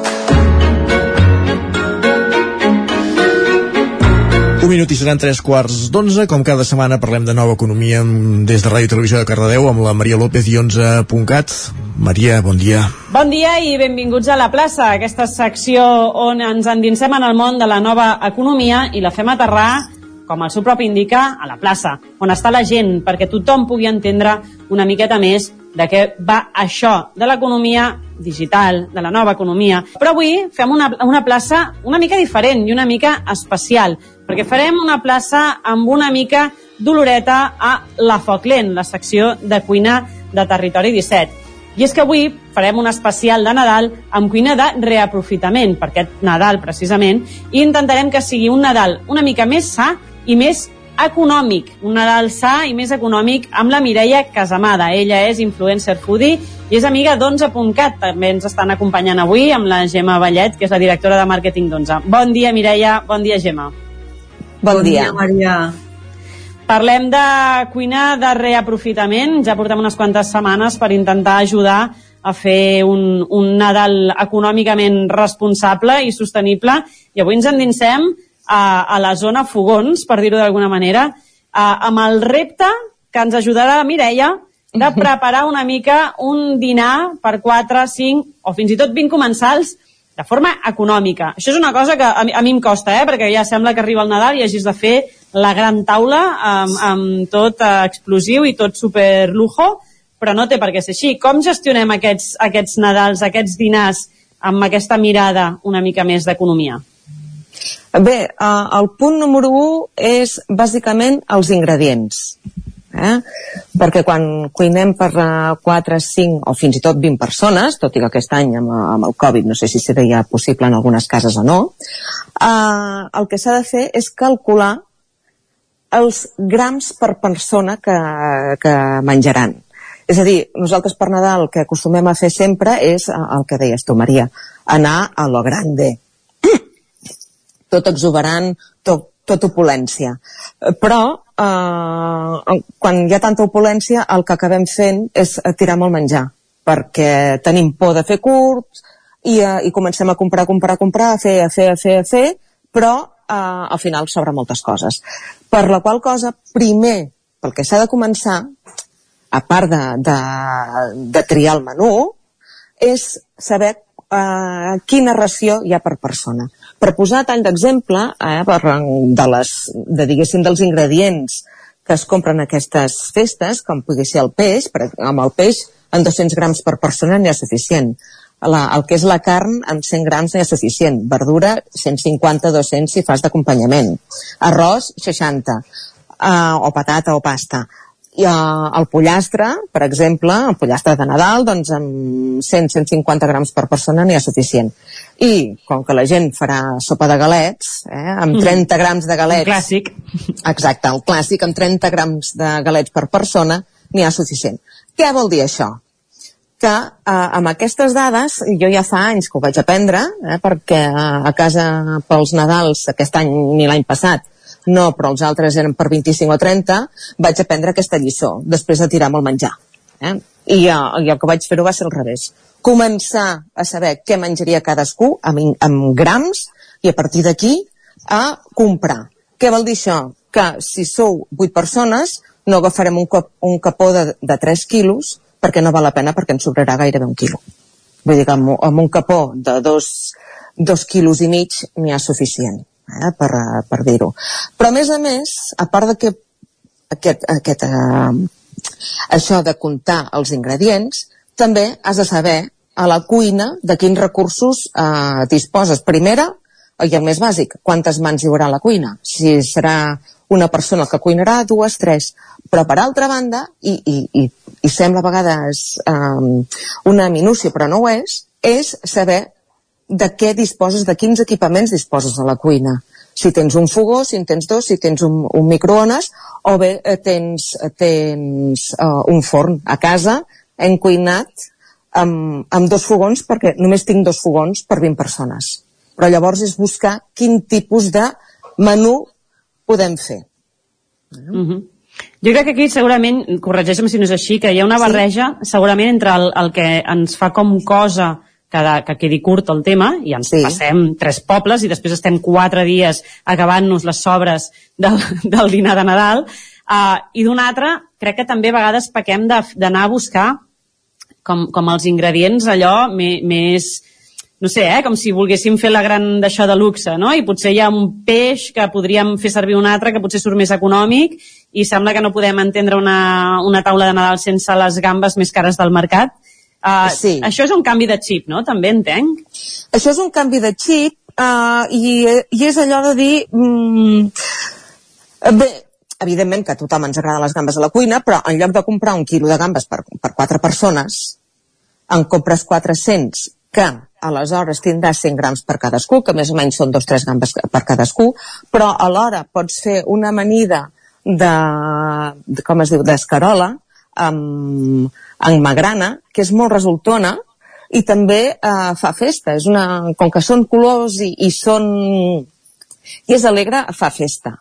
Un minut i seran tres quarts d'onze. Com cada setmana parlem de nova economia des de Ràdio Televisió de Cardedeu amb la Maria López i 11.cat. Maria, bon dia. Bon dia i benvinguts a la plaça, aquesta secció on ens endinsem en el món de la nova economia i la fem aterrar com el seu propi indica, a la plaça, on està la gent, perquè tothom pugui entendre una miqueta més de què va això de l'economia digital, de la nova economia. Però avui fem una, una plaça una mica diferent i una mica especial, perquè farem una plaça amb una mica doloreta a La Foc Lent, la secció de cuina de Territori 17. I és que avui farem un especial de Nadal amb cuina de reaprofitament, per aquest Nadal precisament, i intentarem que sigui un Nadal una mica més sa i més econòmic, un Nadal sa i més econòmic amb la Mireia Casamada. Ella és influencer foodie i és amiga d'11.cat. També ens estan acompanyant avui amb la Gemma Vallet, que és la directora de màrqueting d'11. Bon dia, Mireia. Bon dia, Gemma. Bon, bon dia. dia, Maria. Parlem de cuina de reaprofitament. Ja portem unes quantes setmanes per intentar ajudar a fer un, un Nadal econòmicament responsable i sostenible. I avui ens endinsem a, a la zona Fogons, per dir-ho d'alguna manera, a, amb el repte que ens ajudarà la Mireia de preparar una mica un dinar per 4, 5 o fins i tot 20 comensals de forma econòmica. Això és una cosa que a mi, a mi em costa, eh? perquè ja sembla que arriba el Nadal i hagis de fer la gran taula amb, amb tot eh, explosiu i tot super lujo, però no té per què ser així. Com gestionem aquests, aquests Nadals, aquests dinars amb aquesta mirada una mica més d'economia? Bé, eh, el punt número 1 és bàsicament els ingredients. Eh? Perquè quan cuinem per 4, 5 o fins i tot 20 persones, tot i que aquest any amb, amb el Covid no sé si seria possible en algunes cases o no, eh, el que s'ha de fer és calcular els grams per persona que, que menjaran. És a dir, nosaltres per Nadal el que acostumem a fer sempre és el que deies tu, Maria, anar a lo grande. tot exuberant, tot, tot opulència. Però eh, quan hi ha tanta opulència el que acabem fent és tirar molt menjar perquè tenim por de fer curts i, uh, i comencem a comprar, comprar, comprar, a fer, a fer, a fer, a fer, però uh, al final sobra moltes coses. Per la qual cosa, primer, pel que s'ha de començar, a part de, de, de triar el menú, és saber uh, quina ració hi ha per persona. Per posar tall d'exemple, eh, per, de les, de, diguéssim, dels ingredients que es compren aquestes festes, com pugui ser el peix, per, amb el peix en 200 grams per persona n'hi ha suficient. La, el que és la carn, amb 100 grams n'hi ha suficient. Verdura, 150-200 si fas d'acompanyament. Arròs, 60. Uh, o patata o pasta i el pollastre, per exemple, el pollastre de Nadal, doncs amb 100-150 grams per persona n'hi ha suficient. I com que la gent farà sopa de galets, eh, amb 30 mm. grams de galets... Un clàssic. Exacte, el clàssic, amb 30 grams de galets per persona n'hi ha suficient. Què vol dir això? que eh, amb aquestes dades, jo ja fa anys que ho vaig aprendre, eh, perquè a casa pels Nadals aquest any ni l'any passat no, però els altres eren per 25 o 30, vaig aprendre aquesta lliçó, després de tirar molt menjar. Eh? I, uh, I el que vaig fer-ho va ser al revés. Començar a saber què menjaria cadascú amb, amb grams i a partir d'aquí a comprar. Què vol dir això? Que si sou 8 persones no agafarem un, cop, un capó de, de 3 quilos perquè no val la pena perquè ens sobrarà gairebé un quilo. Vull dir que amb, amb un capó de 2, 2 quilos i mig n'hi ha suficient eh, per, per dir-ho. Però a més a més, a part de que aquest, aquest, eh, això de comptar els ingredients, també has de saber a la cuina de quins recursos eh, disposes. Primera, i el més bàsic, quantes mans hi haurà a la cuina. Si serà una persona que cuinarà, dues, tres. Però per altra banda, i, i, i, i sembla a vegades um, una minúcia, però no ho és, és saber de què disposes, de quins equipaments disposes a la cuina. Si tens un fogó, si en tens dos, si tens un, un microones, o bé eh, tens, tens uh, un forn. A casa hem cuinat amb, amb dos fogons perquè només tinc dos fogons per 20 persones. Però llavors és buscar quin tipus de menú podem fer. Mm -hmm. Jo crec que aquí segurament, corregeixem si no és així, que hi ha una barreja sí. segurament entre el, el que ens fa com cosa que, que quedi curt el tema i ens sí. passem tres pobles i després estem quatre dies acabant-nos les sobres del, del dinar de Nadal uh, i d'un altre crec que també a vegades pequem d'anar a buscar com, com els ingredients allò més, no sé, eh, com si volguéssim fer la gran d'això de luxe, no? I potser hi ha un peix que podríem fer servir un altre que potser surt més econòmic i sembla que no podem entendre una, una taula de Nadal sense les gambes més cares del mercat. Uh, sí. Això és un canvi de xip, no? També entenc. Això és un canvi de xip uh, i, i és allò de dir... Mm, bé, evidentment que a tothom ens agraden les gambes a la cuina, però en lloc de comprar un quilo de gambes per, per quatre persones, en compres 400, que aleshores tindrà 100 grams per cadascú, que més o menys són dos o tres gambes per cadascú, però alhora pots fer una amanida de, de com es diu, d'escarola, amb, amb magrana, que és molt resultona, i també eh, fa festa. És una, com que són colors i, i són... i és alegre, fa festa.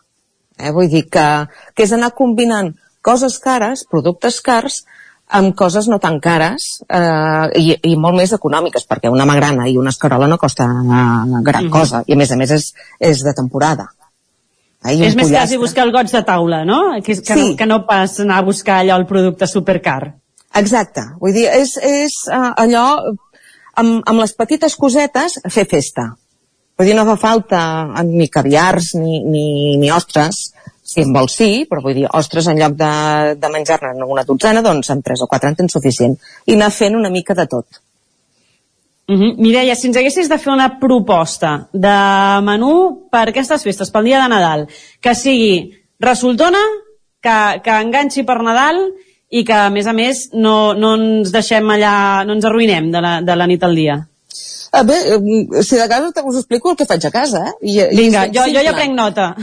Eh? Vull dir que, que és anar combinant coses cares, productes cars, amb coses no tan cares eh, i, i molt més econòmiques, perquè una magrana i una escarola no costa eh, gran mm -hmm. cosa, i a més a més és, és de temporada. Eh, és més quasi buscar el goig de taula, no? Que, que, sí. no? que no pas anar a buscar allò el producte supercar. Exacte, vull dir, és, és uh, allò amb, amb les petites cosetes fer festa. Vull dir, no fa falta ni caviars ni, ni, ni ostres, si en vols sí, però vull dir, ostres, en lloc de, de menjar-ne una dotzena, doncs amb tres o quatre en tens suficient. I anar fent una mica de tot. Mm -hmm. Mireia, si ens haguessis de fer una proposta de menú per aquestes festes, pel dia de Nadal, que sigui resultona, que, que enganxi per Nadal i que, a més a més, no, no ens deixem allà, no ens arruïnem de la, de la nit al dia. A bé, si de casa us explico el que faig a casa, eh? I, Vinga, i jo, jo ja prenc nota.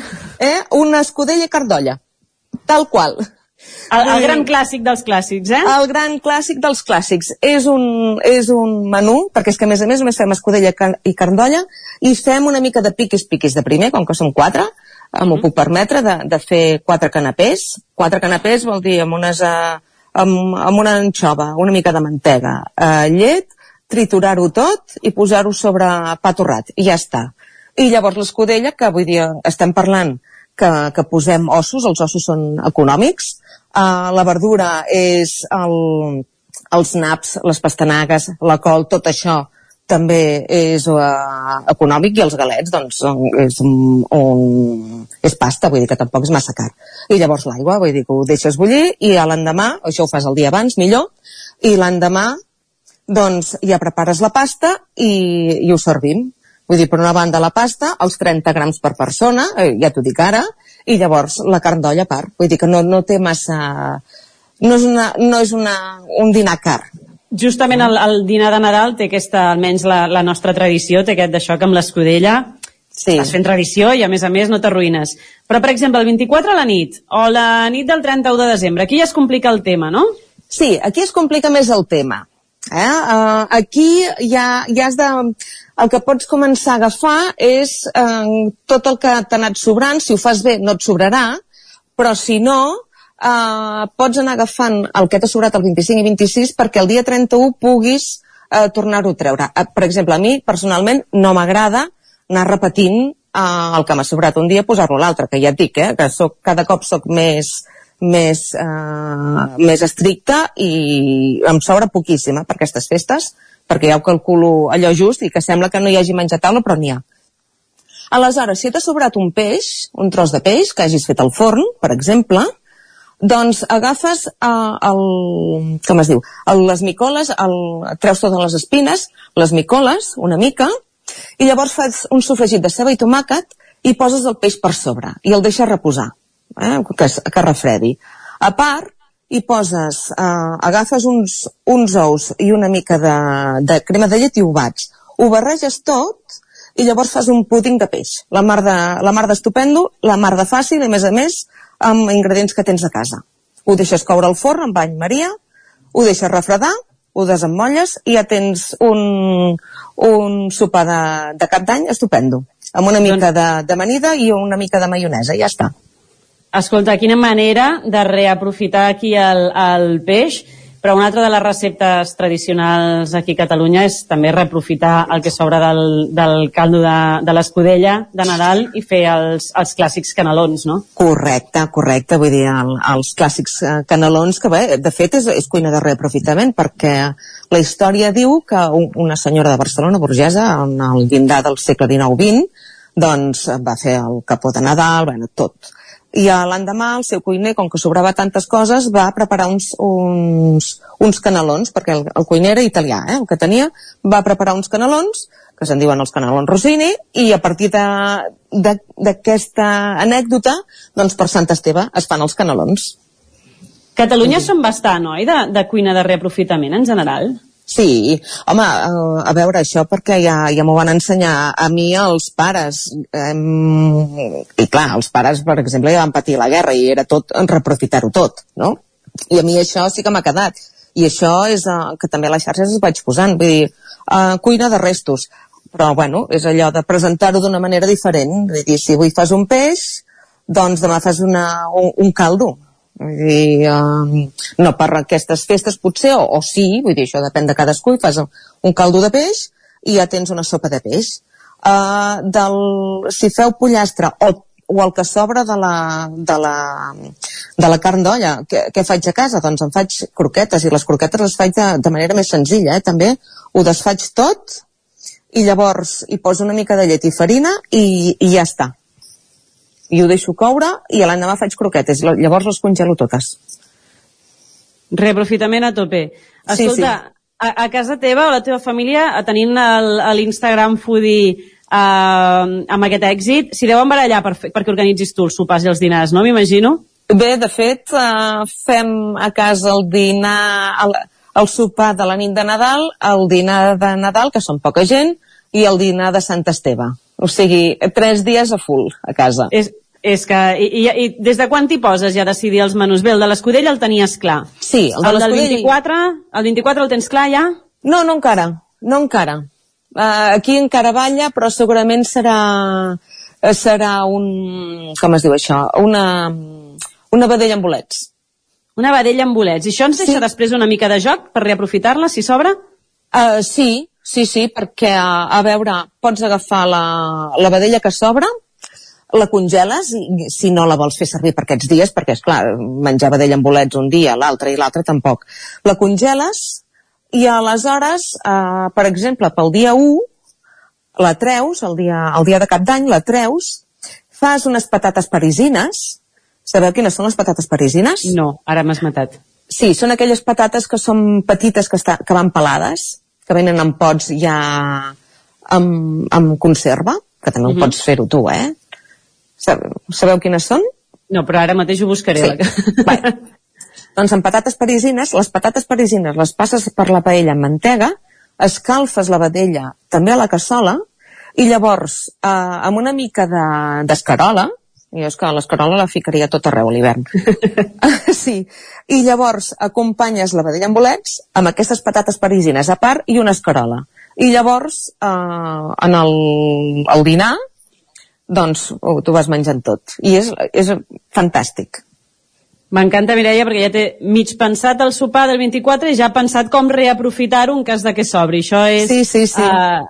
Eh? Una escudella cardolla. Tal qual. El, el gran clàssic dels clàssics, eh? El gran clàssic dels clàssics. És un, és un menú, perquè és que a més a més només fem escudella i cardolla, i fem una mica de piquis-piquis de primer, com que som quatre, mm -hmm. m'ho puc permetre, de, de fer quatre canapés. Quatre canapés vol dir amb unes... Uh, amb, amb una anxova, una mica de mantega, uh, llet, triturar-ho tot i posar-ho sobre pa torrat, i ja està. I llavors l'escudella, que avui dia estem parlant que, que posem ossos, els ossos són econòmics, uh, la verdura és el, els naps, les pastanagues, la col, tot això també és uh, econòmic i els galets doncs és, un, un, és pasta, vull dir que tampoc és massa car. I llavors l'aigua, vull dir que ho deixes bullir i l'endemà, això ho fas el dia abans millor, i l'endemà doncs ja prepares la pasta i, i ho servim. Vull dir, per una banda la pasta, els 30 grams per persona, eh, ja t'ho dic ara, i llavors la carn d'olla a part. Vull dir que no, no té massa... No és, una, no és una, un dinar car. Justament el, el dinar de Nadal té aquesta, almenys la, la nostra tradició, té aquest d'això que amb l'escudella sí. estàs fent tradició i a més a més no t'arruïnes. Però, per exemple, el 24 a la nit o la nit del 31 de desembre, aquí ja es complica el tema, no? Sí, aquí es complica més el tema. Eh? Uh, aquí ja, ja has de... El que pots començar a agafar és uh, tot el que t'ha anat sobrant, si ho fas bé no et sobrarà, però si no, uh, pots anar agafant el que t'ha sobrat el 25 i 26 perquè el dia 31 puguis uh, tornar-ho a treure. Uh, per exemple, a mi, personalment, no m'agrada anar repetint uh, el que m'ha sobrat un dia posar-lo l'altre, que ja et dic, eh, que soc, cada cop sóc més més, eh, més estricta i em sobra poquíssima per aquestes festes, perquè ja ho calculo allò just i que sembla que no hi hagi menjar taula, però n'hi ha. Aleshores, si t'ha sobrat un peix, un tros de peix que hagis fet al forn, per exemple, doncs agafes eh, el, com es diu, el, les micoles, el, treus totes les espines, les micoles, una mica, i llavors fas un sofregit de ceba i tomàquet i poses el peix per sobre i el deixes reposar eh, que, que refredi. A part, hi poses, eh, agafes uns, uns ous i una mica de, de crema de llet i ho bats. Ho barreges tot i llavors fas un púding de peix. La mar de, la mar d'estupendo, la mar de fàcil i, a més a més, amb ingredients que tens a casa. Ho deixes coure al forn amb bany maria, ho deixes refredar, ho desemmotlles i ja tens un, un sopar de, de cap d'any estupendo, amb una mica de, de amanida i una mica de maionesa, ja està. Escolta, quina manera de reaprofitar aquí el, el peix, però una altra de les receptes tradicionals aquí a Catalunya és també reaprofitar el que sobra del, del caldo de, de l'escudella de Nadal i fer els, els clàssics canelons, no? Correcte, correcte, vull dir, el, els clàssics eh, canelons, que bé, de fet és, és cuina de reaprofitament, perquè la història diu que un, una senyora de Barcelona, burgesa, en el llindar del segle XIX-XX, doncs va fer el capó de Nadal, bueno, tot i l'endemà el seu cuiner, com que sobrava tantes coses, va preparar uns, uns, uns canelons, perquè el, el cuiner era italià, eh, el que tenia, va preparar uns canelons, que se'n diuen els canelons Rossini, i a partir d'aquesta anècdota, doncs per Sant Esteve es fan els canelons. Catalunya sí. són bastant, oi, de, de cuina de reaprofitament en general? Sí, home, eh, a veure, això perquè ja, ja m'ho van ensenyar a mi els pares. Um, I clar, els pares, per exemple, ja van patir la guerra i era tot reprofitar-ho tot, no? I a mi això sí que m'ha quedat. I això és uh, que també a les xarxes es vaig posant, vull dir, uh, cuina de restos. Però, bueno, és allò de presentar-ho d'una manera diferent. Vull dir, si avui fas un peix, doncs demà fas una, un, un caldo i, uh, no per aquestes festes potser, o, o sí, vull dir, això depèn de cadascú, i fas un caldo de peix i ja tens una sopa de peix. Uh, del, si feu pollastre o, o el que sobra de la, de la, de la carn d'olla, què, què faig a casa? Doncs em faig croquetes, i les croquetes les faig de, de manera més senzilla, eh, també. Ho desfaig tot, i llavors hi poso una mica de llet i farina i, i ja està i ho deixo coure i l'endemà faig croquetes. Llavors les congelo totes. Reaprofitament a tope. Escolta, sí, sí. A, a casa teva o la teva família, tenint l'Instagram foodie eh, amb aquest èxit, s'hi deuen barallar per, perquè organitzis tu els sopars i els dinars, no? M'imagino. Bé, de fet, uh, fem a casa el dinar, el, el sopar de la nit de Nadal, el dinar de Nadal, que són poca gent, i el dinar de Sant Esteve. O sigui, tres dies a full a casa. És, és que, i, i, i des de quan t'hi poses ja decidir els menús? Bé, el de l'escudella el tenies clar. Sí, el, de el del 24, el 24 el tens clar ja? No, no encara, no encara. Uh, aquí encara balla, però segurament serà, eh, serà un, com es diu això, una, una vedella amb bolets. Una vedella amb bolets. I això ens deixa sí. després una mica de joc per reaprofitar-la, si sobra? Uh, sí, Sí, sí, perquè, a veure, pots agafar la, la vedella que sobra, la congeles, si no la vols fer servir per aquests dies, perquè, és clar, menjar vedella amb bolets un dia, l'altre i l'altre tampoc. La congeles i aleshores, eh, per exemple, pel dia 1, la treus, el dia, el dia de cap d'any, la treus, fas unes patates parisines. Sabeu quines són les patates parisines? No, ara m'has matat. Sí, són aquelles patates que són petites que, està, que van pelades que venen en pots ja amb, amb conserva, que també mm -hmm. ho pots fer-ho tu, eh? Sabeu, sabeu quines són? No, però ara mateix ho buscaré. Sí. La... doncs amb patates parisines, les patates parisines les passes per la paella amb mantega, escalfes la vedella també a la cassola, i llavors, eh, amb una mica d'escarola, de, jo és que l'escarola la ficaria tot arreu a l'hivern. sí. I llavors acompanyes la vedella amb bolets amb aquestes patates parisines a part i una escarola. I llavors, eh, en el, el dinar, doncs oh, tu vas menjant tot. I és, és fantàstic. M'encanta, Mireia, perquè ja té mig pensat el sopar del 24 i ja ha pensat com reaprofitar-ho en cas de que s'obri. Això és... Sí, sí, sí. Uh,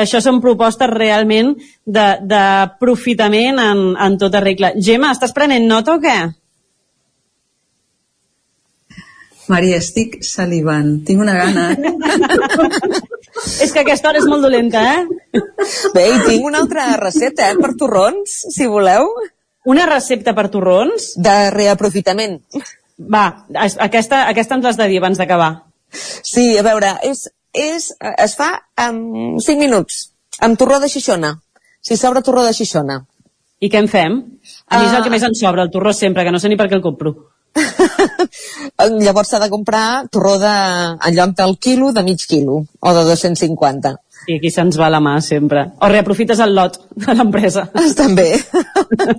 això són propostes realment d'aprofitament en, en tota regla. Gemma, estàs prenent nota o què? Maria, estic salivant. Tinc una gana. és que aquesta hora és molt dolenta, eh? Bé, i tinc una altra recepta, eh, per torrons, si voleu. Una recepta per torrons? De reaprofitament. Va, aquesta, aquesta ens l'has de dir abans d'acabar. Sí, a veure, és, és, es fa en 5 minuts, amb torró de xixona. Si s'obre torró de xixona. I què en fem? A mi és el que Ah. més ens sobra, el torró sempre, que no sé ni per què el compro. Llavors s'ha de comprar torró de, en lloc del quilo, de mig quilo, o de 250. I aquí se'ns va la mà sempre. O reaprofites el lot de l'empresa. També,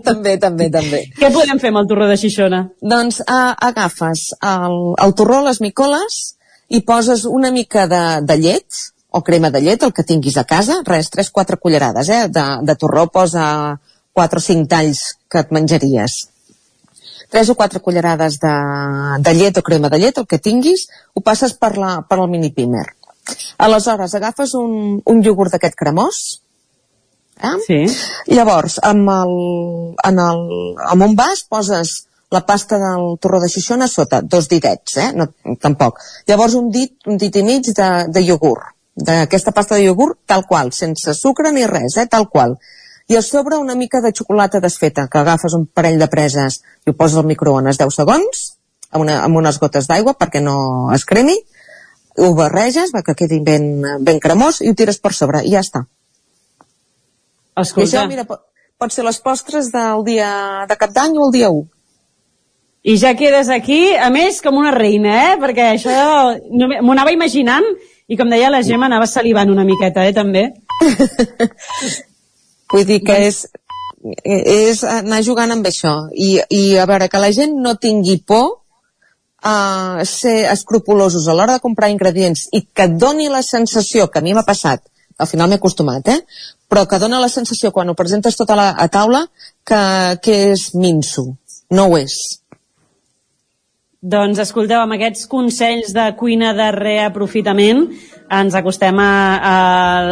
també, també, també. Què podem fer amb el torró de Xixona? Doncs uh, agafes el, el torró, les micoles, i poses una mica de, de llet, o crema de llet, el que tinguis a casa, res, 3-4 cullerades, eh? De, de torró posa 4 o 5 talls que et menjaries. 3 o 4 cullerades de, de llet o crema de llet, el que tinguis, ho passes per, la, per el mini pimer. Aleshores, agafes un, un iogurt d'aquest cremós, eh? Sí. Llavors, amb, el, en el, amb un vas poses la pasta del torró de Xixona a sota, dos ditets, eh? No, tampoc. Llavors un dit, un dit i mig de, de iogurt, d'aquesta pasta de iogurt tal qual, sense sucre ni res, eh? Tal qual. I a sobre una mica de xocolata desfeta, que agafes un parell de preses i ho poses al microones 10 segons, amb, una, amb unes gotes d'aigua perquè no es cremi, ho barreges perquè quedi ben, ben cremós i ho tires per sobre i ja està. Escolta. I això, mira, pot, pot ser les postres del dia de cap d'any o el dia 1. I ja quedes aquí, a més, com una reina, eh? Perquè això no, m'ho anava imaginant i, com deia la Gemma, anava salivant una miqueta, eh, també. Vull dir que és, és anar jugant amb això. I, I a veure, que la gent no tingui por a ser escrupulosos a l'hora de comprar ingredients i que doni la sensació, que a mi m'ha passat, al final m'he acostumat, eh? però que dona la sensació quan ho presentes tota la, a taula que, que és minso. No ho és. Doncs escolteu, amb aquests consells de cuina de reaprofitament ens acostem a, a,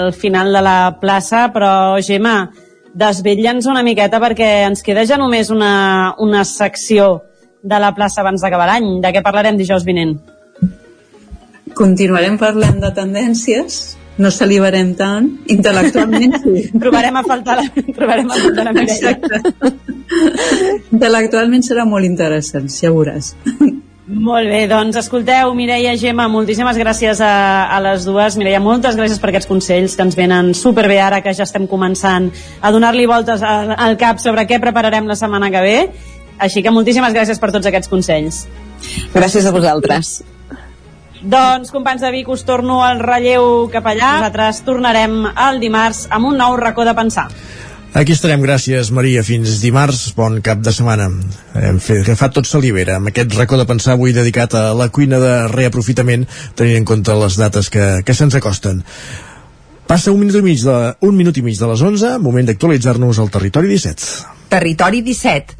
al final de la plaça, però Gemma, desvetlla'ns una miqueta perquè ens queda ja només una, una secció de la plaça abans d'acabar l'any. De què parlarem dijous vinent? Continuarem parlant de tendències, no salivarem tant, intel·lectualment sí. trobarem a faltar la, trobarem a faltar la Mireia. Intel·lectualment serà molt interessant, ja veuràs. Molt bé, doncs escolteu, Mireia, Gemma, moltíssimes gràcies a, a les dues. Mireia, moltes gràcies per aquests consells que ens venen superbé ara que ja estem començant a donar-li voltes al, al cap sobre què prepararem la setmana que ve. Així que moltíssimes gràcies per tots aquests consells. Gràcies a vosaltres. Doncs, companys de Vic, us torno al relleu cap allà. Nosaltres tornarem el dimarts amb un nou racó de pensar. Aquí estarem, gràcies Maria, fins dimarts, bon cap de setmana. Hem fet, agafat tot salivera amb aquest racó de pensar avui dedicat a la cuina de reaprofitament, tenint en compte les dates que, que se'ns acosten. Passa un minut i mig de, un minut i mig de les 11, moment d'actualitzar-nos al Territori 17. Territori 17,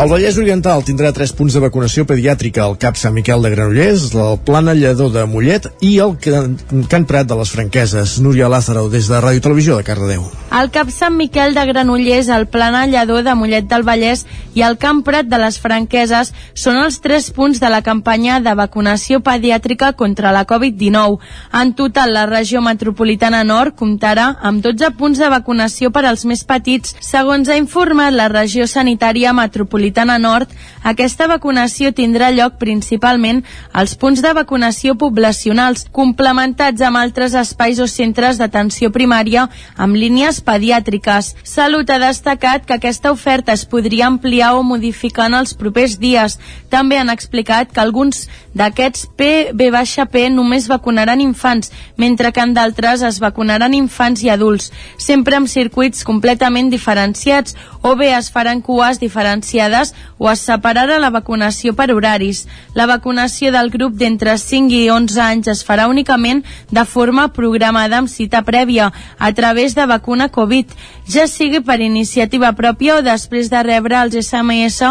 El Vallès Oriental tindrà tres punts de vacunació pediàtrica al CAP Sant Miquel de Granollers, el Plana Lledó de Mollet i el Can, Prat de les Franqueses. Núria Lázaro, des de Ràdio Televisió de Cardedeu. El CAP Sant Miquel de Granollers, el Plana Lledó de Mollet del Vallès i el Camp Prat de les Franqueses són els tres punts de la campanya de vacunació pediàtrica contra la Covid-19. En total, la regió metropolitana nord comptarà amb 12 punts de vacunació per als més petits. Segons ha informat la regió sanitària metropolitana Nord, aquesta vacunació tindrà lloc principalment als punts de vacunació poblacionals, complementats amb altres espais o centres d'atenció primària amb línies pediàtriques. Salut ha destacat que aquesta oferta es podria ampliar o modificar en els propers dies. També han explicat que alguns d'aquests PB-P només vacunaran infants, mentre que en d'altres es vacunaran infants i adults, sempre amb circuits completament diferenciats, o bé es faran cues diferenciades o es separarà la vacunació per horaris. La vacunació del grup d'entre 5 i 11 anys es farà únicament de forma programada amb cita prèvia a través de vacuna Covid, ja sigui per iniciativa pròpia o després de rebre els SMS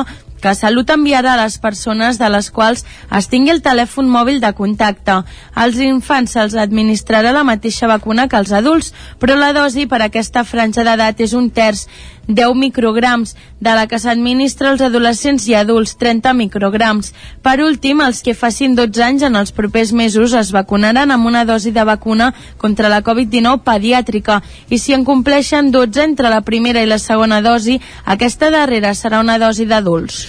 que Salut enviarà a les persones de les quals es tingui el telèfon mòbil de contacte. Als infants se'ls administrarà la mateixa vacuna que als adults, però la dosi per a aquesta franja d'edat és un terç, 10 micrograms, de la que s'administra als adolescents i adults, 30 micrograms. Per últim, els que facin 12 anys en els propers mesos es vacunaran amb una dosi de vacuna contra la Covid-19 pediàtrica i si en compleixen 12 entre la primera i la segona dosi, aquesta darrera serà una dosi d'adults.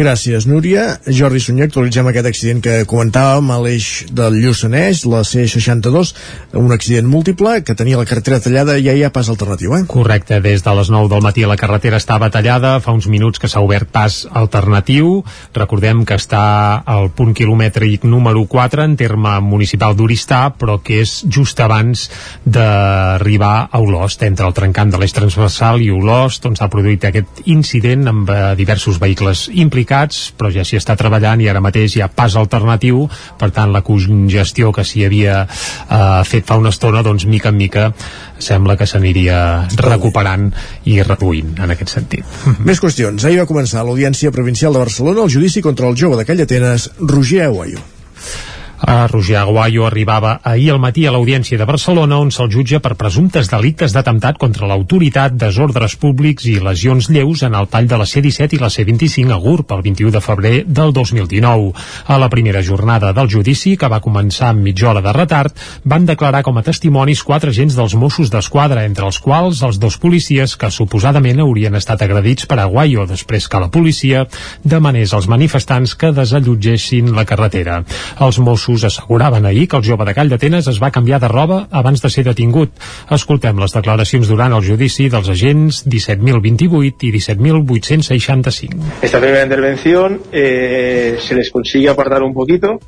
Gràcies, Núria. Jordi Sunyer, actualitzem aquest accident que comentàvem a l'eix del Lluçanès, la C62, un accident múltiple que tenia la carretera tallada i ja hi ha pas alternatiu, eh? Correcte, des de les 9 del matí la carretera estava tallada, fa uns minuts que s'ha obert pas alternatiu. Recordem que està al punt quilomètric número 4 en terme municipal d'Oristà, però que és just abans d'arribar a Olost, entre el trencant de l'eix transversal i Olost, on s'ha produït aquest incident amb eh, diversos vehicles implicats complicats, però ja s'hi està treballant i ara mateix hi ha pas alternatiu, per tant la congestió que s'hi havia eh, fet fa una estona, doncs mica en mica sembla que s'aniria recuperant i reduint en aquest sentit. Més qüestions. Ahir va començar l'Audiència Provincial de Barcelona el judici contra el jove de Callatenes, Roger Aguayo. A Roger Aguayo arribava ahir al matí a l'Audiència de Barcelona on se'l jutja per presumptes delictes d'atemptat contra l'autoritat, desordres públics i lesions lleus en el tall de la C-17 i la C-25 a GURB el 21 de febrer del 2019. A la primera jornada del judici, que va començar amb mitja hora de retard, van declarar com a testimonis quatre agents dels Mossos d'Esquadra, entre els quals els dos policies que suposadament haurien estat agredits per Aguayo després que la policia demanés als manifestants que desallotgessin la carretera. Els Mossos Mossos asseguraven ahir que el jove de Call d'Atenes es va canviar de roba abans de ser detingut. Escoltem les declaracions durant el judici dels agents 17.028 i 17.865. Esta primera intervención eh, se les consigue apartar un poquito.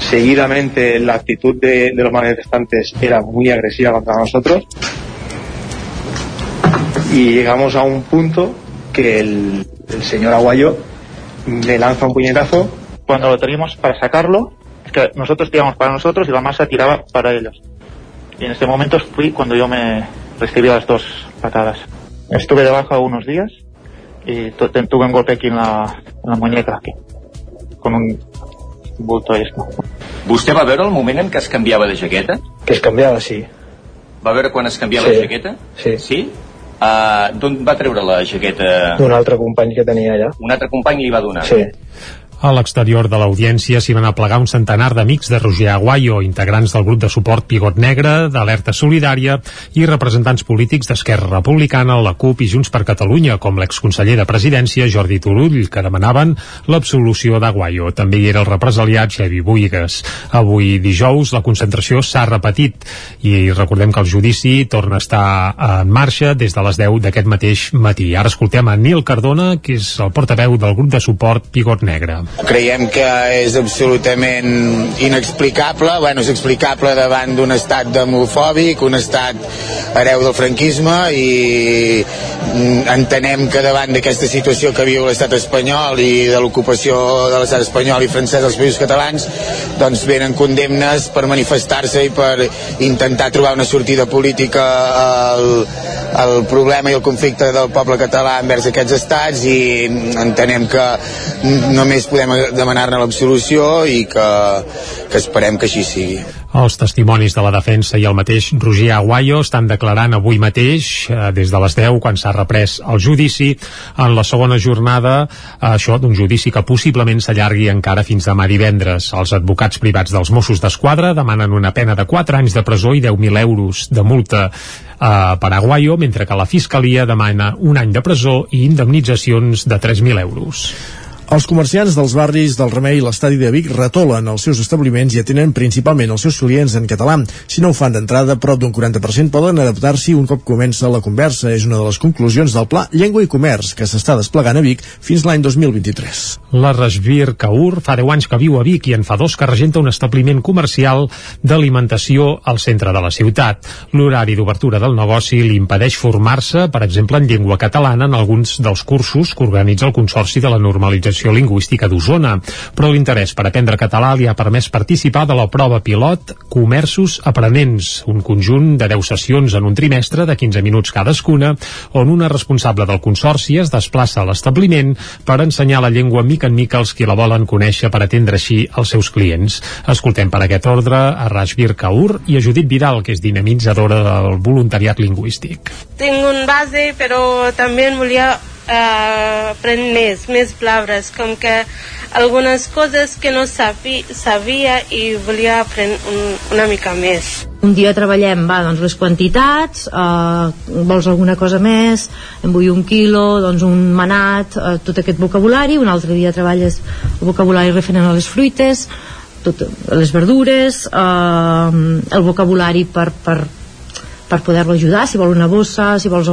Seguidamente la actitud de, de los manifestantes era muy agresiva contra nosotros. Y llegamos a un punto que el, el señor Aguayo me lanza un puñetazo cuando lo teníamos para sacarlo, es que nosotros tiramos para nosotros y la masa tiraba para ellos. Y en este momento fui cuando yo me recibí las dos patadas. Estuve de baja unos días y tuve un golpe aquí en la, en la muñeca, aquí, con un bulto esto. Vostè va veure el moment en què es canviava de jaqueta? Que es canviava, sí. Va veure quan es canviava Sí. de jaqueta? Sí. Sí? Uh, D'on va treure la jaqueta? D'un altre company que tenia allà. Un altre company li va donar? Sí. A l'exterior de l'audiència s'hi van aplegar un centenar d'amics de Roger Aguayo, integrants del grup de suport Pigot Negre, d'Alerta Solidària i representants polítics d'Esquerra Republicana, la CUP i Junts per Catalunya, com l'exconseller de Presidència Jordi Turull, que demanaven l'absolució d'Aguayo. També hi era el represaliat Xavi Buigas. Avui dijous la concentració s'ha repetit i recordem que el judici torna a estar en marxa des de les 10 d'aquest mateix matí. Ara escoltem a Nil Cardona, que és el portaveu del grup de suport Pigot Negre. Creiem que és absolutament inexplicable, bueno, és explicable davant d'un estat demofòbic, un estat hereu del franquisme i mm, entenem que davant d'aquesta situació que viu l'estat espanyol i de l'ocupació de l'estat espanyol i francès als països catalans, doncs venen condemnes per manifestar-se i per intentar trobar una sortida política al, al problema i al conflicte del poble català envers aquests estats i entenem que només podem demanar-ne l'absolució i que, que esperem que així sigui. Els testimonis de la defensa i el mateix Roger Aguayo estan declarant avui mateix, eh, des de les 10, quan s'ha reprès el judici, en la segona jornada, eh, això d'un judici que possiblement s'allargui encara fins demà divendres. Els advocats privats dels Mossos d'Esquadra demanen una pena de 4 anys de presó i 10.000 euros de multa eh, per Aguayo, mentre que la Fiscalia demana un any de presó i indemnitzacions de 3.000 euros. Els comerciants dels barris del Remei i l'Estadi de Vic retolen els seus establiments i atenen principalment els seus clients en català. Si no ho fan d'entrada, prop d'un 40% poden adaptar-s'hi un cop comença la conversa. És una de les conclusions del Pla Llengua i Comerç, que s'està desplegant a Vic fins l'any 2023. La Rasbir Kaur fa 10 anys que viu a Vic i en fa dos que regenta un establiment comercial d'alimentació al centre de la ciutat. L'horari d'obertura del negoci li impedeix formar-se, per exemple, en llengua catalana en alguns dels cursos que organitza el Consorci de la Normalització Lingüística d'Osona, però l'interès per aprendre català li ha permès participar de la prova pilot Comerços Aprenents, un conjunt de 10 sessions en un trimestre de 15 minuts cadascuna, on una responsable del Consorci es desplaça a l'establiment per ensenyar la llengua mica en mica als qui la volen conèixer per atendre així els seus clients. Escoltem per aquest ordre a Rajbir Kaur i a Judit Vidal, que és dinamitzadora del voluntariat lingüístic. Tinc un base, però també volia eh, aprendre més, més paraules, com que algunes coses que no sabi, sabia i volia aprendre un, una mica més. Un dia treballem, va, doncs les quantitats, eh, vols alguna cosa més, em vull un quilo, doncs un manat, eh, tot aquest vocabulari, un altre dia treballes el vocabulari referent a les fruites, tot, les verdures, eh, el vocabulari per, per, per poder-lo ajudar, si vol una bossa, si vols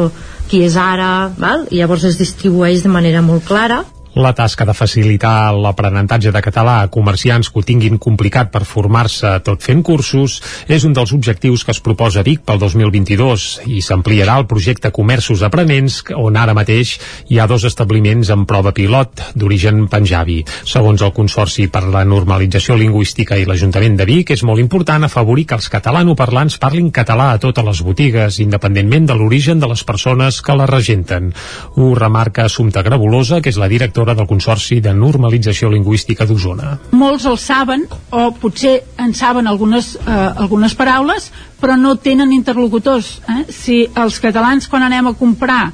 qui és ara, val? i llavors es distribueix de manera molt clara la tasca de facilitar l'aprenentatge de català a comerciants que ho tinguin complicat per formar-se tot fent cursos és un dels objectius que es proposa Vic pel 2022 i s'ampliarà el projecte Comerços Aprenents on ara mateix hi ha dos establiments en prova pilot d'origen panjabi. Segons el Consorci per la Normalització Lingüística i l'Ajuntament de Vic és molt important afavorir que els catalanoparlants parlin català a totes les botigues independentment de l'origen de les persones que la regenten. Ho remarca Assumpta Grabolosa, que és la directora directora del Consorci de Normalització Lingüística d'Osona. Molts el saben, o potser en saben algunes, eh, algunes paraules, però no tenen interlocutors. Eh? Si els catalans, quan anem a comprar,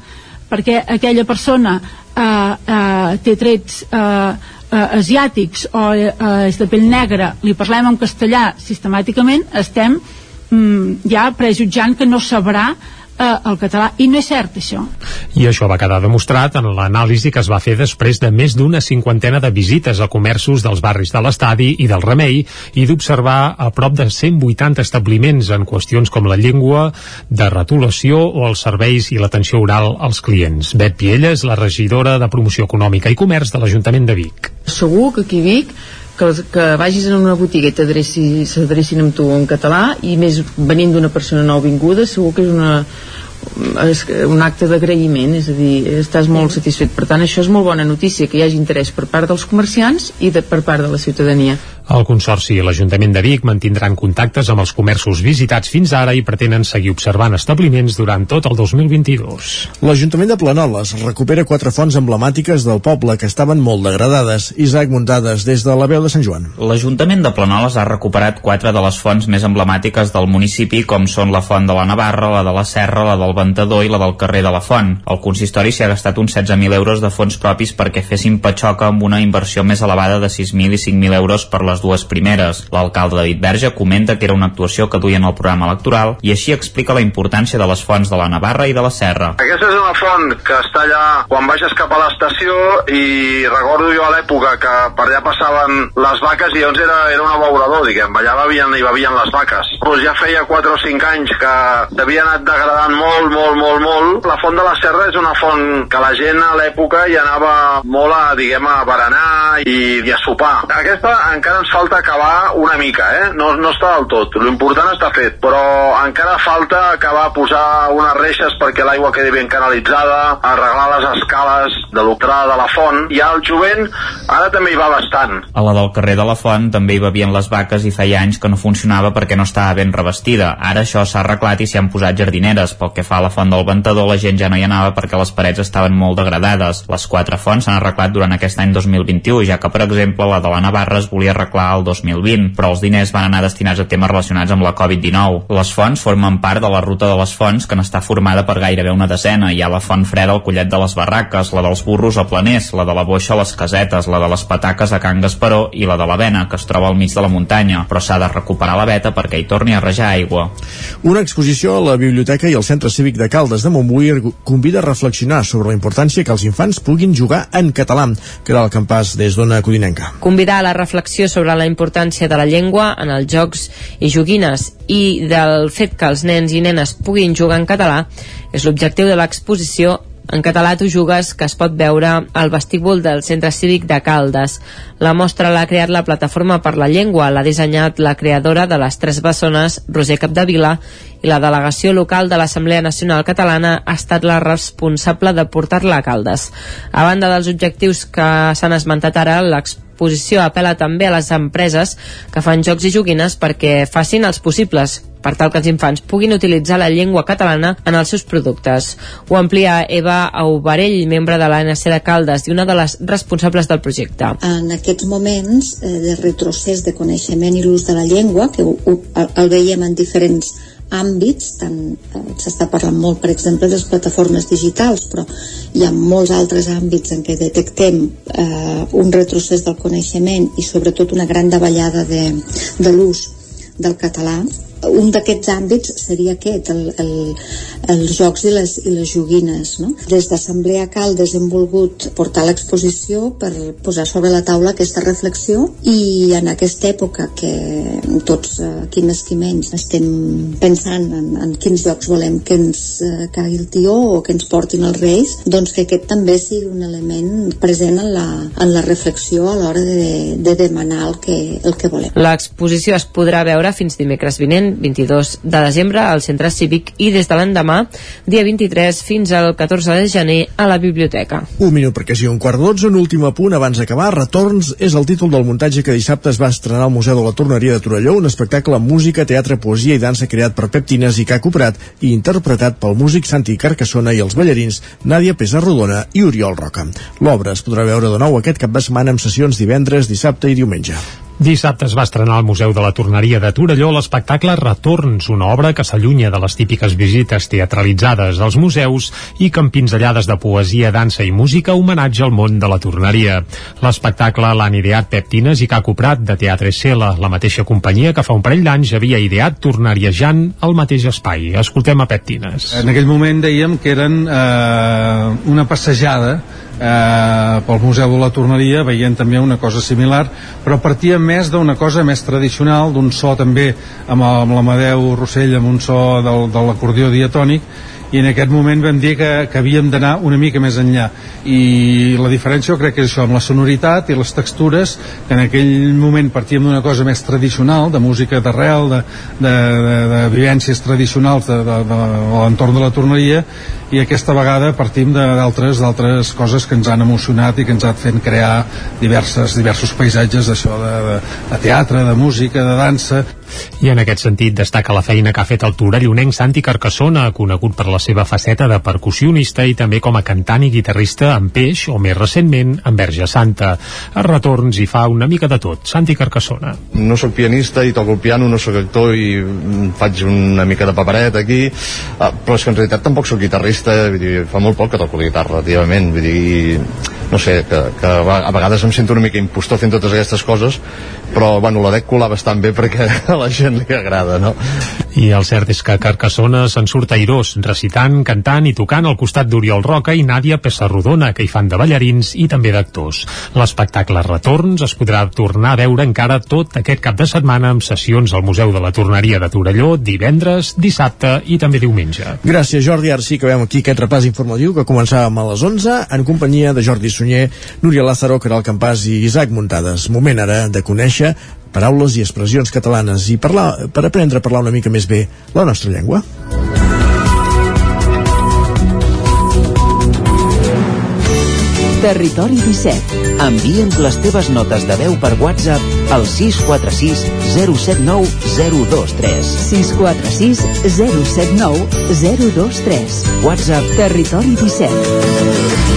perquè aquella persona eh, eh, té trets eh, eh, asiàtics o eh, és de pell negra, li parlem en castellà sistemàticament, estem mm, ja prejutjant que no sabrà eh, el català, i no és cert això. I això va quedar demostrat en l'anàlisi que es va fer després de més d'una cinquantena de visites a comerços dels barris de l'Estadi i del Remei i d'observar a prop de 180 establiments en qüestions com la llengua, de retolació o els serveis i l'atenció oral als clients. Bet Piella és la regidora de Promoció Econòmica i Comerç de l'Ajuntament de Vic. Segur que aquí Vic que, que vagis en una botiga i s'adrecin amb tu en català i més venint d'una persona nouvinguda segur que és una és un acte d'agraïment, és a dir, estàs molt satisfet. Per tant, això és molt bona notícia, que hi hagi interès per part dels comerciants i de, per part de la ciutadania. El Consorci i l'Ajuntament de Vic mantindran contactes amb els comerços visitats fins ara i pretenen seguir observant establiments durant tot el 2022. L'Ajuntament de Planoles recupera quatre fonts emblemàtiques del poble que estaven molt degradades. Isaac Muntades, des de la veu de Sant Joan. L'Ajuntament de Planoles ha recuperat quatre de les fonts més emblemàtiques del municipi, com són la font de la Navarra, la de la Serra, la del Ventador i la del carrer de la Font. El consistori s'hi ha gastat uns 16.000 euros de fons propis perquè fessin patxoca amb una inversió més elevada de 6.000 i 5.000 euros per les les dues primeres. L'alcalde David Verge comenta que era una actuació que duien al programa electoral i així explica la importància de les fonts de la Navarra i de la Serra. Aquesta és una font que està allà quan baixes cap a l'estació i recordo jo a l'època que per allà passaven les vaques i llavors era, era un abeurador, diguem, allà bevien i bevien les vaques. Pues ja feia 4 o 5 anys que s'havia anat degradant molt, molt, molt, molt. La font de la Serra és una font que la gent a l'època hi anava molt a, diguem, a berenar i, i a sopar. Aquesta encara falta acabar una mica, eh? No, no està del tot. L'important està fet, però encara falta acabar posar unes reixes perquè l'aigua quedi ben canalitzada, arreglar les escales de l'entrada de la font, i al jovent ara també hi va bastant. A la del carrer de la font també hi bevien les vaques i feia anys que no funcionava perquè no estava ben revestida. Ara això s'ha arreglat i s'hi han posat jardineres. Pel que fa a la font del ventador, la gent ja no hi anava perquè les parets estaven molt degradades. Les quatre fonts s'han arreglat durant aquest any 2021, ja que, per exemple, la de la Navarra es volia arreglar clar el 2020, però els diners van anar destinats a temes relacionats amb la Covid-19. Les fonts formen part de la ruta de les fonts que n'està formada per gairebé una desena. Hi ha la font freda al Collet de les Barraques, la dels burros a Planers, la de la Boixa a les Casetes, la de les Pataques a Can Gasparó i la de la Vena, que es troba al mig de la muntanya, però s'ha de recuperar la veta perquè hi torni a rejar aigua. Una exposició a la Biblioteca i al Centre Cívic de Caldes de Montbui convida a reflexionar sobre la importància que els infants puguin jugar en català, que era el campàs des d'Ona Codinenca. Convidar a la reflexió sobre la importància de la llengua en els jocs i joguines i del fet que els nens i nenes puguin jugar en català és l'objectiu de l'exposició en català tu jugues que es pot veure al vestíbul del Centre Cívic de Caldes. La mostra l'ha creat la Plataforma per la Llengua, l'ha dissenyat la creadora de les Tres Bessones, Roser Capdevila, i la delegació local de l'Assemblea Nacional Catalana ha estat la responsable de portar-la a Caldes. A banda dels objectius que s'han esmentat ara, l'exposició l'exposició apela també a les empreses que fan jocs i joguines perquè facin els possibles per tal que els infants puguin utilitzar la llengua catalana en els seus productes. Ho amplia Eva Aubarell, membre de l'ANC de Caldes i una de les responsables del projecte. En aquests moments eh, de retrocés de coneixement i l'ús de la llengua, que ho, ho, el veiem en diferents àmbits, tant eh, s'està parlant molt, per exemple, de les plataformes digitals, però hi ha molts altres àmbits en què detectem eh, un retrocés del coneixement i sobretot una gran davallada de, de l'ús del català un d'aquests àmbits seria aquest, el, el, els jocs i les, i les joguines. No? Des d'Assemblea Caldes hem volgut portar l'exposició per posar sobre la taula aquesta reflexió i en aquesta època que tots, eh, qui més qui menys, estem pensant en, en quins jocs volem que ens eh, cagui el tió o que ens portin els reis, doncs que aquest també sigui un element present en la, en la reflexió a l'hora de, de demanar el que, el que volem. L'exposició es podrà veure fins dimecres vinent, 22 de desembre, al Centre Cívic i des de l'endemà, dia 23 fins al 14 de gener, a la biblioteca. Un minut perquè sigui un quart d'otze, un últim apunt abans d'acabar. Retorns és el títol del muntatge que dissabte es va estrenar al Museu de la Torneria de Torelló, un espectacle amb música, teatre, poesia i dansa creat per Pep Tines i Caco Prat i interpretat pel músic Santi Carcassona i els ballarins Nàdia Pesarrodona i Oriol Roca. L'obra es podrà veure de nou aquest cap de setmana amb sessions divendres, dissabte i diumenge. Dissabte es va estrenar al Museu de la Torneria de Torelló l'espectacle Retorns, una obra que s'allunya de les típiques visites teatralitzades als museus i que amb pinzellades de poesia, dansa i música homenatge al món de la torneria. L'espectacle l'han ideat Pep Tines i Caco Prat de Teatre Sela, la mateixa companyia que fa un parell d'anys havia ideat tornariejant al mateix espai. Escoltem a Pep Tines. En aquell moment dèiem que eren eh, una passejada eh, pel Museu de la Torneria veient també una cosa similar però partia més d'una cosa més tradicional d'un so també amb, amb l'Amadeu Rossell amb un so del, de l'acordió diatònic i en aquest moment vam dir que, que havíem d'anar una mica més enllà. I la diferència jo crec que és això amb la sonoritat i les textures que en aquell moment partíem d'una cosa més tradicional de música d'arrel de, de, de, de vivències tradicionals de, de, de, de l'entorn de la torneria i aquesta vegada partim d'altres d'altres coses que ens han emocionat i que ens han fet crear diverses, diversos paisatges d'això de, de, de teatre, de música, de dansa i en aquest sentit destaca la feina que ha fet el torellonenc Santi Carcassona, conegut per la seva faceta de percussionista i també com a cantant i guitarrista en peix o més recentment en Verge Santa. A retorns hi fa una mica de tot. Santi Carcassona. No sóc pianista i toco el piano, no sóc actor i faig una mica de paperet aquí, ah, però és que en realitat tampoc sóc guitarrista, vull dir, fa molt poc que toco la guitarra, relativament, vull dir, no sé, que, que a vegades em sento una mica impostor fent totes aquestes coses, però bueno, la dec colar bastant bé perquè a la gent li agrada, no? I el cert és que Carcassona se'n surt airós, recitant, cantant i tocant al costat d'Oriol Roca i Nàdia Pessarrodona, que hi fan de ballarins i també d'actors. L'espectacle Retorns es podrà tornar a veure encara tot aquest cap de setmana amb sessions al Museu de la Torneria de Torelló divendres, dissabte i també diumenge. Gràcies, Jordi. Ara sí que veiem aquí aquest repàs informatiu que començàvem a les 11 en companyia de Jordi Sunyer, Núria Lázaro, Caral Campàs i Isaac Muntades. Moment ara de conèixer paraules i expressions catalanes i parlar, per aprendre a parlar una mica més bé la nostra llengua. Territori 17. Envia'ns les teves notes de veu per WhatsApp al 646 079 023. 646 079 023. WhatsApp Territori 17.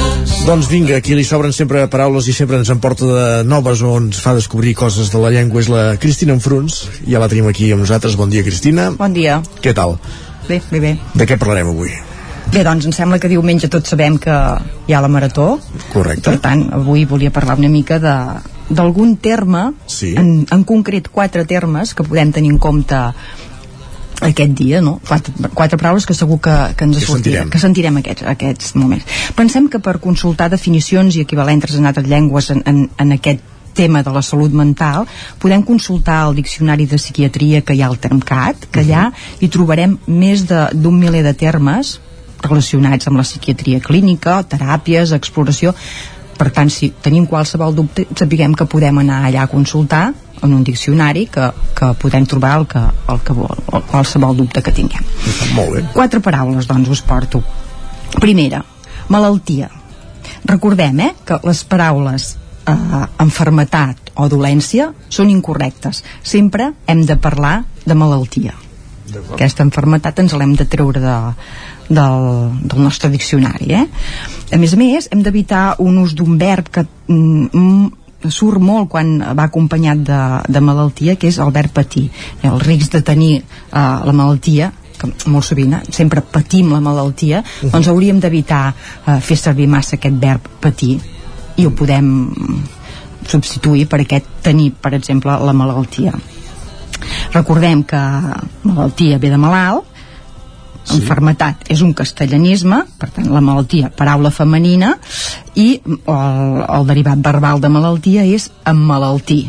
Doncs vinga, aquí li sobren sempre paraules i sempre ens en porta de noves o ens fa descobrir coses de la llengua és la Cristina Enfruns, ja la tenim aquí amb nosaltres. Bon dia, Cristina. Bon dia. Què tal? Bé, bé, bé. De què parlarem avui? Bé, doncs em sembla que diumenge tots sabem que hi ha la Marató. Correcte. Per tant, avui volia parlar una mica de d'algun terme, sí. en, en concret quatre termes que podem tenir en compte aquest dia, no? Quatre, quatre paraules que segur que, que ens Que sortiran, sentirem. que sentirem aquests, aquests moments. Pensem que per consultar definicions i equivalents en altres llengües en, en, en aquest tema de la salut mental, podem consultar el diccionari de psiquiatria que hi ha al Termcat, que allà hi trobarem més de- d'un miler de termes relacionats amb la psiquiatria clínica, teràpies, exploració. Per tant, si tenim qualsevol dubte, sapiguem que podem anar allà a consultar en un diccionari que, que podem trobar el que, el que vol, el, qualsevol dubte que tinguem. Molt bé. Quatre paraules, doncs, us porto. Primera, malaltia. Recordem, eh, que les paraules eh, enfermetat o dolència són incorrectes. Sempre hem de parlar de malaltia. Aquesta enfermetat ens l'hem de treure de, del, del nostre diccionari. Eh? A més a més, hem d'evitar un ús d'un verb que mm, surt molt quan va acompanyat de, de malaltia, que és el verb patir. El risc de tenir eh, la malaltia que molt sovint eh, sempre patim la malaltia, doncs hauríem d'evitar eh, fer servir massa aquest verb patir i ho podem substituir per aquest tenir, per exemple, la malaltia. Recordem que malaltia ve de malalt, sí. enfermetat és un castellanisme, per tant la malaltia, paraula femenina, i el, el derivat verbal de malaltia és emmalaltir,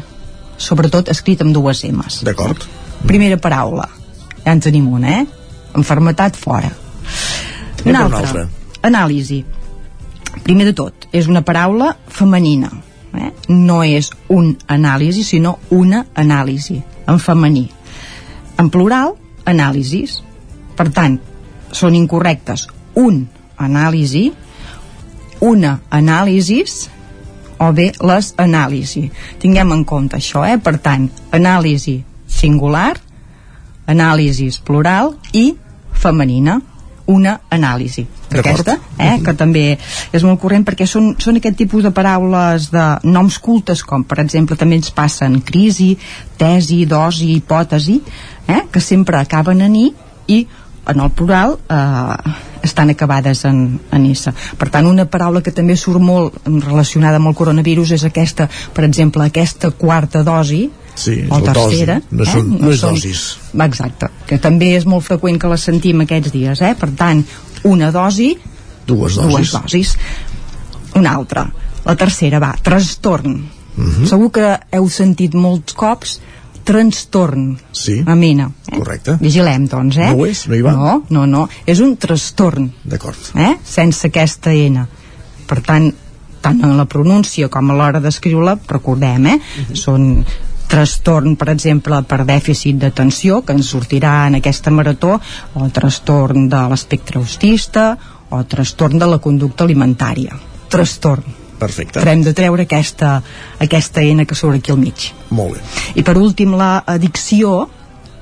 sobretot escrit amb dues M's. D'acord. Primera paraula, ja en tenim una, eh? Enfermetat fora. Una una altra, altra. anàlisi. Primer de tot, és una paraula femenina, eh? no és un anàlisi, sinó una anàlisi, en femení. En plural, anàlisis. Per tant, són incorrectes. Un anàlisi, una anàlisis. O bé les anàlisi. Tinguem en compte això, eh? Per tant, anàlisi singular, anàlisis plural i femenina. Una anàlisi. Aquesta, eh, que també és molt corrent perquè són, són aquest tipus de paraules de noms cultes com per exemple també ens passen crisi, tesi, dosi, hipòtesi eh, que sempre acaben en i i en el plural eh, estan acabades en, en S. Per tant, una paraula que també surt molt relacionada amb el coronavirus és aquesta, per exemple, aquesta quarta dosi, Sí, o la dosi, tercera, no són- no és dosis. Exacte, que també és molt freqüent que la sentim aquests dies, eh? Per tant, una dosi, dues dosis. dues dosis. Una altra, la tercera va, trastorn. Mhm. Segur que heu sentit molts cops trastorn. Sí. Amena. Eh? Correcte. Vigilem, doncs, eh? No és? No hi va? No, no, no. És un trastorn. D'acord. Eh? Sense aquesta N. Per tant, tant en la pronúncia com a l'hora d'escriure-la, recordem, eh? Mhm. Són trastorn, per exemple, per dèficit d'atenció, que ens sortirà en aquesta marató, o trastorn de l'espectre autista, o trastorn de la conducta alimentària. Trastorn. Perfecte. Hem de treure aquesta, aquesta N que surt aquí al mig. Molt bé. I per últim, la addicció,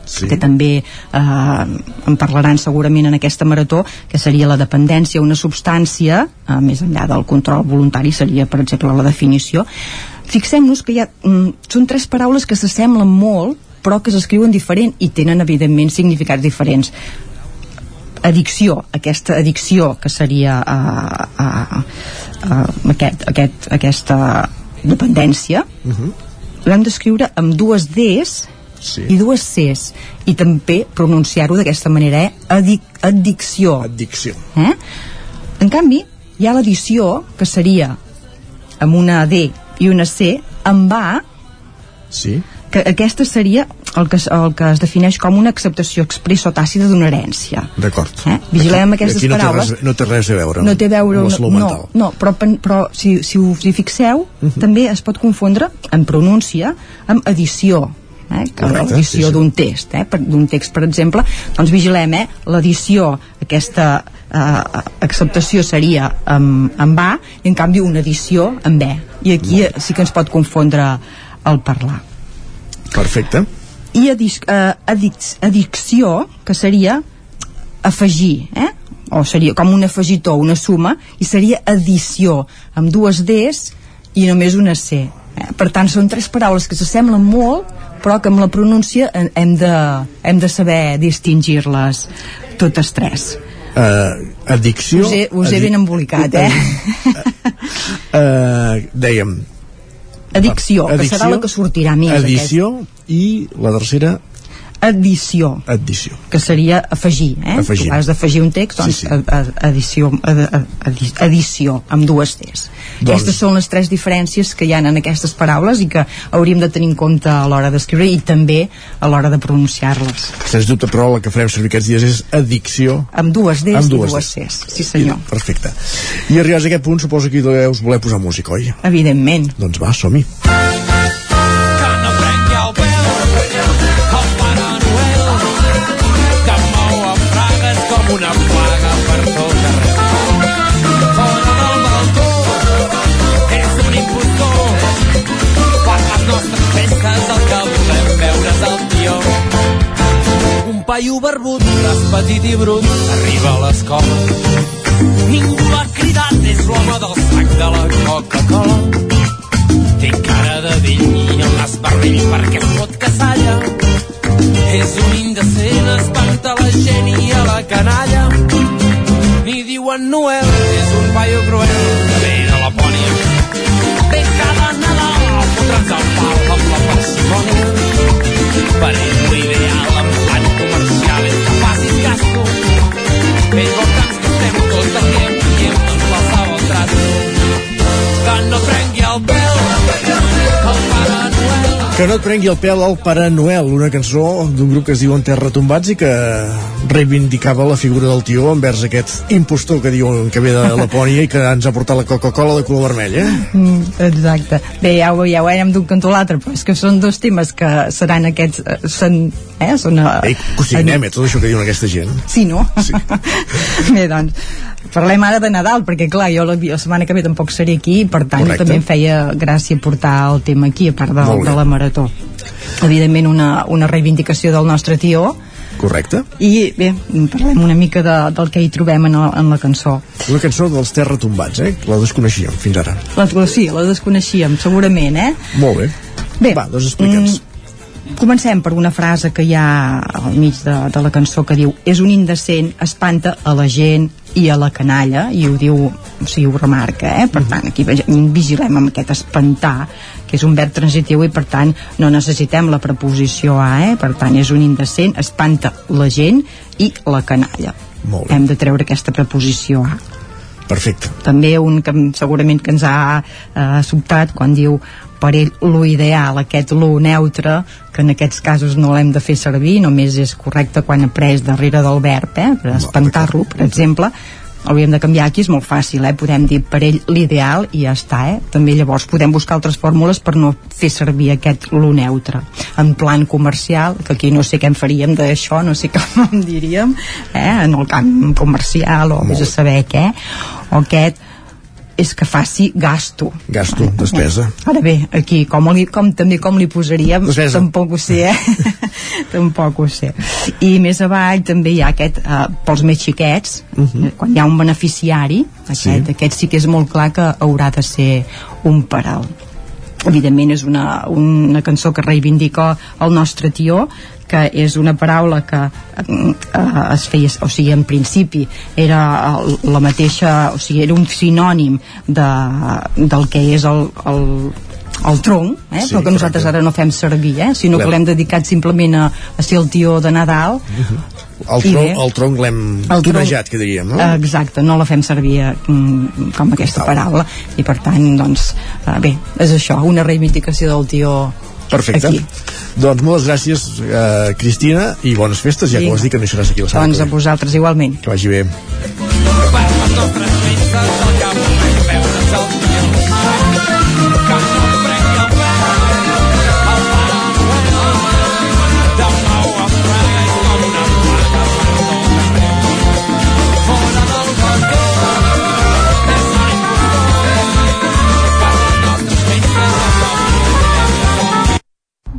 sí. que també eh, en parlaran segurament en aquesta marató, que seria la dependència a una substància, eh, més enllà del control voluntari, seria, per exemple, la definició. Fixem-nos que hi ha, mm, són tres paraules que s'assemblen molt, però que s'escriuen diferent i tenen, evidentment, significats diferents addicció, aquesta addicció que seria uh, uh, uh, aquest, aquest, aquesta dependència Uh -huh. l'hem d'escriure amb dues Ds sí. i dues Cs i també pronunciar-ho d'aquesta manera eh? Addic addicció addicció eh? en canvi hi ha l'addició que seria amb una D i una C amb A sí. Que aquesta seria el que, el que es defineix com una acceptació expressa o tàcita d'una herència D'acord. Eh? Vigilem amb aquestes aquí no paraules. Res, no té res a veure no té a veure amb no, mental. no, però, però si, si us hi fixeu Mhm. també es pot confondre en pronúncia amb edició eh? Correcte, l'edició sí, sí. d'un text eh? d'un text per exemple doncs vigilem eh? l'edició aquesta eh, acceptació seria amb, amb A i en canvi una edició amb B i aquí sí que ens pot confondre el parlar Perfecte. i addic, eh, addic, addicció que seria afegir eh? o seria com un afegitó, una suma i seria addició amb dues Ds i només una C eh? per tant són tres paraules que s'assemblen molt però que amb la pronúncia hem de, hem de saber distingir-les totes tres Uh, addicció... us he, us he ben embolicat eh? Uh, dèiem... addicció, que serà la que sortirà més Addició i la tercera... aquesta. addició Addició. que seria afegir, eh? Afegir. Tu has d'afegir un text, doncs Sí, sí. a- a- edició, a- edició, amb dues Ts. Doncs- Aquestes són les tres diferències que hi ha en aquestes paraules i que hauríem de tenir en compte a l'hora d'escriure i també a l'hora de pronunciar-les. Sens dubte, però, la que farem servir aquests dies és addicció Amb dues Ds Amb i dues dues Ds. Cs. Sí, senyor. Perfecte. I arribats a aquest punt, suposo que hi us voler posar música, oi? Evidentment. Doncs va, som-hi. Petit i brut arriba a l'escola. Ningú ha cridat, és l'home del sac de la Coca-Cola. Té cara de vell i el nas vermell perquè fot que s'alla. És un indecent, espanta la gent i a la canalla. Ni diuen Noel, és un paio cruel que ve de Lapònia. Ve cada Nadal fotre'ns el pal amb la parsimònia. Per ell l'ideal és que facis gasto. Ell vol que ens gastem tot el que diem amb la sal al trasto. Que no prengui el pèl el Pare Noel. Que no et prengui el pèl al Pare Noel, una cançó d'un grup que es diu Terra Tombats i que reivindicava la figura del tio envers aquest impostor que diuen que ve de Lapònia i que ens ha portat la Coca-Cola de color vermell, eh? Mm, exacte. Bé, ja ho veieu, eh? anem d'un cantó a l'altre, però és que són dos temes que seran aquests... eh, Són, eh? Són, Ei, que ho signem, eh, tot això que diuen aquesta gent. Sí, no? Sí. Bé, doncs, parlem ara de Nadal, perquè clar, jo la, la setmana que ve tampoc seré aquí, per tant Correcte. també em feia gràcia portar el tema aquí, a part de, de la marató. Evidentment una, una reivindicació del nostre tió, Correcte. i bé, parlem una mica de, del que hi trobem en, el, en la cançó. Una cançó dels Terra Tombats, eh? La desconeixíem fins ara. La, sí, la desconeixíem, segurament, eh? Molt bé. Bé, Va, doncs explica'ns. mm, comencem per una frase que hi ha al mig de, de la cançó que diu és un indecent, espanta a la gent i a la canalla, i ho diu o sigui, ho remarca, eh? per tant aquí vigilem amb aquest espantar que és un verb transitiu i per tant no necessitem la preposició a, eh? per tant és un indecent, espanta la gent i la canalla Molt bé. hem de treure aquesta preposició a Perfecte. també un que segurament que ens ha eh, sobtat quan diu per ell lo ideal, aquest lo neutre que en aquests casos no l'hem de fer servir només és correcte quan après darrere del verb eh, per espantar-lo, per exemple hauríem de canviar aquí, és molt fàcil eh? podem dir per ell l'ideal i ja està eh? també llavors podem buscar altres fórmules per no fer servir aquest lo neutre en plan comercial, que aquí no sé què en faríem d'això, no sé com en diríem eh? en el camp comercial o vés a saber què o aquest és que faci gasto Gasto, despesa. Ara bé, aquí, com, li, com també com li posaríem, Despesa. tampoc ho sé, eh? tampoc ho sé. I més avall també hi ha aquest, eh, pels més xiquets, uh -huh. quan hi ha un beneficiari, aquest, sí. aquest sí que és molt clar que haurà de ser un paral. Evidentment és una, una cançó que reivindica el nostre tió, que és una paraula que eh, es feia, o sigui, en principi era la mateixa, o sigui, era un sinònim de, del que és el, el, el tronc, eh? Sí, però que nosaltres correcte. ara no fem servir, eh? sinó que L'hem- dedicat simplement a, a ser el tió de Nadal. El tronc, el tronc l'hem tronc- que diríem, no? Eh, Exacte, no la fem servir eh, com aquesta paraula i per tant, doncs, eh, bé, és això, una reivindicació del tió Perfecte. aquí. Doncs moltes gràcies, eh, Cristina, i bones festes, ja que Vinga. ho has dit que no hi seràs aquí la setmana Doncs a que vosaltres igualment. Que vagi bé.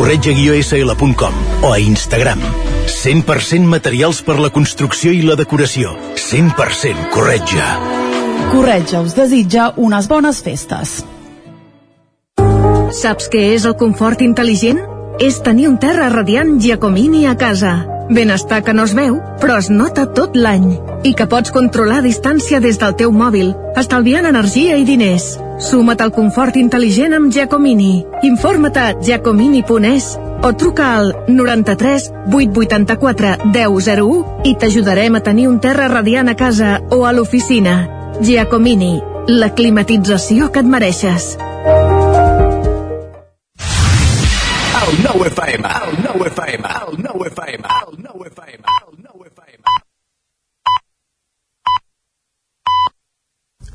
corretja-sl.com o a Instagram. 100% materials per la construcció i la decoració. 100% corretja. Corretja us desitja unes bones festes. Saps què és el confort intel·ligent? És tenir un terra radiant Giacomini a casa. Benestar que no es veu, però es nota tot l'any. I que pots controlar a distància des del teu mòbil, estalviant energia i diners. Suma't al confort intel·ligent amb Giacomini. Informa't a giacomini.es o truca al 93 884 1001 i t'ajudarem a tenir un terra radiant a casa o a l'oficina. Giacomini, la climatització que et mereixes. El nou FM, el nou FM, el nou FM, el nou FM, el nou FM.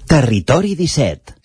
Territori 17.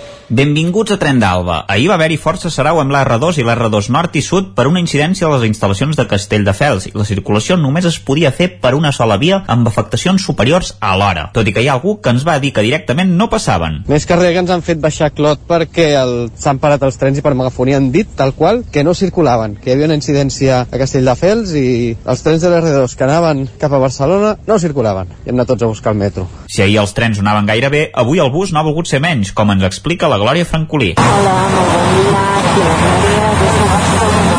Benvinguts a Tren d'Alba. Ahir va haver-hi força serau amb l'R2 i l'R2 nord i sud per una incidència a les instal·lacions de Castelldefels i la circulació només es podia fer per una sola via amb afectacions superiors a l'hora, tot i que hi ha algú que ens va dir que directament no passaven. Més que res que ens han fet baixar clot perquè el- s'han parat els trens i per megafonia han dit tal qual que no circulaven, que hi havia una incidència a Castelldefels i els trens de l'R2 que anaven cap a Barcelona no circulaven i hem anat tots a buscar el metro. Si ahir els trens anaven gaire bé, avui el bus no ha volgut ser menys, com ens explica la Glòria Francolí. Hola, molt bon dia, aquí la Glòria, de Barcelona.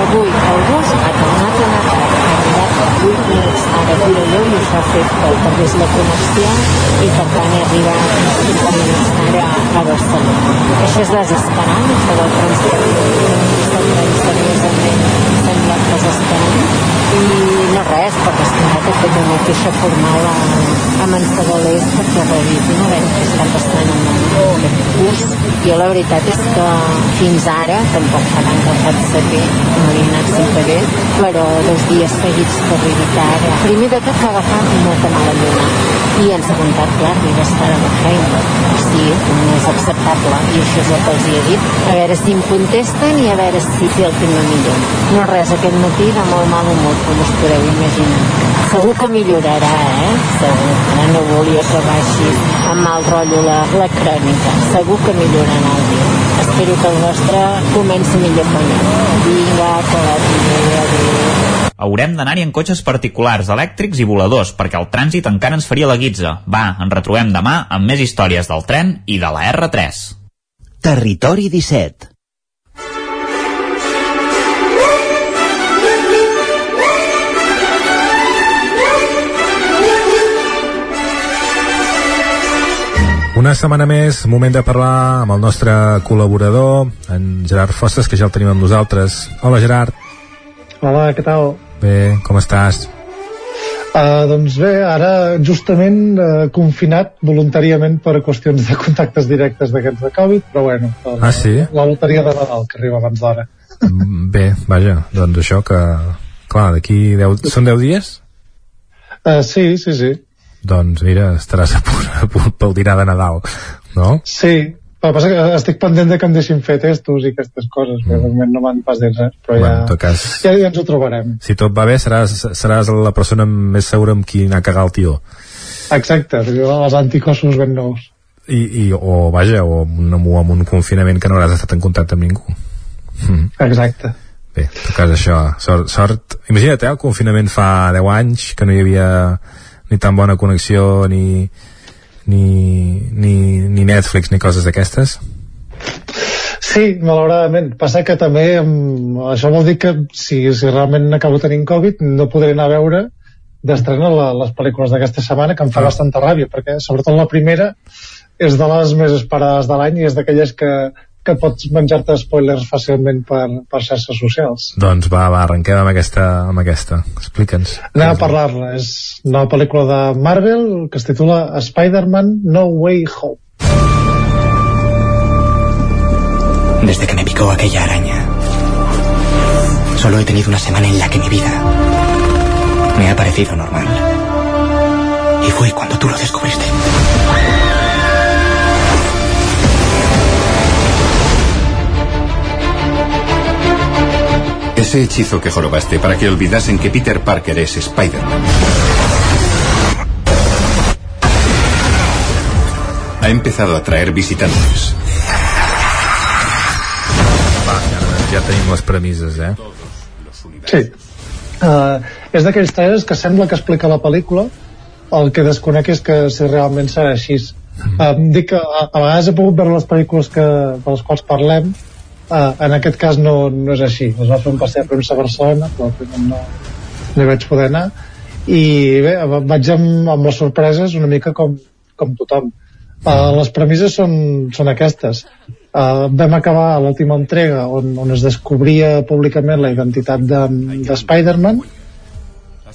Avui el bus ha tornat arribat 8 minuts i això ha fet que perdés la connexió i per tant he arribat 5 minuts ara a Barcelona. Això és desesperant, això del transport del tren seriosament sembla desesperant i no res, perquè clar que he fet una queixa formal a, a Mansagalés perquè revisin a veure què està passant amb aquest bus. Jo la veritat és que fins ara, tampoc fa tant que el faig servir, no havia anat sempre bé, però dos dies seguits que arribi tard. Primer de tot va agafar molta mala lluna i en segon part, clar, arribes tard a la feina. Sí, no és acceptable i això és el que els he dit. A veure si em contesten i a veure si té el tema millor. No res, aquest matí de molt mal humor, com us podeu imaginar. Segur que millorarà, eh? Segur. Ara no volia que baixi amb mal rotllo la, la crònica. Segur que millorarà el dia. Espero que el vostre comenci millor que el meu. Vinga, que vagi bé, adéu. Haurem d'anar-hi en cotxes particulars, elèctrics i voladors, perquè el trànsit encara ens faria la guitza. Va, ens retrobem demà amb més històries del tren i de la R3. Territori 17. Una setmana més, moment de parlar amb el nostre col·laborador, en Gerard Fosses, que ja el tenim amb nosaltres. Hola, Gerard. Hola, què tal? Bé, com estàs? Uh, doncs bé, ara justament uh, confinat voluntàriament per qüestions de contactes directes d'aquests de Covid, però bueno, la, Ah, sí? la loteria de Nadal que arriba abans d'hora. Mm, Bé, vaja, doncs això que... Clar, d'aquí 10... Són 10 dies? Uh, sí, sí, sí. Doncs mira, estaràs a punt, a punt pel dinar de Nadal, no? Sí, el que passa que estic pendent de que em deixin fer testos i aquestes coses, mm. perquè de moment no m'han pas dit res, però Bueno, ja, cas, ja, ja ens ho trobarem. si tot va bé, seràs, seràs la persona més segura amb qui anar a cagar el tió. Exacte, els anticossos ben nous. I, i, o vaja, o amb un, amb un confinament que no hauràs estat en contacte amb ningú. Mm. Exacte. Bé, en tot cas això, sort, sort. Imagina't, eh, el confinament fa 10 anys, que no hi havia ni tan bona connexió, ni, ni, ni, ni Netflix, ni coses d'aquestes. Sí, malauradament. Passa que també això vol dir que si, si realment acabo tenint Covid no podré anar a veure d'estrena les pel·lícules d'aquesta setmana que em fa ah. bastanta ràbia perquè sobretot la primera és de les més esperades de l'any i és d'aquelles que, que pots menjar-te spoilers fàcilment per, per xarxes socials. Doncs va, va, arrenquem amb aquesta. Amb aquesta. Explica'ns. Anem a parlar-la. És una pel·lícula de Marvel que es titula Spider-Man No Way Home. Desde que me picó aquella araña, solo he tenido una semana en la que mi vida me ha parecido normal. Y fue cuando tú lo descubriste. Ese hechizo que jorobaste para que olvidasen que Peter Parker es Spider-Man. Ha empezado a traer visitantes. Ja tenim les premisses, eh? Sí. Uh, és d'aquells trailers que sembla que explica la pel·lícula, el que desconec és que si realment serà així. Uh, dic que a, a vegades he pogut veure les pel·lícules que, de les quals parlem Uh, en aquest cas no, no és així. Es va fer un passeig premsa a Barcelona, però no, no hi vaig poder anar. I bé, vaig amb, amb les sorpreses una mica com, com tothom. Uh, les premisses són, són aquestes. Uh, vam acabar l'última entrega on, on es descobria públicament la identitat de, de Spider-Man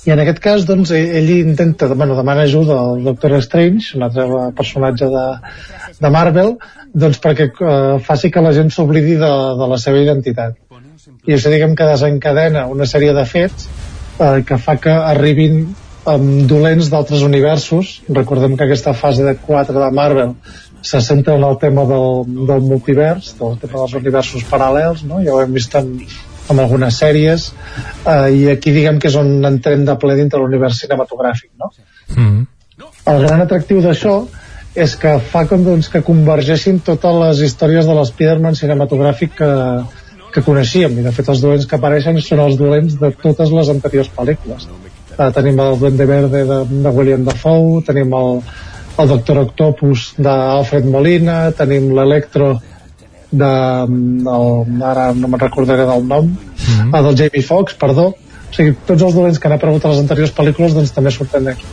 i en aquest cas doncs, ell, ell intenta, bueno, demana ajuda al Doctor Strange, un altre personatge de, de Marvel, doncs perquè eh, faci que la gent s'oblidi de, de la seva identitat. I això diguem que desencadena una sèrie de fets eh, que fa que arribin amb dolents d'altres universos. Recordem que aquesta fase de 4 de Marvel se centra en el tema del, del multivers, del tema dels universos paral·lels, no? ja ho hem vist en, amb algunes sèries eh, i aquí diguem que és on entrem de ple dintre l'univers cinematogràfic no? Mm. el gran atractiu d'això és que fa com doncs, que convergeixin totes les històries de l'Spiderman cinematogràfic que, que coneixíem. I de fet els dolents que apareixen són els dolents de totes les anteriors pel·lícules. Eh, tenim el Duende Verde de, de William Dafoe tenim el, el Doctor Octopus d'Alfred Molina tenim l'Electro de, el, ara no me'n recordaré del nom mm -hmm. ah, del Jamie Foxx, perdó. O sigui, tots els dolents que han aparegut a les anteriors pel·lícules doncs també surten d'aquí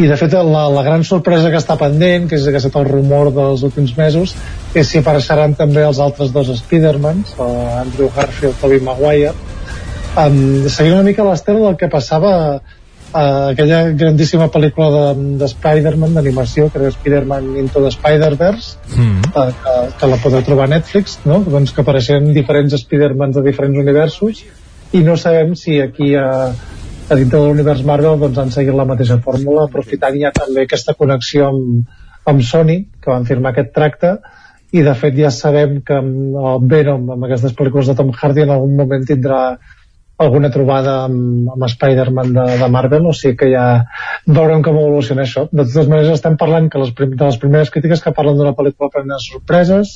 i de fet la, la gran sorpresa que està pendent que és que ha estat el rumor dels últims mesos és si apareixeran també els altres dos Spidermans Andrew Garfield i Tobey Maguire um, seguint una mica l'estel del que passava uh, aquella grandíssima pel·lícula de, de Spider-Man d'animació que era Spider-Man Into the Spider-Verse mm. uh, que, que la podeu trobar a Netflix no? doncs que apareixen diferents Spider-Mans de diferents universos i no sabem si aquí a, a dintre de l'univers Marvel doncs han seguit la mateixa fórmula aprofitant ja també aquesta connexió amb, amb Sony que van firmar aquest tracte i de fet ja sabem que el Venom amb aquestes pel·lícules de Tom Hardy en algun moment tindrà alguna trobada amb, amb Spider-Man de, de Marvel, o sigui que ja veurem com evoluciona això. De totes maneres estem parlant que les, prim, de les primeres crítiques que parlen d'una pel·lícula per sorpreses,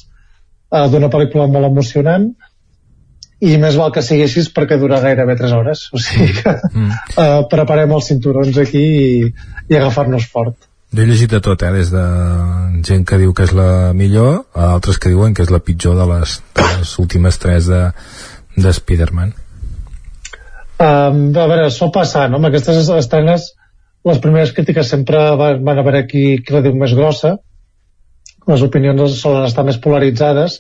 eh, d'una pel·lícula molt emocionant, i més val que sigui així perquè dura gairebé 3 hores o sigui que mm. eh, preparem els cinturons aquí i, i agafar-nos fort jo he llegit de tot, eh? des de gent que diu que és la millor a altres que diuen que és la pitjor de les, de les últimes tres de, de Spider-Man Um, a veure, sol passar, no? Amb aquestes estrenes, les primeres crítiques sempre van, van a veure qui, qui la diu més grossa, les opinions solen estar més polaritzades,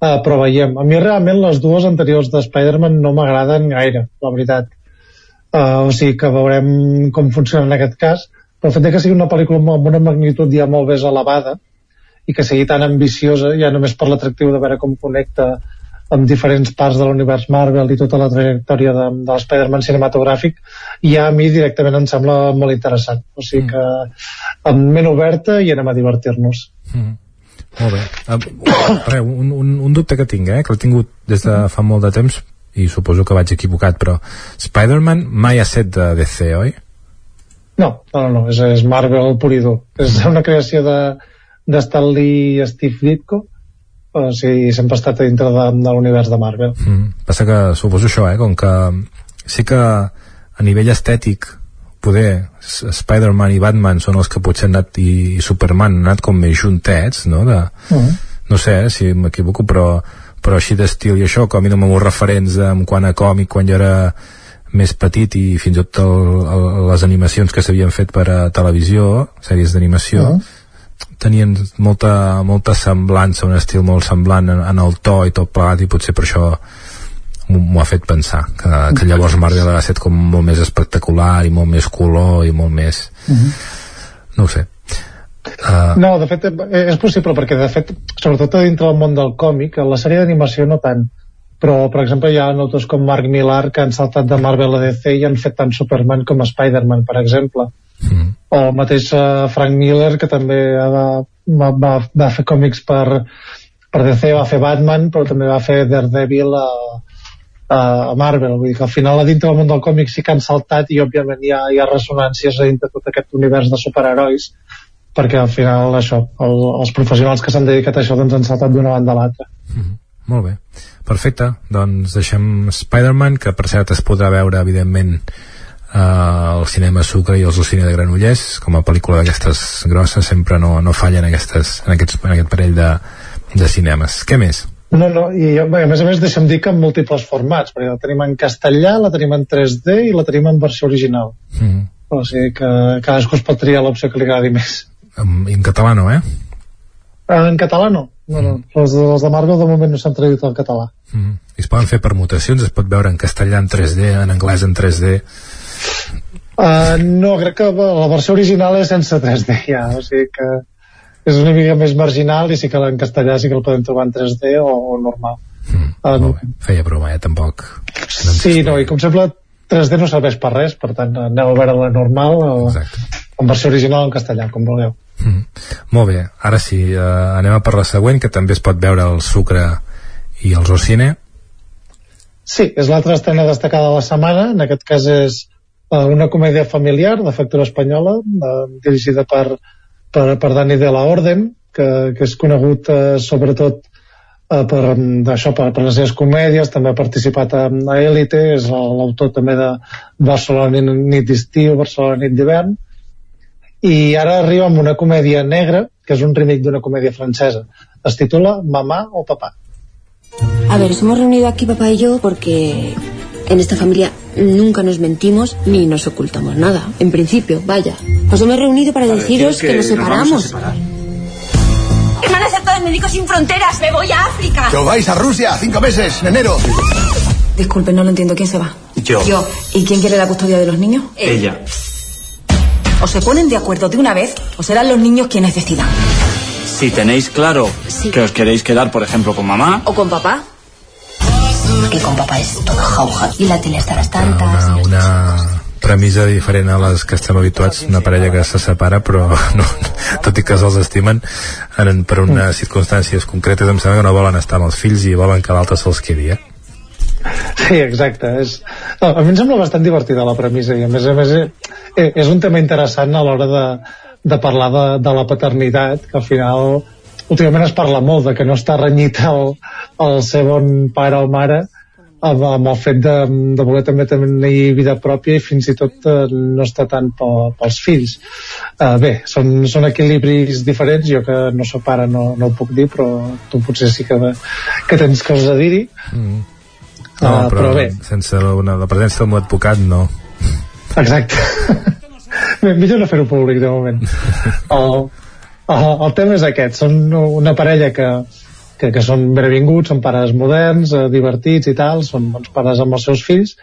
uh, però veiem. A mi realment les dues anteriors de Spider-Man no m'agraden gaire, la veritat. Uh, o sigui que veurem com funciona en aquest cas, però el fet que sigui una pel·lícula amb una magnitud ja molt més elevada i que sigui tan ambiciosa, ja només per l'atractiu de veure com connecta amb diferents parts de l'univers Marvel i tota la trajectòria de, de l'Spider-Man cinematogràfic i a mi directament em sembla molt interessant o sigui mm. que amb ment oberta i anem a divertir-nos mm. Molt bé. Uh, re, un, un, un dubte que tinc, eh, que l'he tingut des de fa molt de temps i suposo que vaig equivocat, però Spider-Man mai ha set de DC, oi? No, no, no, és, és Marvel pur i dur. És una creació de, de Stan Lee i Steve Ditko o sigui, sempre ha estat dintre de, de l'univers de Marvel. Mm. Passa que suposo això, eh? Com que sí que a nivell estètic poder Spider-Man i Batman són els que potser han anat i, i Superman han anat com més juntets no? de, mm. no sé eh, si m'equivoco però, però així d'estil i això com a mínim amb uns referents en quant a còmic quan jo era més petit i fins i tot el, el, les animacions que s'havien fet per a televisió sèries d'animació -huh tenien molta, molta semblança, un estil molt semblant en, en el to i tot plegat i potser per això m'ho ha fet pensar que, que llavors Marvel ha estat com molt més espectacular i molt més color i molt més uh -huh. no ho sé uh... no, de fet és possible perquè de fet, sobretot dintre del món del còmic la sèrie d'animació no tant però per exemple hi ha autors com Mark Millar que han saltat de Marvel a DC i han fet tant Superman com Spider-Man per exemple mm. o el mateix uh, Frank Miller que també va, va, va, va fer còmics per, per DC va fer Batman però també va fer Daredevil a, a Marvel, vull dir que al final a dintre del món del còmic sí que han saltat i òbviament hi ha, hi ha ressonàncies a dintre tot aquest univers de superherois perquè al final això, el, els professionals que s'han dedicat a això doncs han saltat d'una banda a l'altra. Mm -hmm. Molt bé, perfecte. Doncs deixem Spider-Man que per cert es podrà veure evidentment eh, al cinema Sucre i al cine de Granollers com a pel·lícula d'aquestes grosses. Sempre no, no fallen aquestes, en, aquests, en aquest parell de, de cinemes. Què més? No, no, i bé, a més a més deixa'm dir que en múltiples formats, perquè la tenim en castellà, la tenim en 3D i la tenim en versió original. Mm. O sigui que cadascú es pot triar l'opció que li agradi més. En, en català no, eh? En català no. No, no. Els, els de Marvel de moment no s'han traduït al català. Mm. I es poden fer permutacions? Es pot veure en castellà en 3D, en anglès en 3D? Uh, no, crec que la versió original és sense 3D ja, o sigui que és una mica més marginal i sí que en castellà sí que el podem trobar en 3D o, o normal. Mm, um, feia broma, eh, tampoc. No sí, no, i com sempre 3D no serveix per res, per tant aneu a veure la normal o Exacte. en versió original en castellà, com vulgueu mm. molt bé, ara sí uh, anem a per la següent, que també es pot veure el Sucre i el Rocine. Sí, és l'altra estrena destacada de la setmana, en aquest cas és uh, una comèdia familiar de factura espanyola, uh, dirigida per per, per Dani de la Orden, que, que és conegut eh, sobretot eh, per, això, per, per les seves comèdies, també ha participat a, a Elite, és l'autor també de Barcelona nit d'estiu, Barcelona nit d'hivern, i ara arriba amb una comèdia negra, que és un remake d'una comèdia francesa. Es titula Mamà o Papà. A ver, nos hemos reunido aquí papá y yo porque En esta familia nunca nos mentimos ni nos ocultamos nada. En principio, vaya. Nos hemos reunido para vale, deciros que, que, nos separamos. Nos Hermana secta de Médicos Sin Fronteras, me voy a África. Que os vais a Rusia, cinco meses, en enero. Disculpe, no lo entiendo. ¿Quién se va? Yo. Yo. ¿Y quién quiere la custodia de los niños? Ella. O se ponen de acuerdo de una vez o serán los niños quienes decidan. Si tenéis claro sí. que os queréis quedar, por ejemplo, con mamá. O con papá que con papá és tota jauja i la tele està a les tantes una, una premissa diferent a les que estem habituats una parella que se separa però no, tot i que se'ls estimen en, per unes circumstàncies concretes em sembla que no volen estar amb els fills i volen que l'altre se'ls quedi eh? Sí, exacte. És... A mi em sembla bastant divertida la premissa i a més a més eh, és un tema interessant a l'hora de, de parlar de, de la paternitat, que al final últimament es parla molt de que no està renyit el, el segon pare o mare amb, amb el fet de, de voler també tenir vida pròpia i fins i tot eh, no està tant pel, pels fills. Uh, bé, són, són equilibris diferents jo que no sóc pare no, no ho puc dir però tu potser sí que, que tens coses a dir-hi. Mm. no, uh, però, però bé. sense una, la presència del meu advocat no. Exacte. Bé, millor no fer-ho públic de moment. el, el, el tema és aquest són una parella que que, que són benvinguts, són pares moderns, eh, divertits i tal, són bons pares amb els seus fills.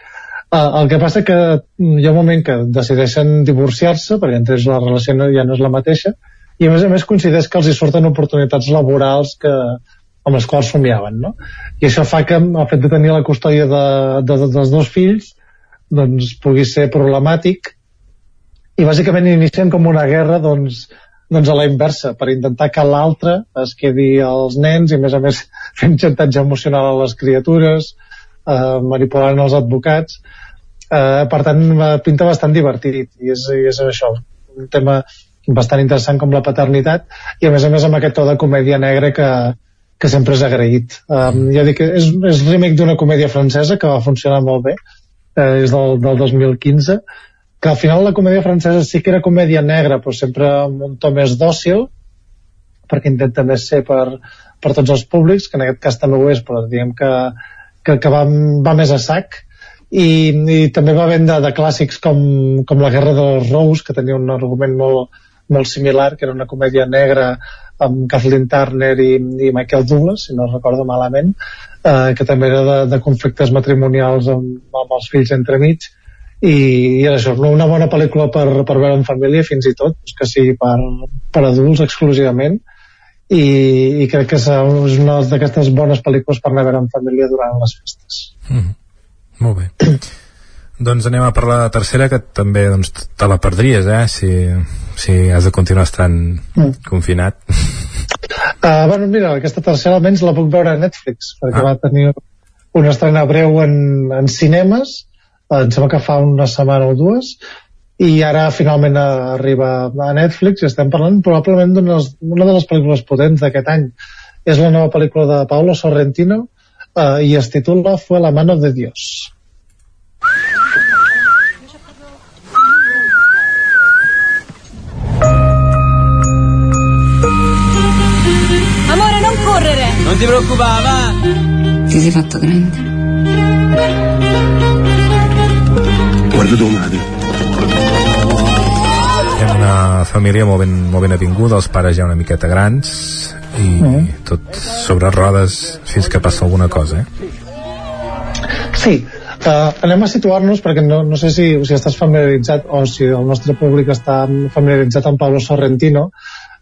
Eh, el que passa que hi ha un moment que decideixen divorciar-se, perquè entre ells la relació no, ja no és la mateixa, i a més a més coincideix que els hi surten oportunitats laborals que, amb les quals somiaven, no? I això fa que el fet de tenir la custòdia de, de, de, dels dos fills doncs pugui ser problemàtic i bàsicament inicien com una guerra doncs, doncs a la inversa, per intentar que l'altre es quedi als nens i a més a més fent xantatge emocional a les criatures, eh, manipulant els advocats. Eh, per tant, pinta bastant divertit i és, i és això, un tema bastant interessant com la paternitat i a més a més amb aquest to de comèdia negra que, que sempre és agraït. Um, ja dic és, és remake d'una comèdia francesa que va funcionar molt bé, eh, és del, del 2015 que al final la comèdia francesa sí que era comèdia negra però sempre amb un to més dòcil perquè intenta més ser per, per tots els públics, que en aquest cas també ho és, però diguem que, que, que va, va més a sac, i, i també va vendre de clàssics com, com La guerra dels Rous, que tenia un argument molt, molt similar, que era una comèdia negra amb Kathleen Turner i, i Michael Douglas, si no recordo malament, eh, que també era de, de conflictes matrimonials amb, amb els fills entremig, i, i això, una bona pel·lícula per, per veure en família fins i tot, que sigui per, per adults exclusivament i, i crec que és una d'aquestes bones pel·lícules per anar a veure en família durant les festes mm. Molt bé doncs anem a per la tercera que també doncs, te la perdries eh? si, si has de continuar estant mm. confinat uh, bueno mira, aquesta tercera almenys la puc veure a Netflix perquè ah. va tenir una estrena breu en, en cinemes em sembla que fa una setmana o dues i ara finalment arriba a Netflix i estem parlant probablement d'una de les pel·lícules potents d'aquest any és la nova pel·lícula de Paolo Sorrentino eh, i es titula Fue la mano de Dios Amore, non correre! Non ti preoccupare, va! Ti sei fatto grande. Guarda tua madre. Hi ha una família molt ben, molt ben avinguda, els pares ja una miqueta grans i mm. tot sobre rodes fins que passa alguna cosa, eh? Sí, uh, anem a situar-nos perquè no, no sé si, si estàs familiaritzat o si el nostre públic està familiaritzat amb Pablo Sorrentino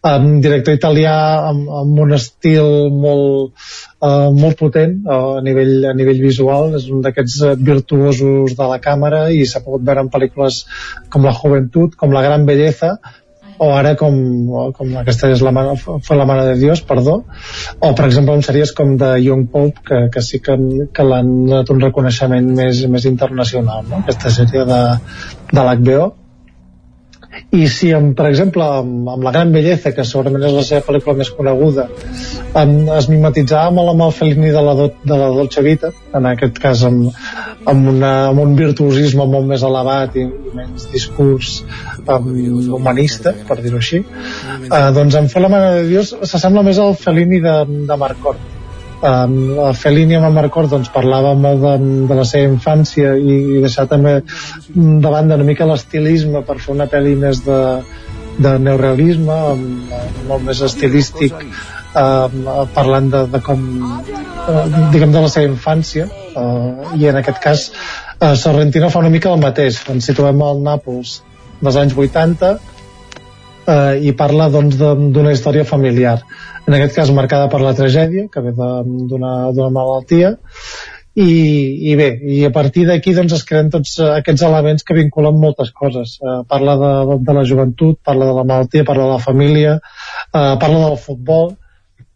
um, director italià amb, amb un estil molt, uh, molt potent uh, a, nivell, a nivell visual. És un d'aquests virtuosos de la càmera i s'ha pogut veure en pel·lícules com La Juventud, com La Gran Belleza o ara com, com aquesta és la mare, fue la mare de Dios, perdó. O per exemple en sèries com de Young Pope que, que sí que, que l'han donat un reconeixement més, més internacional no? aquesta sèrie de, de l'HBO i si, amb, per exemple, amb, amb La gran bellesa, que segurament és la seva pel·lícula més coneguda, amb, es mimetitzava molt amb el Fellini de la, do, de la Dolce Vita, en aquest cas amb, amb, una, amb un virtuosisme molt més elevat i menys discurs um, humanista, per dir-ho així, eh, doncs en Fer la mare de Dios s'assembla més al Fellini de, de Marcort um, Fellini el Marcor doncs, parlava molt de, de la seva infància i, i deixar també de banda una mica l'estilisme per fer una pel·li més de, de neorealisme amb, molt més estilístic uh, parlant de, de com uh, diguem de la seva infància uh, i en aquest cas uh, Sorrentino fa una mica el mateix ens situem al Nàpols dels anys 80 uh, i parla doncs d'una història familiar. En aquest cas marcada per la tragèdia que ve d'una malaltia. I, i bé, i a partir d'aquí doncs es creen tots aquests elements que vinculen moltes coses. Eh, parla de, de la joventut, parla de la malaltia parla de la família, eh, parla del futbol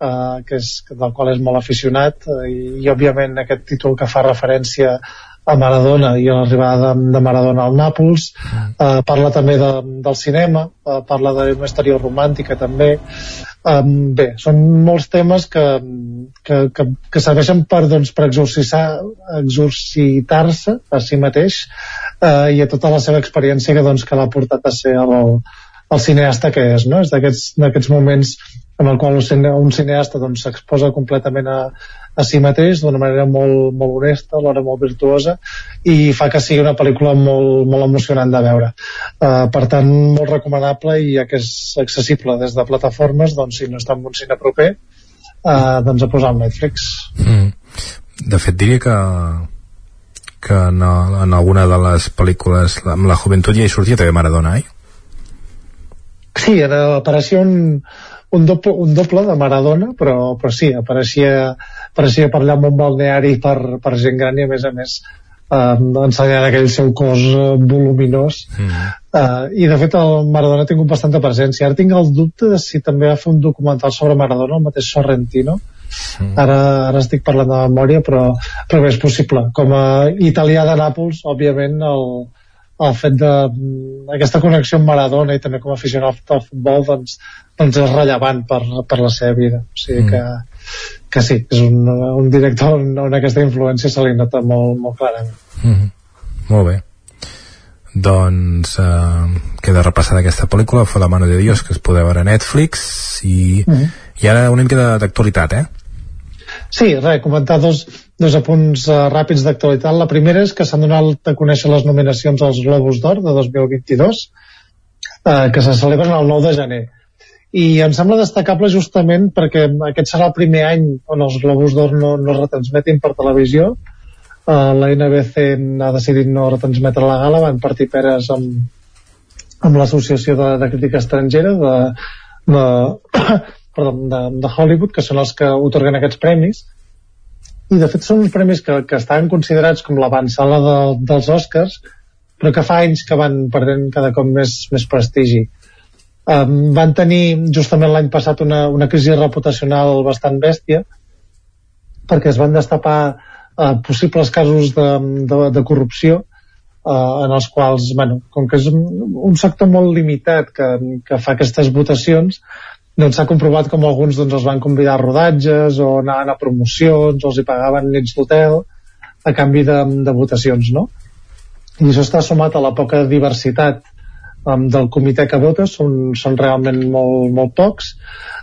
eh, que és, del qual és molt aficionat eh, i, i òbviament aquest títol que fa referència a Maradona i a l'arribada de, de Maradona al Nàpols. Eh, parla també de, del cinema eh, parla d'una història romàntica també. Um, bé, són molts temes que, que, que, que serveixen per, doncs, per exorcitar-se a si mateix eh, i a tota la seva experiència que, doncs, que l'ha portat a ser el, el cineasta que és, no? És d'aquests moments en el qual un cineasta doncs, s'exposa doncs, completament a, a si mateix d'una manera molt, molt honesta, alhora molt virtuosa i fa que sigui una pel·lícula molt, molt emocionant de veure uh, per tant molt recomanable i ja que és accessible des de plataformes doncs si no està en un cine proper uh, doncs a posar al Netflix mm. de fet diria que que en, en alguna de les pel·lícules amb la joventut ja hi sortia també Maradona, eh? Sí, era, apareixia un, un doble, un doble de Maradona, però, però sí, apareixia, apareixia per allà amb un balneari per, per gent gran i a més a més eh, ensenyant aquell seu cos eh, voluminós mm. eh, i de fet el Maradona ha tingut bastanta presència ara tinc el dubte de si també va fer un documental sobre Maradona, el mateix Sorrentino mm. ara, ara estic parlant de memòria però, però bé, és possible com a italià de Nàpols, òbviament el, el fet de aquesta connexió amb Maradona i també com a aficionat al futbol doncs, doncs és rellevant per, per la seva vida o sigui mm. que, que sí, és un, un director on, on aquesta influència se li nota molt, molt clarament mm -hmm. molt bé doncs eh, queda repassada aquesta pel·lícula Fue la mano de Dios que es podeu veure a Netflix i, Mhm. i ara una mica d'actualitat eh? Sí, res, comentar dos, dos apunts uh, ràpids d'actualitat. La primera és que s'han donat a conèixer les nominacions als Globus d'Or de 2022, uh, que se celebren el 9 de gener. I em sembla destacable justament perquè aquest serà el primer any on els Globus d'Or no, no es retransmetin per televisió. Uh, la NBC ha decidit no retransmetre la gala, van partir peres amb, amb l'Associació de, de Crítica Estrangera de, de, perdó, de, de Hollywood, que són els que otorguen aquests premis, i de fet són uns premis que, que estan considerats com l'avançala de, dels Oscars, però que fa anys que van perdent cada cop més, més prestigi. Um, van tenir justament l'any passat una, una crisi reputacional bastant bèstia, perquè es van destapar uh, possibles casos de, de, de corrupció uh, en els quals, bueno, com que és un, sector molt limitat que, que fa aquestes votacions, doncs s'ha comprovat com alguns doncs, els van convidar a rodatges o anaven a promocions o els hi pagaven nits d'hotel a canvi de, de votacions, no? I això està sumat a la poca diversitat um, del comitè que vota, són, són realment molt, molt pocs.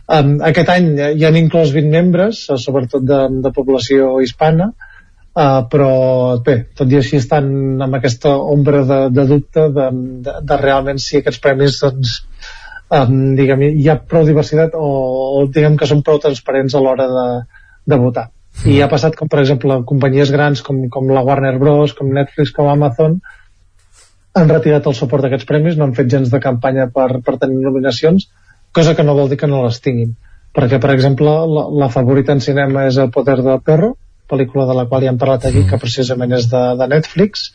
Um, aquest any hi han inclòs 20 membres, eh, sobretot de, de població hispana, uh, però bé, tot i així estan amb aquesta ombra de, de dubte de, de, de realment si aquests premis doncs, um, diguem, hi ha prou diversitat o, o diguem que són prou transparents a l'hora de, de votar. I ha passat com, per exemple, companyies grans com, com la Warner Bros., com Netflix, com Amazon, han retirat el suport d'aquests premis, no han fet gens de campanya per, per tenir nominacions, cosa que no vol dir que no les tinguin. Perquè, per exemple, la, la favorita en cinema és El poder del perro, pel·lícula de la qual ja hem parlat aquí, que precisament és de, de Netflix,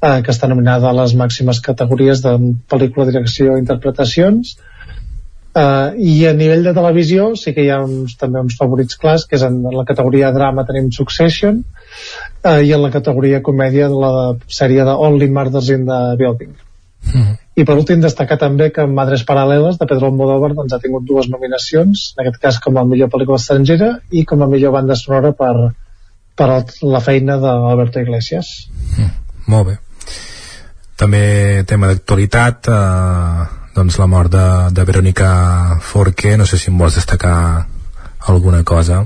eh, que està nominada a les màximes categories de pel·lícula, direcció i interpretacions, Uh, I a nivell de televisió sí que hi ha uns, també uns favorits clars, que és en la categoria drama tenim Succession uh, i en la categoria comèdia la sèrie de Only Murders in the Building. I per últim destacar també que Madres Paral·leles de Pedro Almodóvar doncs, ha tingut dues nominacions, en aquest cas com a millor pel·lícula estrangera i com a millor banda sonora per, per la feina d'Alberto Iglesias. Molt bé. També tema d'actualitat, eh, doncs la mort de, de Verónica Forqué, no sé si em vols destacar alguna cosa.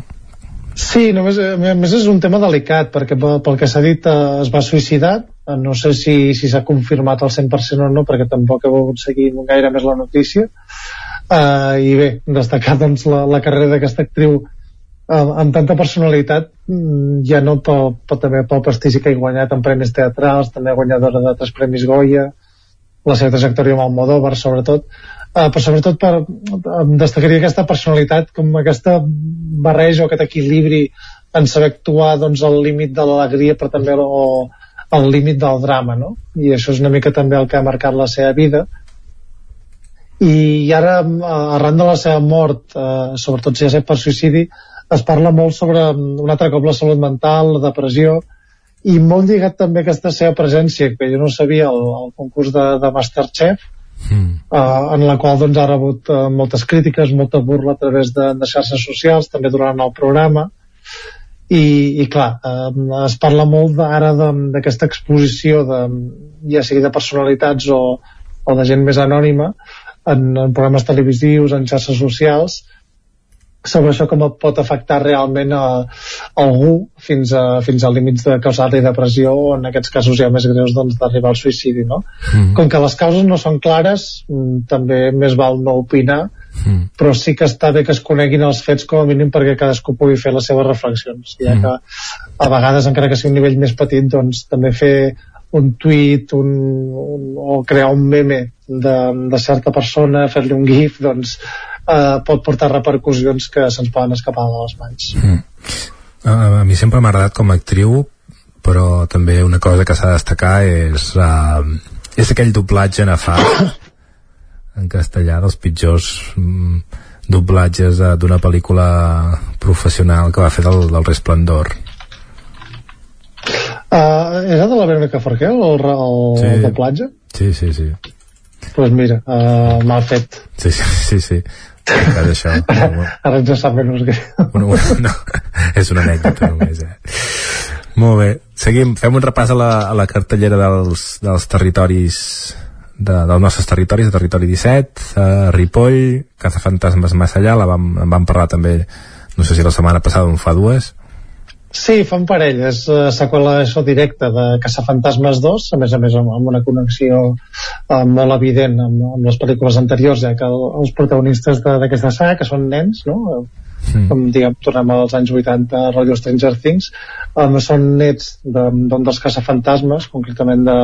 Sí, només, a més és un tema delicat, perquè pel, pel que s'ha dit eh, es va suïcidar, eh, no sé si si s'ha confirmat al 100% o no, perquè tampoc he volgut seguir gaire més la notícia, uh, i bé, destacar doncs, la, la carrera d'aquesta actriu uh, amb tanta personalitat, mm, ja no pel, pel, també pel prestigi que ha guanyat en premis teatrals, també guanyadora de tres premis Goya, la seva trajectòria amb Almodóvar, sobretot, uh, però sobretot per, em destacaria aquesta personalitat, com aquesta barreja o aquest equilibri en saber actuar doncs, al límit de l'alegria, però també o, al límit del drama, no? I això és una mica també el que ha marcat la seva vida. I ara, arran de la seva mort, eh, sobretot si ha estat per suïcidi, es parla molt sobre un altre cop la salut mental, la depressió, i molt lligat també a aquesta seva presència, que jo no sabia, el, el concurs de, de Masterchef, mm. uh, en la qual doncs, ha rebut uh, moltes crítiques, molta burla a través de, de xarxes socials, també durant el programa, i, i clar, uh, es parla molt ara d'aquesta exposició de, ja sigui de personalitats o, o de gent més anònima en, en programes televisius, en xarxes socials, sobre això com pot afectar realment a, a algú fins a, fins a límits de causar-li depressió o en aquests casos ja més greus doncs, d'arribar al suïcidi no? Mm. com que les causes no són clares mm, també més val no opinar mm. però sí que està bé que es coneguin els fets com a mínim perquè cadascú pugui fer les seves reflexions ja mm. que a vegades encara que sigui un nivell més petit doncs també fer un tuit un, un, o crear un meme de, de certa persona, fer-li un gif doncs eh, pot portar repercussions que se'ns poden escapar de les mans. Mm. A, mi sempre m'ha agradat com a actriu, però també una cosa que s'ha de destacar és, uh, és aquell doblatge nefast en castellà dels pitjors mm, doblatges uh, d'una pel·lícula professional que va fer del, del Resplendor. Uh, era de la Verónica Forqué el, el, sí. el doblatge? Sí, sí, sí. Doncs pues mira, uh, mal fet. Sí, sí, sí. sí que d'això ara, ara ens sap menys greu no, no, és una anècdota només eh? Molt bé. Seguim, fem un repàs a la, a la cartellera dels, dels territoris de, dels nostres territoris, de territori 17, eh, Ripoll, Cazafantasmes massa allà, la vam, en vam parlar també, no sé si la setmana passada o en fa dues. Sí, fan parell, és uh, seqüela això directa de Caçafantasmes 2, a més a més amb, amb una connexió uh, molt evident amb, amb les pel·lícules anteriors, ja que el, els protagonistes d'aquesta saga, que són nens, no? Mm. com diguem, tornem als anys 80 rotllo Stranger Things um, són nets d'un de, dels caçafantasmes concretament de,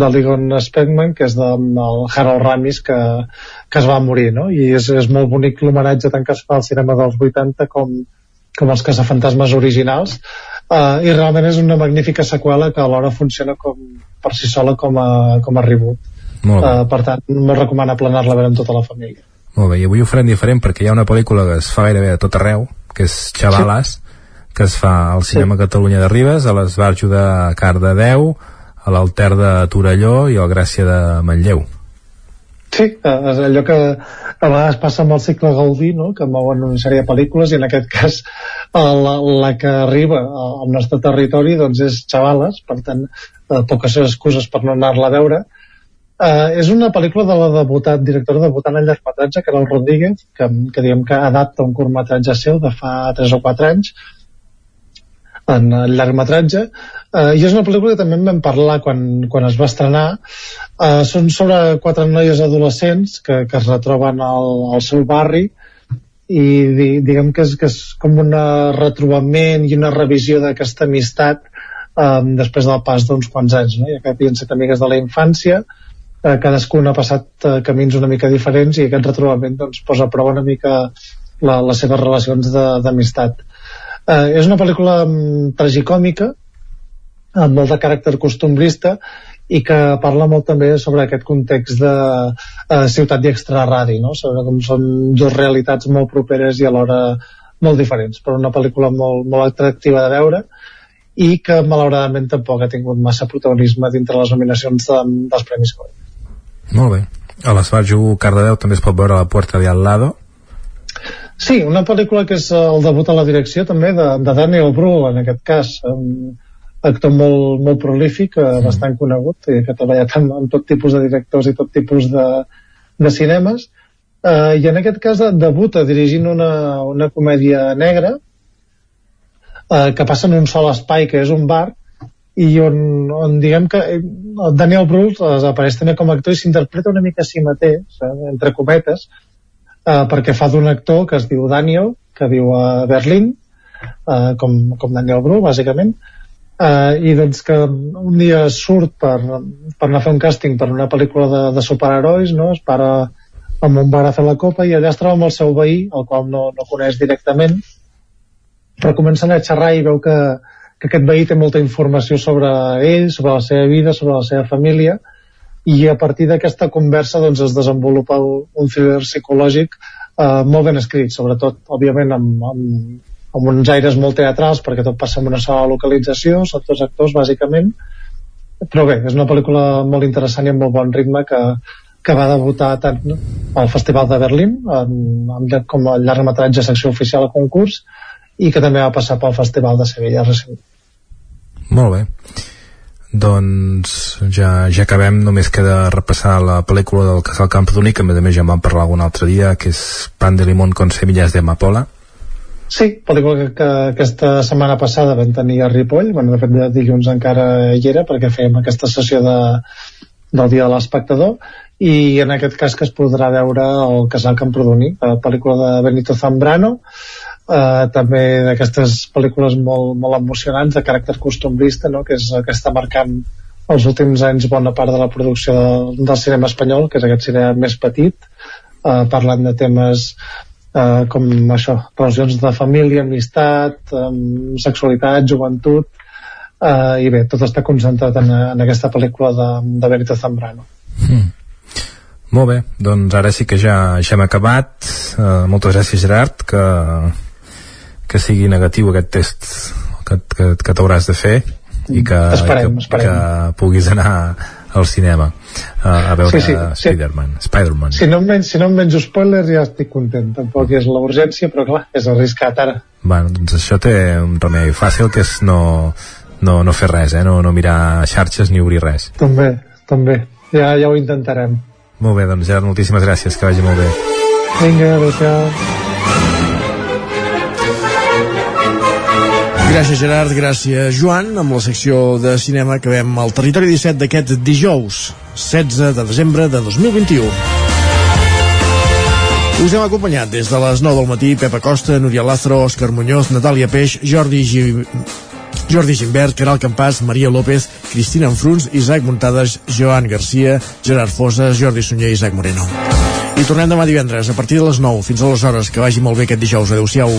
de Ligon Speckman que és del de, Harold Ramis que, que es va morir no? i és, és molt bonic l'homenatge tant que es fa al cinema dels 80 com, com els caçafantasmes originals uh, i realment és una magnífica seqüela que alhora funciona com, per si sola com a, com a reboot uh, per tant, molt recomanable anar-la a veure amb tota la família molt bé, i avui ho farem diferent perquè hi ha una pel·lícula que es fa gairebé a tot arreu, que és Xavales, sí. que es fa al Cinema sí. Catalunya de Ribes, a l'Esbarjo de Cardedeu, a l'Alter de Torelló i al Gràcia de Manlleu. Sí, és allò que a vegades passa amb el cicle Gaudí, no? que mouen una sèrie de pel·lícules i en aquest cas la, la que arriba al nostre territori doncs és Xavales, per tant eh, poques excuses per no anar-la a veure. Uh, és una pel·lícula de la debutat, directora debutant en llargmetratge, el Rodríguez, que, que diguem que adapta un curtmetratge seu de fa 3 o 4 anys en el llargmetratge uh, i és una pel·lícula que també en vam parlar quan, quan es va estrenar uh, són sobre quatre noies adolescents que, que es retroben al, al seu barri i di, diguem que és, que és com un retrobament i una revisió d'aquesta amistat um, després del pas d'uns quants anys no? ja que havien set amigues de la infància eh, cadascun ha passat eh, camins una mica diferents i aquest retrobament doncs, posa a prova una mica la, les seves relacions d'amistat. Eh, és una pel·lícula um, tragicòmica amb molt de caràcter costumbrista i que parla molt també sobre aquest context de eh, ciutat i extraradi, no? sobre com són dues realitats molt properes i alhora molt diferents, però una pel·lícula molt, molt atractiva de veure i que malauradament tampoc ha tingut massa protagonisme dintre les nominacions de, dels Premis Goya. Molt bé. A l'Esbarjo Cardedeu també es pot veure la Puerta de Al Lado. Sí, una pel·lícula que és el debut a la direcció també de, de Daniel Brühl en aquest cas un actor molt, molt prolífic mm. bastant conegut i que ha treballat amb, amb tot tipus de directors i tot tipus de, de cinemes uh, i en aquest cas debuta dirigint una, una comèdia negra uh, que passa en un sol espai que és un bar i on, on diguem que eh, Daniel Bruce apareix també com a actor i s'interpreta una mica a si mateix, eh, entre cometes, eh, perquè fa d'un actor que es diu Daniel, que viu a Berlín, eh, com, com Daniel Bru, bàsicament, eh, i doncs que un dia surt per, per anar a fer un càsting per una pel·lícula de, de superherois, no? es para amb un bar a fer la copa i allà es troba amb el seu veí, el qual no, no coneix directament, però comencen a xerrar i veu que, que aquest veí té molta informació sobre ell, sobre la seva vida, sobre la seva família, i a partir d'aquesta conversa doncs, es desenvolupa un thriller psicològic eh, molt ben escrit, sobretot, òbviament, amb, amb, amb uns aires molt teatrals, perquè tot passa en una sola localització, són tots actors, bàsicament, però bé, és una pel·lícula molt interessant i amb molt bon ritme que, que va debutar tant al Festival de Berlín amb, amb, com a llargmetratge secció oficial a concurs i que també va passar pel Festival de Sevilla recentment. Molt bé. Doncs ja, ja acabem, només queda repassar la pel·lícula del Casal Camprodoní, que a més a més ja en vam parlar algun altre dia, que és Pan de Limón con semillas de amapola. Sí, pel·lícula que, que aquesta setmana passada vam tenir a Ripoll, bueno, de fet de dilluns encara hi era, perquè fèiem aquesta sessió de, del Dia de l'Espectador, i en aquest cas que es podrà veure el Casal Camprodoní, la pel·lícula de Benito Zambrano, eh, també d'aquestes pel·lícules molt, molt emocionants de caràcter costumbrista no? que és el que està marcant els últims anys bona part de la producció de, del cinema espanyol que és aquest cinema més petit eh, parlant de temes eh, com això, relacions de família amistat, eh, sexualitat joventut eh, i bé, tot està concentrat en, en aquesta pel·lícula de, de Benito Zambrano mm. Molt bé, doncs ara sí que ja, ja hem acabat. Uh, moltes gràcies, Gerard, que, que sigui negatiu aquest test que, que, que t'hauràs de fer i que, esperem, que, esperem. que puguis anar al cinema a, a veure sí, sí, Spider-Man sí. Spider si, no menys, si no em menjo spoilers ja estic content tampoc és la urgència però clar, és arriscat ara bueno, doncs això té un remei fàcil que és no, no, no fer res, eh? no, no mirar xarxes ni obrir res. També, també. Ja, ja ho intentarem. Molt bé, doncs Gerard, moltíssimes gràcies, que vagi molt bé. Vinga, adéu-siau. Gràcies Gerard, gràcies Joan. Amb la secció de cinema acabem el Territori 17 d'aquest dijous, 16 de desembre de 2021. Us hem acompanyat des de les 9 del matí Pepa Costa, Núria Lázaro, Òscar Muñoz, Natàlia Peix, Jordi G... Jordi Gimbert, Caral Campàs, Maria López, Cristina Enfruns, Isaac Muntades, Joan Garcia, Gerard Fosas, Jordi Sunyer i Isaac Moreno. I tornem demà divendres a partir de les 9 fins a les hores. Que vagi molt bé aquest dijous. Adéu-siau.